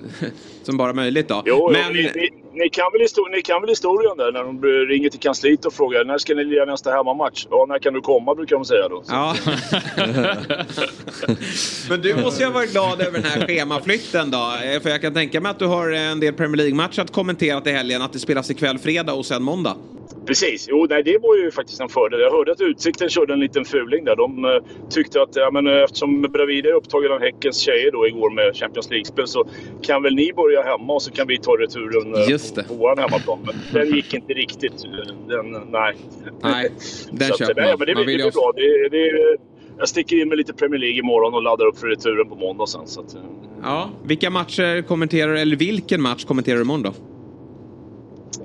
som bara möjligt då. Jo, Men, ni, ni, ni, kan väl histor- ni kan väl historien där när de ringer till kansliet och frågar när ska ni lira nästa hemmamatch? Ja, när kan du komma brukar de säga då. Så. Ja. Men du måste ju ha varit glad över den här schemaflytten då. Eh, För jag kan tänka mig att du har en del Premier League-matcher att kommentera till helgen. Att det spelas ikväll fredag och sen måndag. Precis, jo nej, det var ju faktiskt en fördel. Jag hörde att Utsikten körde en liten fuling där. De eh, tyckte att ja, men, eh, eftersom Bravida är upptagen av Häckens tjejer då igår med Champions League-spel så kan väl ni börja hemma och så kan vi ta returen eh, Just det. på, vår hemmaplan. Men den gick inte riktigt. Den, nej. Nej, den Så köper nej, man. Men det, Man det vill ju blir bra. Det, det, jag sticker in med lite Premier League imorgon och laddar upp för returen på måndag sen. Så att, eh, Ja, vilka matcher kommenterar eller vilken match kommenterar du imorgon då?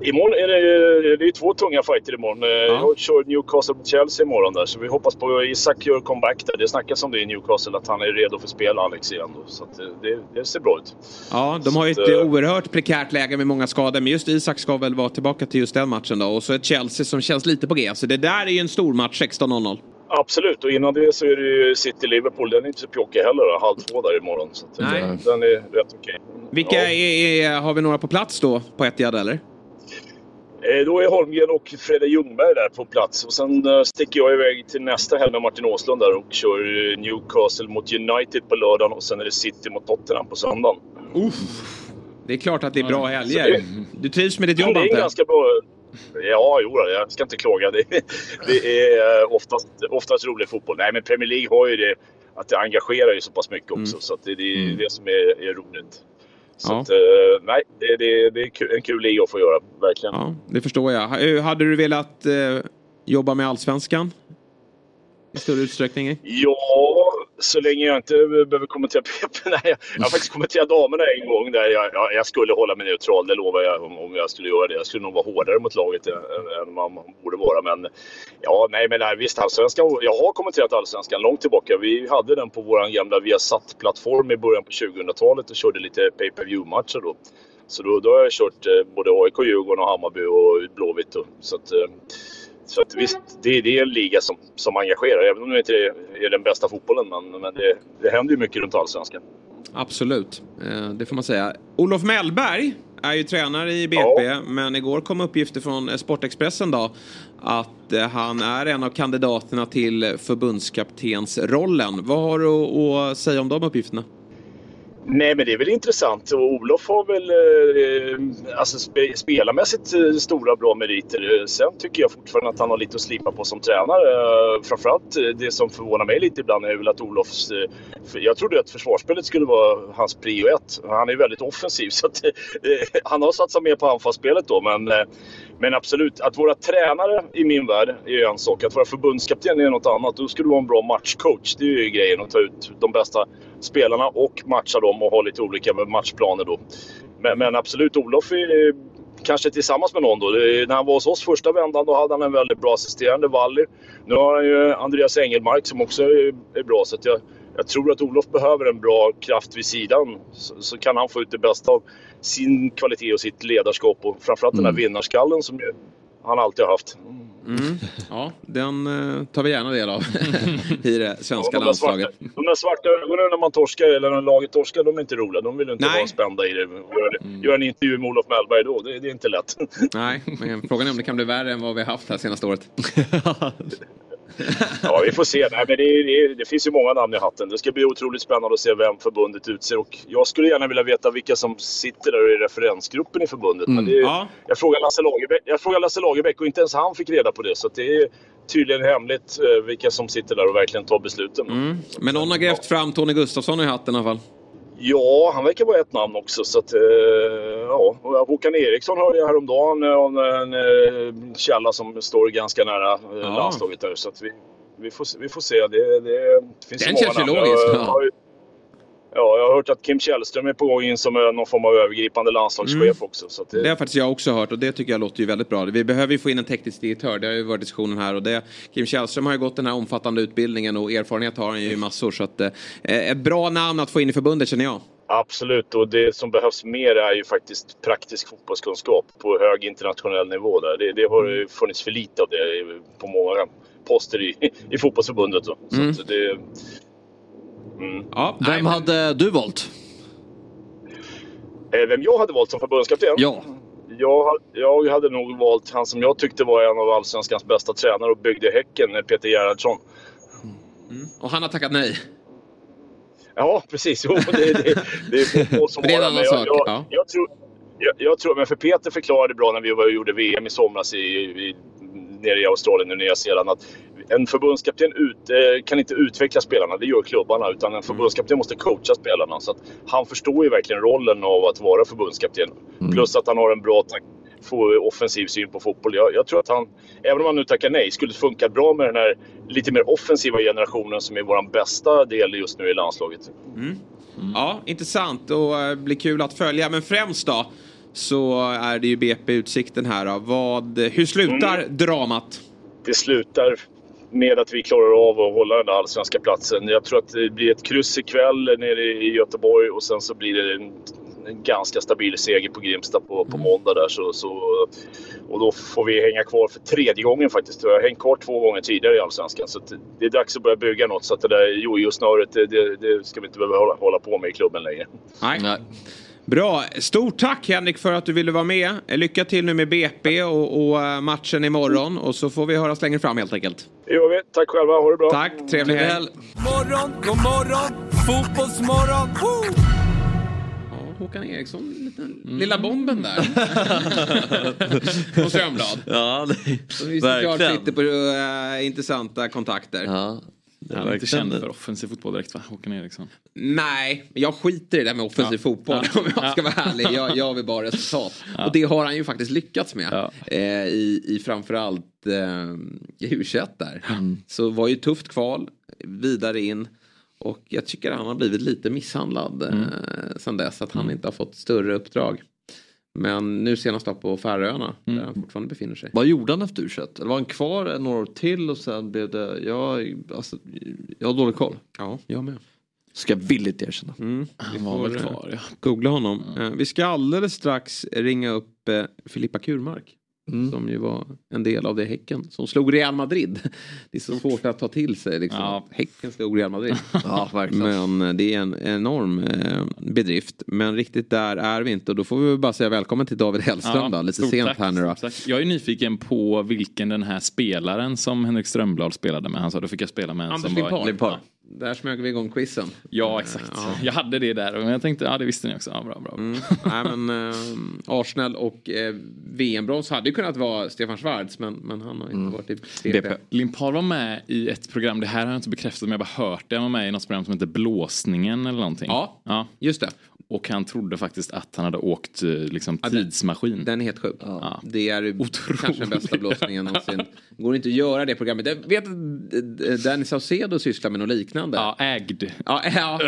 Imorgon är det, det är två tunga fighter imorgon. Ja. Jag kör Newcastle mot Chelsea imorgon där. Så vi hoppas på Isak gör comeback där. Det snackas om det i Newcastle att han är redo för spel Alex igen då. Så att det, det ser bra ut. Ja, de har ju ett Så att, eh, oerhört prekärt läge med många skador. Men just Isak ska väl vara tillbaka till just den matchen då. Och så ett Chelsea som känns lite på G. Så det där är ju en stor match 16.00. Absolut, och innan det så är det ju City-Liverpool. Den är inte så pjåkig heller. Halv två där imorgon. Så Nej. Den, är rätt okej. Vilka är, är, har vi några på plats då på Etihad eller? Eh, Då är Holmgren och Fredde Ljungberg där på plats. Och sen eh, sticker jag iväg till nästa helg med Martin Åslund där och kör eh, Newcastle mot United på lördagen och sen är det City mot Tottenham på söndagen. Det är klart att det är bra Så helger. det- Du trivs med ditt jobb det är jag? ganska bra. Ja, jo, jag ska inte klaga. Det, det är oftast, oftast rolig fotboll. Nej, men Premier League har ju det att det engagerar ju så pass mycket också. Så att det, det är det som är, är roligt. Så Ja. att, eh, nej, det, det, det är en kul liga att få göra. Verkligen. Ja, det förstår jag. Ha- Hade du velat eh, jobba med Allsvenskan? I större utsträckning? Ja, så länge jag inte behöver kommentera PP. Nej, jag jag har faktiskt kommenterat damerna en gång där jag, jag, jag skulle hålla mig neutral. Det lovar jag om, om jag skulle göra det. Jag skulle nog vara hårdare mot laget än, än vad man borde vara. Men ja, nej, men nej, visst allsvenskan. Jag har kommenterat allsvenskan långt tillbaka. Vi hade den på vår gamla Viasat-plattform i början på 2000-talet och körde lite pay per view matcher då. Så då, då har jag kört eh, både AIK, Djurgården och Hammarby och Blåvitt. Då. Så att, eh, så att visst, det, det är en liga som, som engagerar. Även om det inte är, den bästa fotbollen. Men, men det, det händer ju mycket runt allsvenskan. Absolut, eh, det får man säga. Olof Mellberg är ju tränare i BP, men igår kom uppgifter från eh, Sportexpressen då att eh, han är en av kandidaterna till förbundskaptensrollen. Vad har du att säga om de uppgifterna? Nej, men det är väl intressant. Och Olof har väl eh, alltså spe, spelarmässigt eh, stora bra meriter. Eh, sen tycker jag fortfarande att han har lite att slipa på som tränare. Eh, framförallt eh, det som förvånar mig lite ibland är väl att Olofs... Eh, jag trodde att försvarsspelet skulle vara hans prio ett. Han är väldigt offensiv så att, eh, han har satsat mer på anfallsspelet då. Men, eh, men absolut, att våra tränare i min värld är en sak. Att vara förbundskapten är något annat. Då ska du vara en bra matchcoach. Det är ju grejen att ta ut de bästa spelarna och matcha dem och ha lite olika matchplaner då. Men, men absolut, Olof är kanske tillsammans med någon då. När han var hos oss första vändan då hade han en väldigt bra assisterande, Valli. Nu har han ju Andreas Engelmark som också är, bra. Så jag, jag tror att Olof behöver en bra kraft vid sidan. Så, så kan han få ut det bästa av sin kvalitet och sitt ledarskap och framförallt den här vinnarskallen som han alltid har haft. Mm. Ja, den eh, tar vi gärna del av i det svenska Ja, de, där svarta, landslaget. de där svarta ögonen när man torskar, eller när laget torskar, de är inte roliga. De vill inte Nej. vara spända i det. Gör, gör en intervju med Olof Mellberg då, det, det är inte lätt. Nej, men frågan är om det kan bli värre än vad vi har haft här senaste året. Ja, vi får se. Nej, men det, det, det finns ju många namn i hatten. Det ska bli otroligt spännande att se vem förbundet utser. Och jag skulle gärna vilja veta vilka som sitter där i referensgruppen i förbundet. Men det, Ja. jag, frågade Lasse Lagerbäck, jag frågade Lasse Lagerbäck och inte ens han fick reda på det. Så det är tydligen hemligt eh, vilka som sitter där och verkligen tar besluten. Mm. Men någon har grävt fram Tony Gustafsson i hatten i alla fall. Ja, han verkar vara ett namn också. Så att, eh, ja. Håkan Eriksson hörde jag häromdagen eh, om en eh, källa som står ganska nära eh, Ja. landslaget där. Så att vi, vi, får, se- vi får se. Det, det finns Den många känns ju logisk, ja. Ja, jag har hört att Kim Källström är på gång in som eh, någon form av övergripande landslagschef Mm. också. Så Det det, har faktiskt jag också hört och det tycker jag låter ju väldigt bra. Vi behöver ju få in en teknisk direktör, det har ju varit diskussionen här. Och det, Kim Källström har ju gått den här omfattande utbildningen och erfarenhet har han ju massor. Så att, eh, ett bra namn att få in i förbundet känner jag. Absolut, och det som behövs mer är ju faktiskt praktisk fotbollskunskap på hög internationell nivå. Där. Det, det har ju funnits för lite av det på många poster i, i fotbollsförbundet. Så, Mm. så det, mm. Ja, Vem hade du valt? Eh, Vem jag hade valt som förbundskapten? Ja. Jag, jag hade nog valt han som jag tyckte var en av Allsvenskans bästa tränare och byggde Häcken, eh, Peter Gerhardsson. Och han har tackat nej. Ja, precis. Jo, det, det, det är få som Det är en har annan men jag, sak, Jag, ja. jag, tror, jag, jag tror, men för Peter förklarade bra när vi var gjorde VM i somras i, i, nere i Australien och Nya Zeeland att en förbundskapten ut, eh, kan inte utveckla spelarna, det gör klubbarna. Utan en förbundskapten måste coacha spelarna. Så att han förstår ju verkligen rollen av att vara förbundskapten. Plus att han har en bra få offensiv syn på fotboll. Jag, jag tror att han, även om han nu tackar nej, skulle funka bra med den här lite mer offensiva generationen som är vår bästa del just nu i landslaget. Mm. Ja, intressant och eh, blir kul att följa. Men främst då så är det ju BP Utsikten här. Då. Vad, hur slutar dramat? det slutar med att vi klarar av att hålla den där allsvenska platsen. Jag tror att det blir ett kryss ikväll nere i Göteborg och sen så blir det en, en ganska stabil seger på Grimsta på, på måndag där. Så, så, och då får vi hänga kvar för tredje gången faktiskt. Jag har hängt kvar två gånger tidigare i Allsvenskan. Så det är dags att börja bygga något. Så att det där jojo-snöret, det, det, det ska vi inte behöva hålla, hålla på med i klubben längre. Nej. Bra. Stort tack Henrik för att du ville vara med. Lycka till nu med BP och, och eh, matchen imorgon. Och så får vi höras längre fram helt enkelt. Det gör vi. Tack själva. Ha det bra. Tack. Trevlig helg. Morgon, god morgon, fotbollsmorgon. Woo! Ja, Håkan Eriksson, liten, lilla bomben där. på Strömblad. Ja, det, Så vi såklart sitter på äh, intressanta kontakter. Ja, Han är inte känd för offensiv fotboll direkt va? Håkan Eriksson. Nej, jag skiter i det där med offensiv Ja. fotboll Ja. om jag ska vara ärlig. Jag, jag vill bara resultat. Och det har han ju faktiskt lyckats med. Eh, I, I framförallt eh, i u där. Så var ju tufft kval, vidare in. Och jag tycker han har blivit lite misshandlad eh, sen dess. Att han inte har fått större uppdrag. Men nu senast då på Färöarna, där han fortfarande befinner sig. Vad gjorde han efter u Eller var han kvar några år till och sen blev det... Jag, alltså, jag har dålig koll. Ja, jag med. Ska jag villigt erkänna. Mm, Han var väl eh, kvar ja. Googla honom. Eh, Vi ska alldeles strax ringa upp eh, Filippa Kurmark. Mm. Som ju var en del av det Häcken som slog Real Madrid. Det är så svårt att ta till sig. Liksom. Ja. Häcken slog Real Madrid. Ja, verkligen. Men eh, det är en enorm eh, bedrift. Men riktigt där är vi inte. Och då får vi bara säga välkommen till David Hellström då. Lite sent tack, här nu då. tack. Jag är nyfiken på vilken den här spelaren som Henrik Strömblad spelade med. Han sa då fick jag spela med en Anders som var... Limpar. Där smög vi igång quizen. Ja exakt. Ja. Jag hade det där och jag tänkte ja det visste ni också. Ja, bra, bra. Mm. Nej, men, eh, Arsenal och eh, VM-brons hade ju kunnat vara Stefan Schwarz men, men han har inte Mm. varit i BP. Limpar var med i ett program, det här har jag inte bekräftat men jag har bara hört det. Han var med i något program som heter Blåsningen eller någonting. Ja, ja. just det. Och han trodde faktiskt att han hade åkt eh, liksom, tidsmaskin. Den är helt sjuk. Ja. Det är ju kanske den bästa blåsningen någonsin. Går inte att göra det programmet. Jag vet att eh, Danny Saucedo sysslar med något liknande. Ja, ägd. Ja, ja,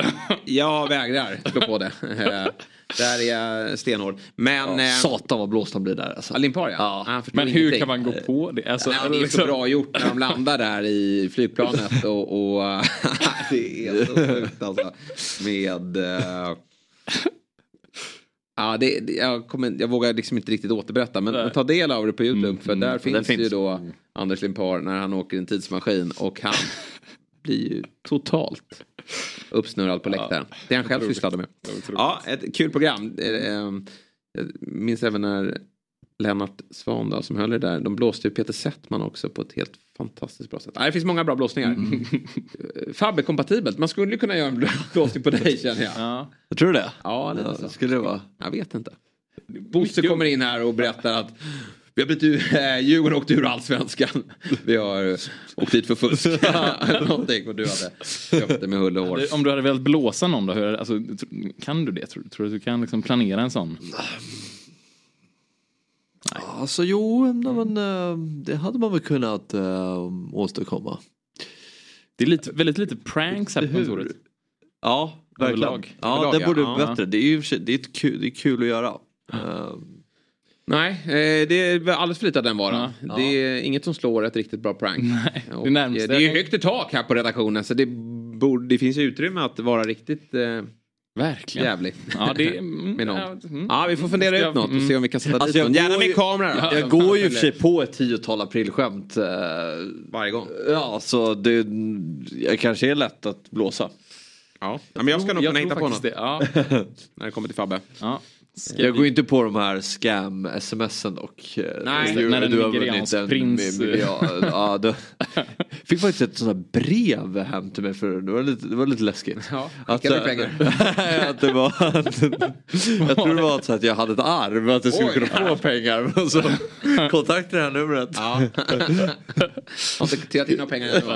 jag vägrar slå på det. Eh, Där är jag stenhård. Men... Ja, eh, satan vad blåst han blir där. Alltså. Limpar ja. Han Men hur ingenting. kan man gå på det? Alltså, Nej, det är så liksom- bra gjort när de landar där i flygplanet och, och det är så sjukt alltså. Med... eh, Ja, det, det, jag, kommer, jag vågar liksom inte riktigt återberätta men, men ta del av det på Youtube för där finns, finns. ju då Anders Limpar när han åker i en tidsmaskin och han blir ju totalt uppsnurrad på läktaren. Det är han själv sysslade med. Ja, ett kul program. Eh, eh, Jag minns även när Lennart Svan som höll det där. De blåste ju Peter Settman också på ett helt fantastiskt bra sätt. Nej, det finns många bra blåsningar. Fabbe kompatibelt. Man skulle kunna göra en blåsning på dig känner jag. Jag tror det? Ja, lite så. Skulle det vara? Jag vet inte. Bosse kommer in här och berättar att vi har blivit ur, äh, Djurgården åkte ur allsvenskan. Vi har eh, åkt dit för fusk. Någonting och du hade köpt det med hull och hår. Det- Om du hade velat blåsa någon då, hur, det- alltså, kan du det? Tror, tror du att du kan liksom planera en sån? Alltså jo, nej, men, eh, det hade man väl kunnat äh, åstadkomma. Det är lite, väldigt lite pranks här på kontoret. Ja, verkligen. Överlag. Ja, Överlag, det borde ja. bli bättre. Det är ju det är, ett kul, det är kul att göra. Eh, Nej, det är väl alldeles för lite av den varan. Ja. Det är inget som slår ett riktigt bra prank. Och, det närmaste- det är ju högt i tak här på redaktionen så det, borde, det finns ju utrymme att vara riktigt eh, Verkligen. jävlig. Ja, det, mm, med någon. ja, mm. Ja, vi får fundera ut något och se om vi kan sätta Alltså, dit någon. Gärna med ju- kamera. då. Jag går ju i och för sig på ett tiotal aprilskämt. eh, Varje gång. Ja, så det jag kanske är lätt att blåsa. Ja, men jag ska nog kunna hitta på något. det. Ja. När det kommer till Fabbe. Ja. Jag går inte på de här scam-smsen och eh, Nej, du, när en du har nigeriansk en prins- mi- miljard. ja, du, fick faktiskt ett sånt här brev hem till mig för det var lite, det var lite läskigt. Ja, Att, eh, pengar? att det var, jag tror det var så att jag hade ett arv att jag skulle Oj. kunna få pengar. Men så kontakta det här numret. Ja. Har inte tittat in några pengar än. va?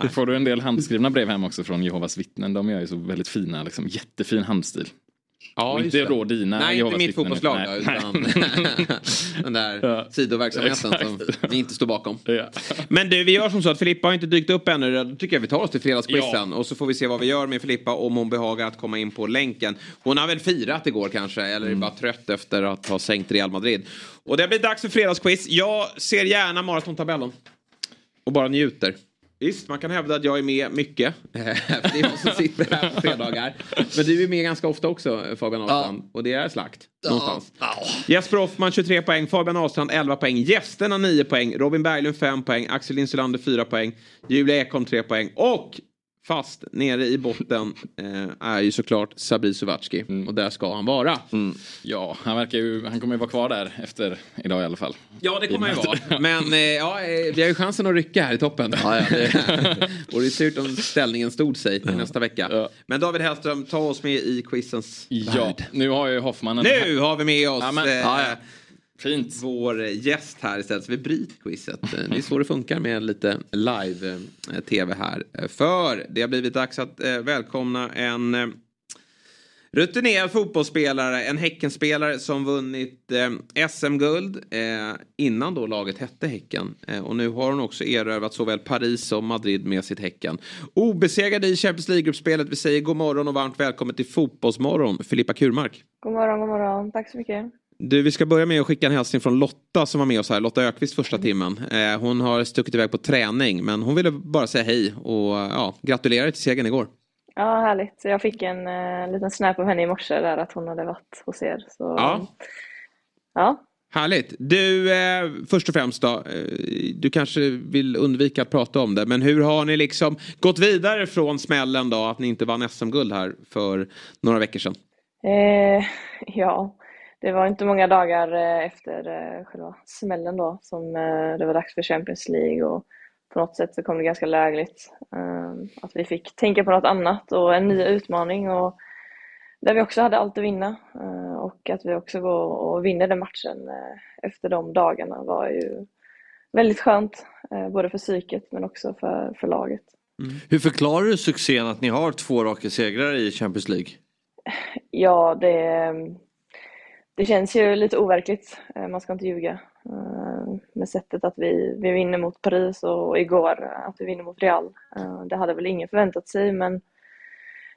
Nej. Får du en del handskrivna brev hem också från Jehovas vittnen? De gör ju så väldigt fina, liksom, jättefin handstil. Ja, inte då dina Nej, inte mitt fotbollslag nej. utan den där Ja. sidoverksamheten som Exakt. ni inte står bakom. Ja. Men du, vi gör som så att Filippa har inte dykt upp ännu. Då tycker jag vi tar oss till fredagsquizen. Ja. Och så får vi se vad vi gör med Filippa om hon behagar att komma in på länken. Hon har väl firat igår kanske, eller är bara trött efter att ha sänkt Real Madrid. Och det blir dags för fredagsquiz. Jag ser gärna maratontabellen. Och bara njuter. Visst, man kan hävda att jag är med mycket. Det är jag som sitter här på fredagar. Men du är med ganska ofta också, Fabian Ahlstrand. Och det är slakt. Någonstans. Jesper Hoffman 23 poäng, Fabian Ahlstrand 11 poäng, Gästerna 9 poäng, Robin Berglund 5 poäng, Axel Insulander 4 poäng, Julia Ekholm 3 poäng och fast nere i botten eh, är ju såklart Sabri Suvatski. Och där ska han vara. Ja, han verkar ju, han kommer ju vara kvar där efter idag i alla fall. Ja, det kommer han ju vara. Men eh, ja, eh, vi har ju chansen att rycka här i toppen. Ja, ja, det vore surt om ställningen stod sig nästa vecka. Ja. Men David Hellström, ta oss med i quizens Ja, värld. nu har ju Hoffman. Nu har vi med oss Ja, men- eh, Ja, ja. Fint. vår gäst här istället. Så vi bryter quizet. Eh, Det är så det funkar med lite live-tv här. Eh, För det har blivit dags att eh, välkomna en eh, rutinerad fotbollsspelare, en Häckenspelare som vunnit eh, SM-guld eh, innan då laget hette Häcken. Eh, och nu har hon också erövrat såväl Paris som Madrid med sitt Häcken. Obesegrad i Champions League-gruppspelet. Vi säger god morgon och varmt välkommen till Fotbollsmorgon, Filippa Kurmark. God morgon, god morgon. Tack så mycket. Du, vi ska börja med att skicka en hälsning från Lotta som var med oss här. Lotta Ökvist första timmen. Eh, hon har stuckit iväg på träning men hon ville bara säga hej och ja, gratulera till segern igår. Ja, härligt. Jag fick en eh, liten snap av henne i morse där att hon hade varit hos er. Så, Ja. ja. Härligt. Du, eh, först och främst då. Eh, du kanske vill undvika att prata om det men hur har ni liksom gått vidare från smällen då att ni inte vann SM-guld här för några veckor sedan? Eh, ja, det var inte många dagar eh, efter eh, själva smällen då som eh, det var dags för Champions League och på något sätt så kom det ganska lägligt eh, att vi fick tänka på något annat och en ny utmaning och där vi också hade allt att vinna och att vi också går och vinner den matchen efter de dagarna var ju väldigt skönt, både för psyket men också för, för laget. Hur förklarar du succén att ni har två raka segrar i Champions League? Ja, det, det känns ju lite overkligt, eh, man ska inte ljuga, eh, med sättet att vi, vi vinner mot Paris och igår eh, att vi vinner mot Real. Det hade väl ingen förväntat sig, men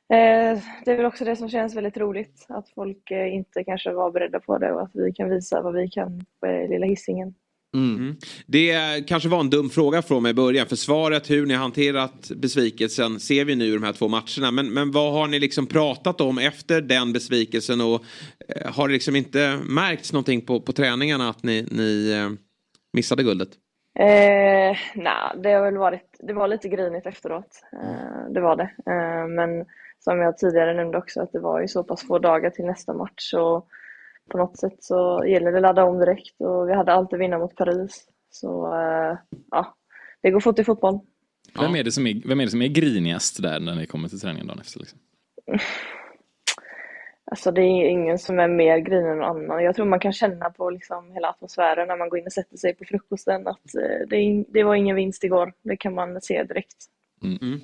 det är väl också det som känns väldigt roligt, att folk inte kanske var beredda på det och att vi kan visa vad vi kan på lilla hissingen. Mm. Det kanske var en dum fråga från mig i början. För svaret hur ni har hanterat besvikelsen ser vi nu i de här två matcherna. Men, men vad har ni liksom pratat om efter den besvikelsen? Och eh, har det liksom inte märkts någonting på, på träningarna att ni, ni eh, missade guldet? Eh, Nej, det har väl varit, det var lite grinigt efteråt. Eh, det var det. Eh, men som jag tidigare nämnde också att det var ju så pass få dagar till nästa match. Och på något sätt så gäller det att ladda om direkt och vi hade allt att vinna mot Paris. Så eh, ja, det går fort i fotboll. Vem, är det som är, vem är det som är grinigast där när ni kommer till träningen dagen efter? Liksom? Alltså det är ingen som är mer grinig än någon annan. Jag tror man kan känna på liksom hela atmosfären när man går in och sätter sig på frukosten att eh, det, det var ingen vinst igår. Det kan man se direkt. Mm.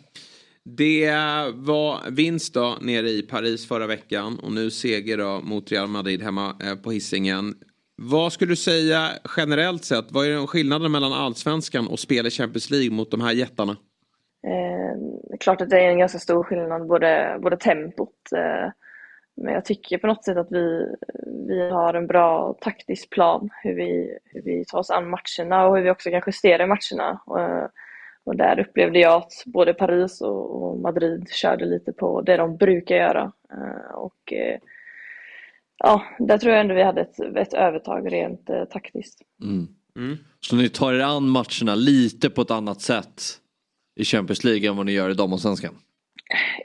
Det var vinst då nere i Paris förra veckan och nu seger då mot Real Madrid hemma eh, på Hisingen. Vad skulle du säga generellt sett, vad är skillnaden mellan allsvenskan och spel i Champions League mot de här jättarna? Eh, det är klart att det är en ganska stor skillnad, både, både tempot eh, men jag tycker på något sätt att vi, vi har en bra taktisk plan hur vi, hur vi tar oss an matcherna och hur vi också kan justera matcherna. Eh, och där upplevde jag att både Paris och, Madrid körde lite på det de brukar göra. Eh, och eh, ja, där tror jag ändå vi hade ett, ett övertag rent eh, taktiskt. Mm. Mm. Så ni tar er an matcherna lite på ett annat sätt i Champions League än vad ni gör i damallsvenskan?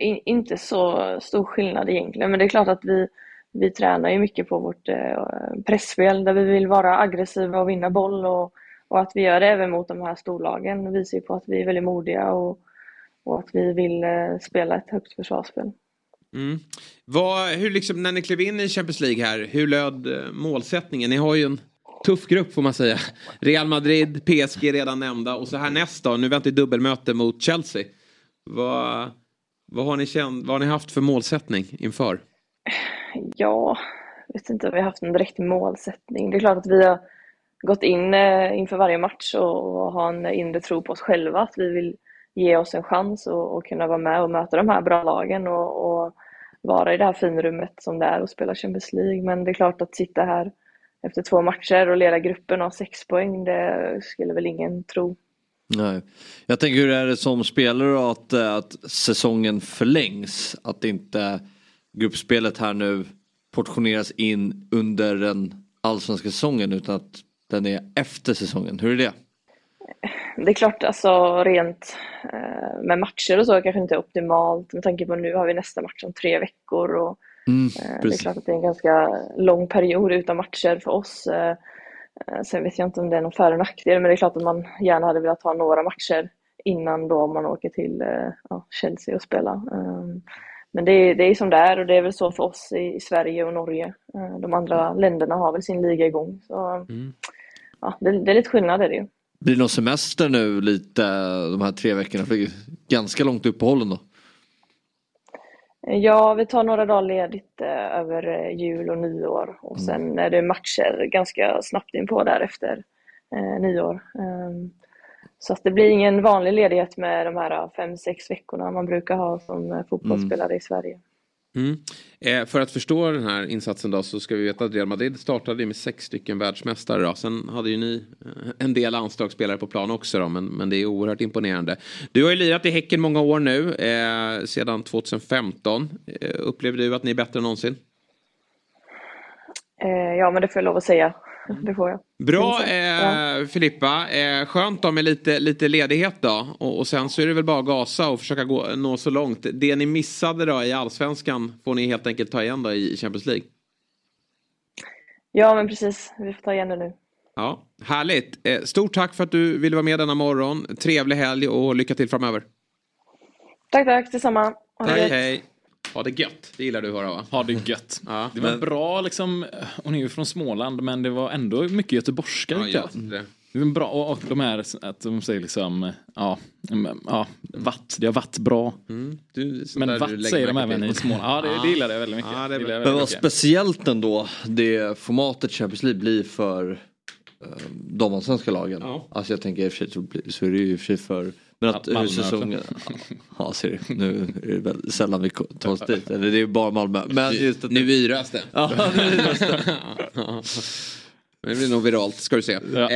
In, inte så stor skillnad egentligen, men det är klart att vi, vi tränar ju mycket på vårt eh, pressspel där vi vill vara aggressiva och vinna boll och, och att vi gör det även mot de här storlagen visar ju på att vi är väldigt modiga och, och att vi vill eh, spela ett högt försvarsspel. Mm. Vad, hur liksom, när ni klev in i Champions League här, hur löd eh, målsättningen? Ni har ju en tuff grupp får man säga. Real Madrid, PSG redan nämnda och så här nästa, nu väntar dubbelmöte mot Chelsea. Vad, vad, har ni känt, vad har ni haft för målsättning inför? Ja, jag vet inte om vi har haft en direkt målsättning. Det är klart att vi har gått in eh, inför varje match och, och en inre tro på oss själva att vi vill ge oss en chans och, och kunna vara med och möta de här bra lagen och, och, vara i det här finrummet som det är och spela Champions League. Men det är klart att sitta här efter två matcher och leda gruppen och ha sex poäng, det skulle väl ingen tro. Nej. Jag tänker hur är det som spelare att, eh, att säsongen förlängs? Att inte gruppspelet här nu portioneras in under den allsvenska säsongen utan att den är efter säsongen. Hur är det? Det är klart, alltså rent eh, med matcher och så kanske inte är optimalt med tanke på nu har vi nästa match om tre veckor och mm, eh, det är klart att det är en ganska lång period utan matcher för oss. Eh, sen vet jag inte om det är någon för och nackdel, men det är klart att man gärna hade velat ha några matcher innan då man åker till ja, Chelsea och spela. Ehm, men det är, det är som det är och det är väl så för oss i, Sverige och Norge. De andra länderna har väl sin liga igång. Så, mm. Ja, det, det, är lite skillnad är det ju. Blir det någon semester nu lite de här tre veckorna? För ganska långt uppehåll då? Ja, vi tar några dagar ledigt eh, över eh, jul och nyår och mm. sen är det matcher ganska snabbt in på där efter eh, nyår. Um, så att det blir ingen vanlig ledighet med de här fem, sex veckorna man brukar ha som eh, fotbollsspelare mm. i Sverige. Mm. Eh, för att förstå den här insatsen då så ska vi veta att Real Madrid startade med sex stycken världsmästare. Då. Sen hade ju ni eh, en del anslagsspelare på plan också då, men, men det är oerhört imponerande. Du har ju lirat i Häcken många år nu, eh, sedan 2015. Eh, upplever du att ni är bättre än någonsin? Eh, ja, men det får jag lov att säga. Det får jag. Bra eh. Filippa. Eh, skönt då med lite, lite ledighet då. Och, och, sen så är det väl bara att gasa och försöka gå, nå så långt. Det ni missade då i allsvenskan får ni helt enkelt ta igen då i Champions League. Ja men precis. Vi får ta igen det nu. Ja, Härligt. Eh, stort tack för att du ville vara med denna morgon. Trevlig helg och lycka till framöver. Tack, tack. Detsamma. Hej, hej. Ha det gött, det gillar du att höra va? Ha det gött. Ja. Det var men... bra liksom, hon är ju från Småland men det var ändå mycket göteborgska. Ja, just det. Det är bra och, de här att de säger liksom ja, ja vatt, det har varit bra. Mm. Du, men vatt säger de även i Småland. Ja det, det gillar jag väldigt mycket. Ja, det det men vad speciellt ändå det formatet Champions League blir för uh, de allsvenska lagen. Ja. Alltså jag tänker i och för sig så är det ju och för men att hur säsongen... Ja, ser du. Nu är det väl sällan vi tar oss dit. Eller det är bara Malmö. Men just att nu yras det. Ja, nu yras det. Det blir nog viralt ska du se. Eh, Vi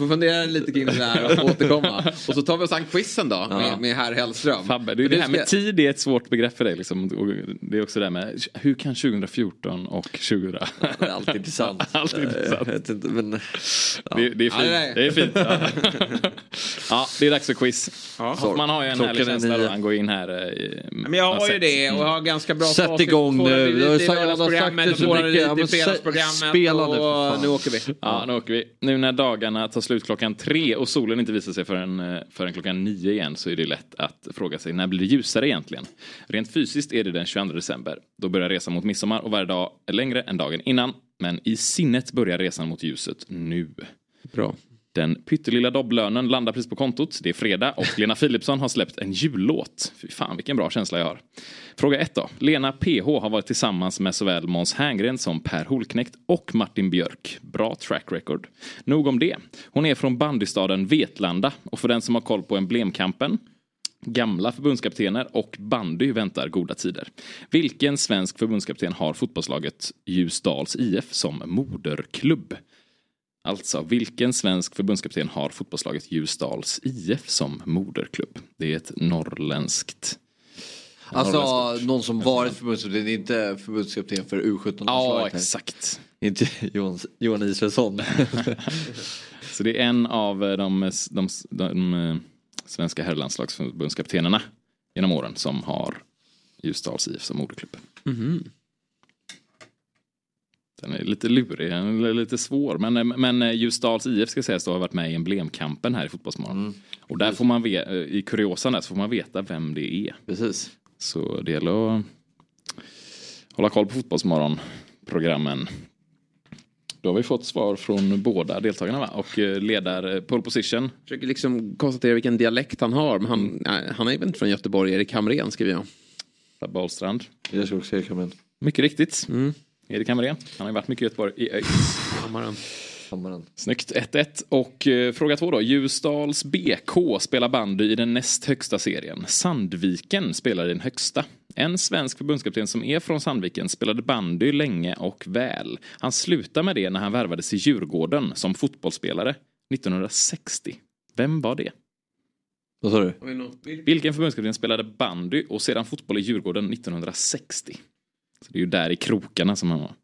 får fundera lite kring det där och återkomma. Och så tar vi oss an quizen då med, med herr Hellström. Fabbe, det, är det här med tid är ett svårt begrepp för dig. Liksom. Det är också det här med hur kan 2014 och 20... Det är alltid intressant. alltid intressant. Inte, men... Det, det är fint. Ja, det är- det är fint. Ja. ja, det är dags för quiz. Man har ju en Klockan härlig är känsla då han går in här. eh, I, Men jag har ju det och jag har ganska bra Sätt igång nu. Du har i sagt- jag har sagt lördagsprogrammet det så mycket. Ja, spela nu, för fan. nu åker vi. Ja, nu åker vi. Nu när dagarna tar slut Slut klockan tre och solen inte visar sig förrän, eh, förrän klockan nio igen så är det lätt att fråga sig när blir det ljusare egentligen? Rent fysiskt är det den 22 december. Då börjar resan mot midsommar och varje dag är längre än dagen innan. Men i sinnet börjar resan mot ljuset nu. Bra. Den pyttelilla dobblönen landar precis på kontot. Det är fredag och Lena Philipsson har släppt en jullåt. Fy fan vilken bra känsla jag har. Fråga ett då. Lena PH har varit tillsammans med såväl Måns Herngren som Per Holknekt och Martin Björk. Bra track record. Nog om det. Hon är från bandystaden Vetlanda och för den som har koll på emblemkampen Gamla förbundskaptener och bandy väntar goda tider. Vilken svensk förbundskapten har fotbollslaget Ljusdals IF som moderklubb? Alltså, vilken svensk förbundskapten har fotbollslaget Ljusdals IF som moderklubb? Det är ett norrländskt... Alltså norrländskt någon som varit förbundskapten, inte förbundskapten för U17 Ja, exakt. Inte Johan, Johan Israelsson. Så det är en av de, de, de, eh, svenska herrlandslagsförbundskaptenerna genom åren som har Ljusdals IF som moderklubb. Den är lite lurig, den är lite svår. Men, men Ljusdals IF ska sägas då har varit med i emblemkampen här i Fotbollsmorgon. Och där får man ve- i kuriosan där så får man veta vem det är. Precis. Så det gäller att hålla koll på Fotbollsmorgon-programmen. Då har vi fått svar från båda deltagarna va? Och eh, ledar eh, pole position. Försöker liksom konstatera vilken dialekt han har. Men han, han är väl inte från Göteborg, Erik Hamrén skriver jag. Fabbe Ahlstrand. Jag ska också Erik Hamrén. Mycket riktigt. Erik Hamrén. Han har ju varit mycket i Göteborg i ÖIS. Hammaren. Snyggt. 1-1. Och eh, fråga två då. Ljusdals BK spelar bandy i den näst högsta serien. Sandviken spelar i den högsta. En svensk förbundskapten som är från Sandviken spelade bandy länge och väl. Han slutade med det när han värvades i Djurgården som fotbollsspelare 1960. Vem var det? Vad sa du? Vilken förbundskapten spelade bandy och sedan fotboll i Djurgården 1960? Så det är ju där i krokarna som han var.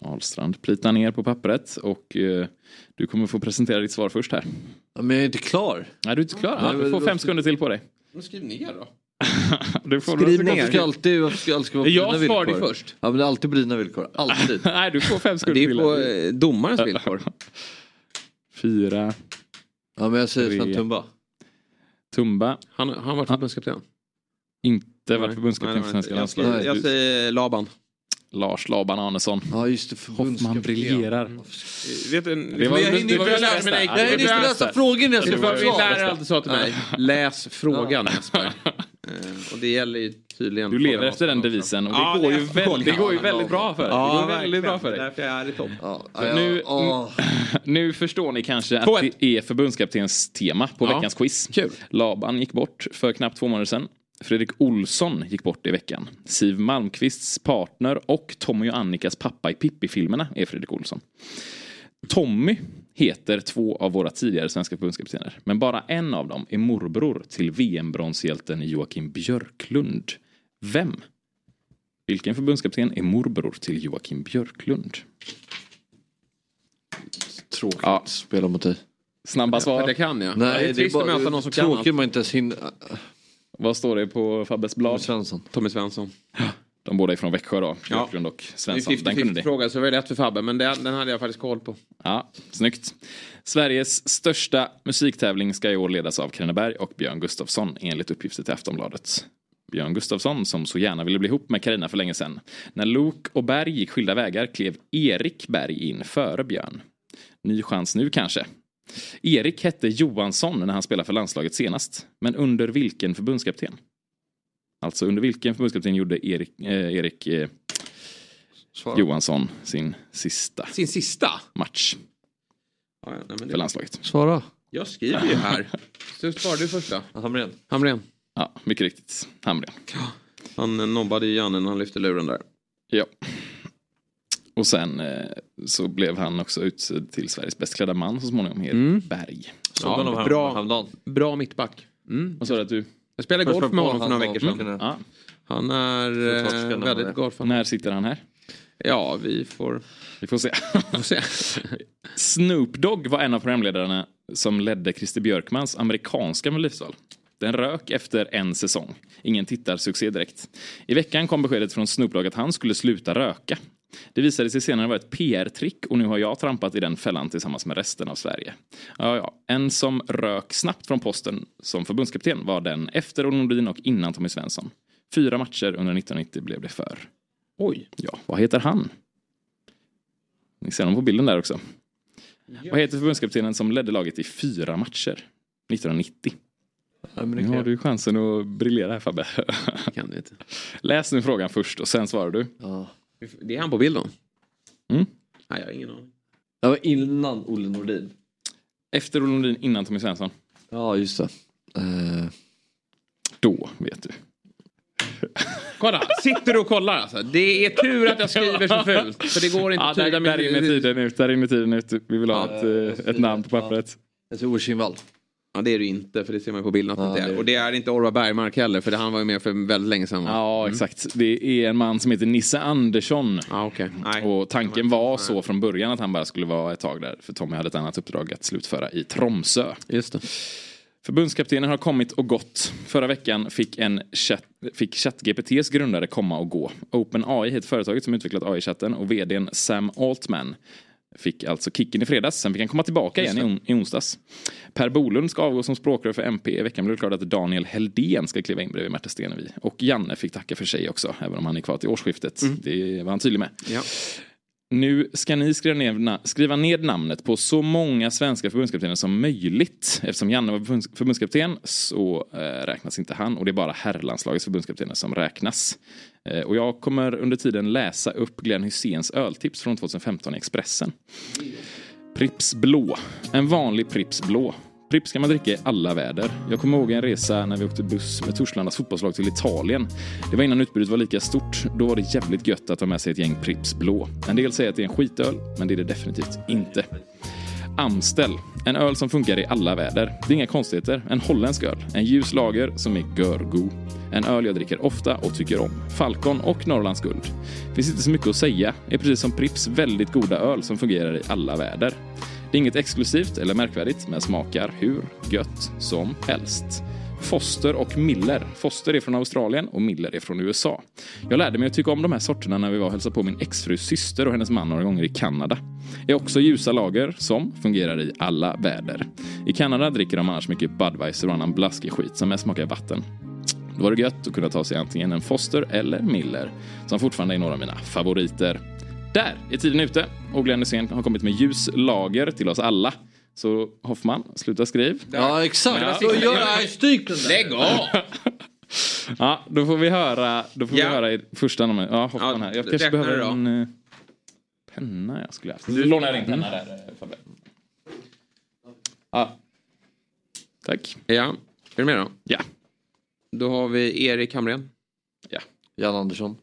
Ahlstrand plitar ner på pappret och eh, du kommer få presentera ditt svar först här. Ja, men jag är inte klar. Nej, du är inte klar. Ja, du får fem sekunder till på dig. Men skriv ner då. Du får Skriv ner. Varför ska alltid, varför ska alltid vara på Jag dina svarade villkor? först. Ja men det är alltid på dina villkor. Alltid. Nej, du får fem Det sekunder är till. på eh, domarens villkor. Fyra. Ja men jag säger. Sven Tumba. Tumba. Han han har varit förbundskapten. Inte varit förbundskapten för svenska landslaget. Jag säger Laban. Lars Laban Arnesson. Ja just det, Hoffman förbundskapten. briljerar. Vet du, Det var- men jag hinner inte lära mig jag läsa läste. frågor när jag ska få svar. lärare alltid sa till mig. Läs frågan Jesper. Eh, Och det gäller ju tydligen. Du lever efter den devisen och det går ju väldigt, det frågan. går ju väldigt bra för dig. Ja, det går väldigt bra för dig. Därför jag är i topp. Nu, nu förstår ni kanske att det är förbundskaptens tema på veckans quiz. Laban gick bort för knappt två månader sedan. Fredrik Olsson gick bort i veckan. Siv Malmqvists partner och Tommy och Annikas pappa i Pippi-filmerna är Fredrik Olsson. Tommy heter två av våra tidigare svenska förbundskaptener. Men bara en av dem är morbror till VM-bronshjälten Joakim Björklund. Vem? Vilken förbundskapten är morbror till Joakim Björklund? Tråkigt Ja. spela mot dig. Snabba svar. det kan jag. Nej, det är trist att möta någon som kan tråkigt man inte ens hinner. Vad står det på Fabbes Tommy blad? Svensson. Tommy Svensson. De båda är från Växjö då. Ja. Björklund och Det är Svensson. Den kunde 50-50 ni. fråga så det var lätt för Fabbe. Men den, den hade jag faktiskt koll på. Ja, snyggt. Sveriges största musiktävling ska i år ledas av Krenneberg och Björn Gustafsson enligt uppgifter till Aftonbladet. Björn Gustafsson som så gärna ville bli ihop med Karina för länge sedan. När Luke och Berg gick skilda vägar klev Erik Berg in före Björn. Ny chans nu kanske. Erik hette Johansson när han spelade för landslaget senast. Men under vilken förbundskapten? Alltså under vilken förbundskapten gjorde Erik, eh, Erik eh. Johansson sin sista Sin sista. match Ja, ja, nej, men för landslaget? Svara. jag skriver ju här. Så svarar du först då. Hamrén. Hamrén. Ja, mycket riktigt. Hamrén. Han eh, nobbade ju Janne när han lyfte luren där. Ja. Och sen eh, så blev han också utsedd till Sveriges bäst klädda man så småningom, Erik Mm. Berg. Ja, bra, bra mittback. Mm. Vad sa du att du? Jag spelade golf med honom för några veckor sedan. Mm. Ja. Han är eh, väldigt golfad. När sitter han här? Ja, vi får... Vi får se. får se. Snoop Dogg var en av programledarna som ledde Christer Björkmans amerikanska Melodifestival. Den rök efter en säsong. Ingen tittarsuccé direkt. I veckan kom beskedet från Snoop Dogg att han skulle sluta röka. Det visade sig senare vara ett PR-trick och nu har jag trampat i den fällan tillsammans med resten av Sverige. Ja, ja. En som rök snabbt från posten som förbundskapten var den efter Olle Nordin och innan Tommy Svensson. Fyra matcher under 1990 blev det för. Oj. Ja, vad heter han? Ni ser honom på bilden där också. Vad heter förbundskaptenen som ledde laget i fyra matcher 1990? Nu har du chansen att briljera här Fabbe. Läs nu frågan först och sen svarar du. Det är han på bilden. Mm. Nej, jag har ingen aning. Det var innan Olle Nordin. Efter Olle Nordin, innan Tommy Svensson. Ja, just det. Eh, Då vet du. Kolla, sitter du och kollar alltså? Det är tur att jag skriver så fult. För det går inte ja, att där, tyda där rinner tiden ut. Där rinner tiden ut. Vi vill ha Ja. ett, eh, ett namn på pappret. Jag tror Kinnvall. Ja det är det inte för det ser man ju på bilden att Ja, det är Och det är inte Orvar Bergmark heller för det, han var ju med för väldigt länge sedan. va? Ja, Mm. exakt. Det är en man som heter Nisse Andersson. Ah, okay. Och tanken var så från början att han bara skulle vara ett tag där. För Tommy hade ett annat uppdrag att slutföra i Tromsö. Just det. Förbundskaptenen har kommit och gått. Förra veckan fick, en chat, fick ChatGPTs grundare komma och gå. OpenAI heter företaget som utvecklat AI-chatten och vdn Sam Altman fick alltså kicken i fredags. Sen fick han komma tillbaka igen i, i onsdags. Per Bolund ska avgå som språkrör för MP. I veckan blev det klart att Daniel Heldén ska kliva in bredvid Märta Stenevi. Och Janne fick tacka för sig också, även om han är kvar till årsskiftet. Det var han tydlig med. Ja. Nu ska ni skriva ner, skriva ner namnet på så många svenska förbundskaptener som möjligt. Eftersom Janne var förbunds- förbundskapten så eh, räknas inte han och det är bara herrlandslagets förbundskaptener som räknas. Eh, och jag kommer under tiden läsa upp Glenn Hyséns öltips från 2015 i Expressen. Pripps blå. En vanlig Pripps blå. Pripps kan man dricka i alla väder. Jag kommer ihåg en resa när vi åkte buss med Torslandas fotbollslag till Italien. Det var innan utbudet var lika stort. Då var det jävligt gött att ha med sig ett gäng Pripps blå. En del säger att det är en skitöl, men det är det definitivt inte. Amstel. En öl som funkar i alla väder. Det är inga konstigheter. En holländsk öl. En ljus lager som är görgo. En öl jag dricker ofta och tycker om. Falcon och Norrlands guld. Finns inte så mycket att säga. Är precis som Pripps väldigt goda öl som fungerar i alla väder. Det är inget exklusivt eller märkvärdigt men smakar hur gött som helst. Foster och Miller. Foster är från Australien och Miller är från USA. Jag lärde mig att tycka om de här sorterna när vi var och hälsade på min exfrus syster och hennes man några gånger i Kanada. Är också ljusa lager som fungerar i alla väder. I Kanada dricker de annars mycket Budweiser och annan blaskig skit som mest smakar vatten. Då var det gött att kunna ta sig antingen en Foster eller Miller som fortfarande är några av mina favoriter. Där är tiden ute och Glenn Hysén har kommit med ljus lager till oss alla. Så Hoffman, sluta skriv. Ja, exakt. Gör jag stryk den där. Lägg av! Ja, då får vi höra, då får Ja. vi höra i första nummer. Ja, Hoffman Ja, här. Jag kanske behöver då? en eh, penna jag skulle haft. Du lånar in penna där eh, Fabbe. Ja. Tack. Ja, är du med då? Ja. Då har vi Erik Hamrén. Ja. Jan Andersson.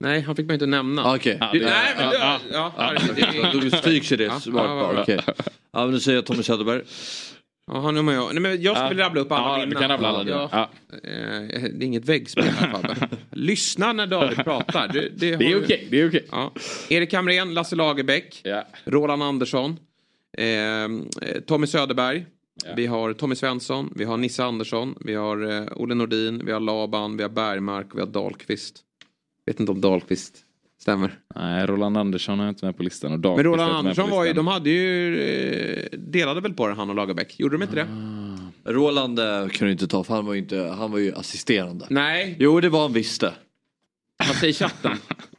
Nej, han fick man inte nämna. Ah, Okej. Du- Nej, men du, ja, ja, det- Då stryks det Ja, ja, bara. ja. Okej. Ja, men då säger jag Tommy Söderberg. Ja, han är med. Nej, men jag skulle Ja. rabbla upp alla Ja, du kan rabbla alla dina. Ja. Eh, Det är inget väggspel här Fabbe. Lyssna när David pratar. Det, det, Det är okej, det är okej. Ja. Erik Hamrén, Lasse Lagerbäck, Roland Andersson, eh, Tommy Söderberg. Vi har Tommy Svensson, vi har Nisse Andersson, vi har eh, Olle Nordin, vi har Laban, vi har Bergmark och vi har Dahlqvist. Vet inte om Dahlqvist stämmer. Nej, Roland Andersson är inte med på listan. Och Men Dahlqvist är Roland Andersson var ju, de hade ju, eh, delade väl på det han och Lagerbäck? Gjorde de inte det? Roland eh, kan du inte ta för han var ju, inte, han var ju assisterande. Nej. Jo det var han visst det. Vad säger chatten?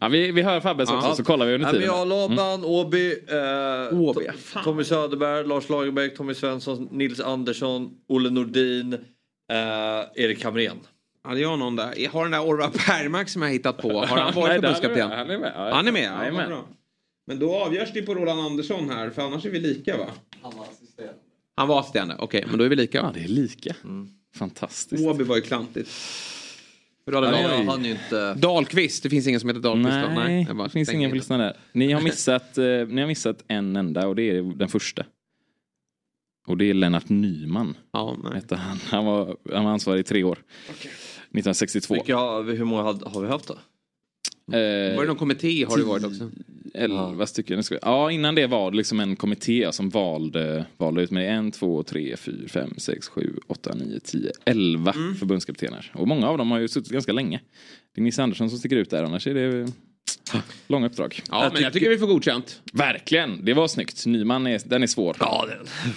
ja, vi, vi hör Fabbes också så kollar vi under men tiden. jag har Laban, Åby, eh, Åby, To- Tommy Söderberg, Lars Lagerbäck, Tommy Svensson, Nils Andersson, Olle Nordin, eh, Erik Hamrén. Hade jag någon där? Har den där Orvar Bergmark som jag hittat på, har han varit förbundskapten? är han med, ja. Han är med? Ja, vad bra. Men då avgörs det på Roland Andersson här, för annars är vi lika va? Han var assisterande, okej, men då är vi lika. Ja, det är lika. Fantastiskt. Åby var ju klantigt. Hur hade Nej, Dahl- jag hann ju inte... Dahlqvist, det finns ingen som heter Dahlqvist då? Nej, bara det finns ingen listan där. Ni har, missat, eh, ni har missat en enda och det är den första. Och det är Lennart Nyman. Ja, hette han. Han, var, han var ansvarig i tre år. 1962. Vilka, hur många har, har vi haft då? Eh, Var det någon kommitté har det varit också? Elva stycken. Ja, innan det var det liksom en kommitté som valde, valde ut med en, två, tre, fyra, fem, sex, sju, åtta, nio, tio, elva Mm. förbundskaptener. Och många av dem har ju suttit ganska länge. Det är Nisse Andersson som sticker ut där, annars är det långa uppdrag. Ja, men jag tycker vi får godkänt. Verkligen, det var snyggt. Nyman, är, den är svår. Ja,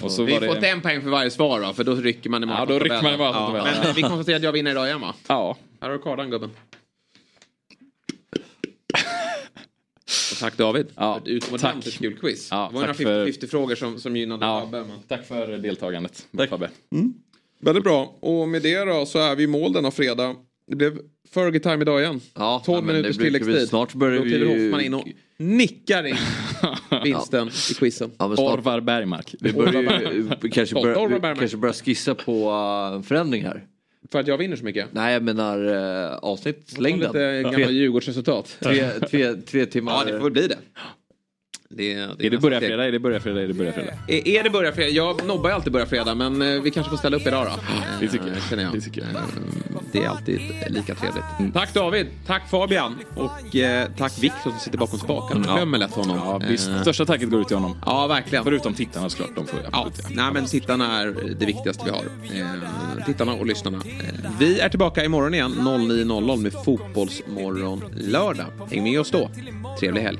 Och så vi får det... en poäng för varje svar va? För då rycker man i Ja, då rycker man i ja. Men vi konstaterar att jag vinner idag igen va? Ja. Här har du kardan gubben. Tack David för ett utomordentligt kul quiz. Ja, det var några tack för- 50-50 frågor som, som gynnade Fabbe. men- Tack för deltagandet, Fabbe. Väldigt bra. Och med det då så är vi i mål denna fredag. Det blev Fergie time idag igen. Ja, 12 men det minuters vi- tilläggstid. snart börjar Då kliver vi ju- Hoffman in och nickar in vinsten i quizen. Ja, Orvar Bergmark. Vi börjar ju vi kanske börja, vi kanske börja skissa på en förändring här. För att jag vinner så mycket? Nej, jag menar uh, avsnittslängden. Lite gamla Tre- Djurgårdsresultat. Tre, tre, tre timmar. Ja, det får väl bli det. Det, det Är det fredag? Är det börjar fredag? Är det börjar fredag? Är, är det börjar fredag? Jag nobbar ju alltid börjar fredag men eh, vi kanske får ställa upp idag då. det tycker jag. Eh, Känner jag. Det tycker jag. Det är alltid lika trevligt. Tack David, tack Fabian och eh, tack Viktor som sitter bakom spakarna. Jag glömmer lätt honom. Ja, visst. Eh, Största tacket går ut till honom. Ja, verkligen. Förutom tittarna såklart. De får Ja, nej men tittarna är det viktigaste vi har. Eh, tittarna och lyssnarna. Eh, vi är tillbaka imorgon igen 09.00 med Fotbollsmorgon lördag. Häng med oss då. Trevlig helg.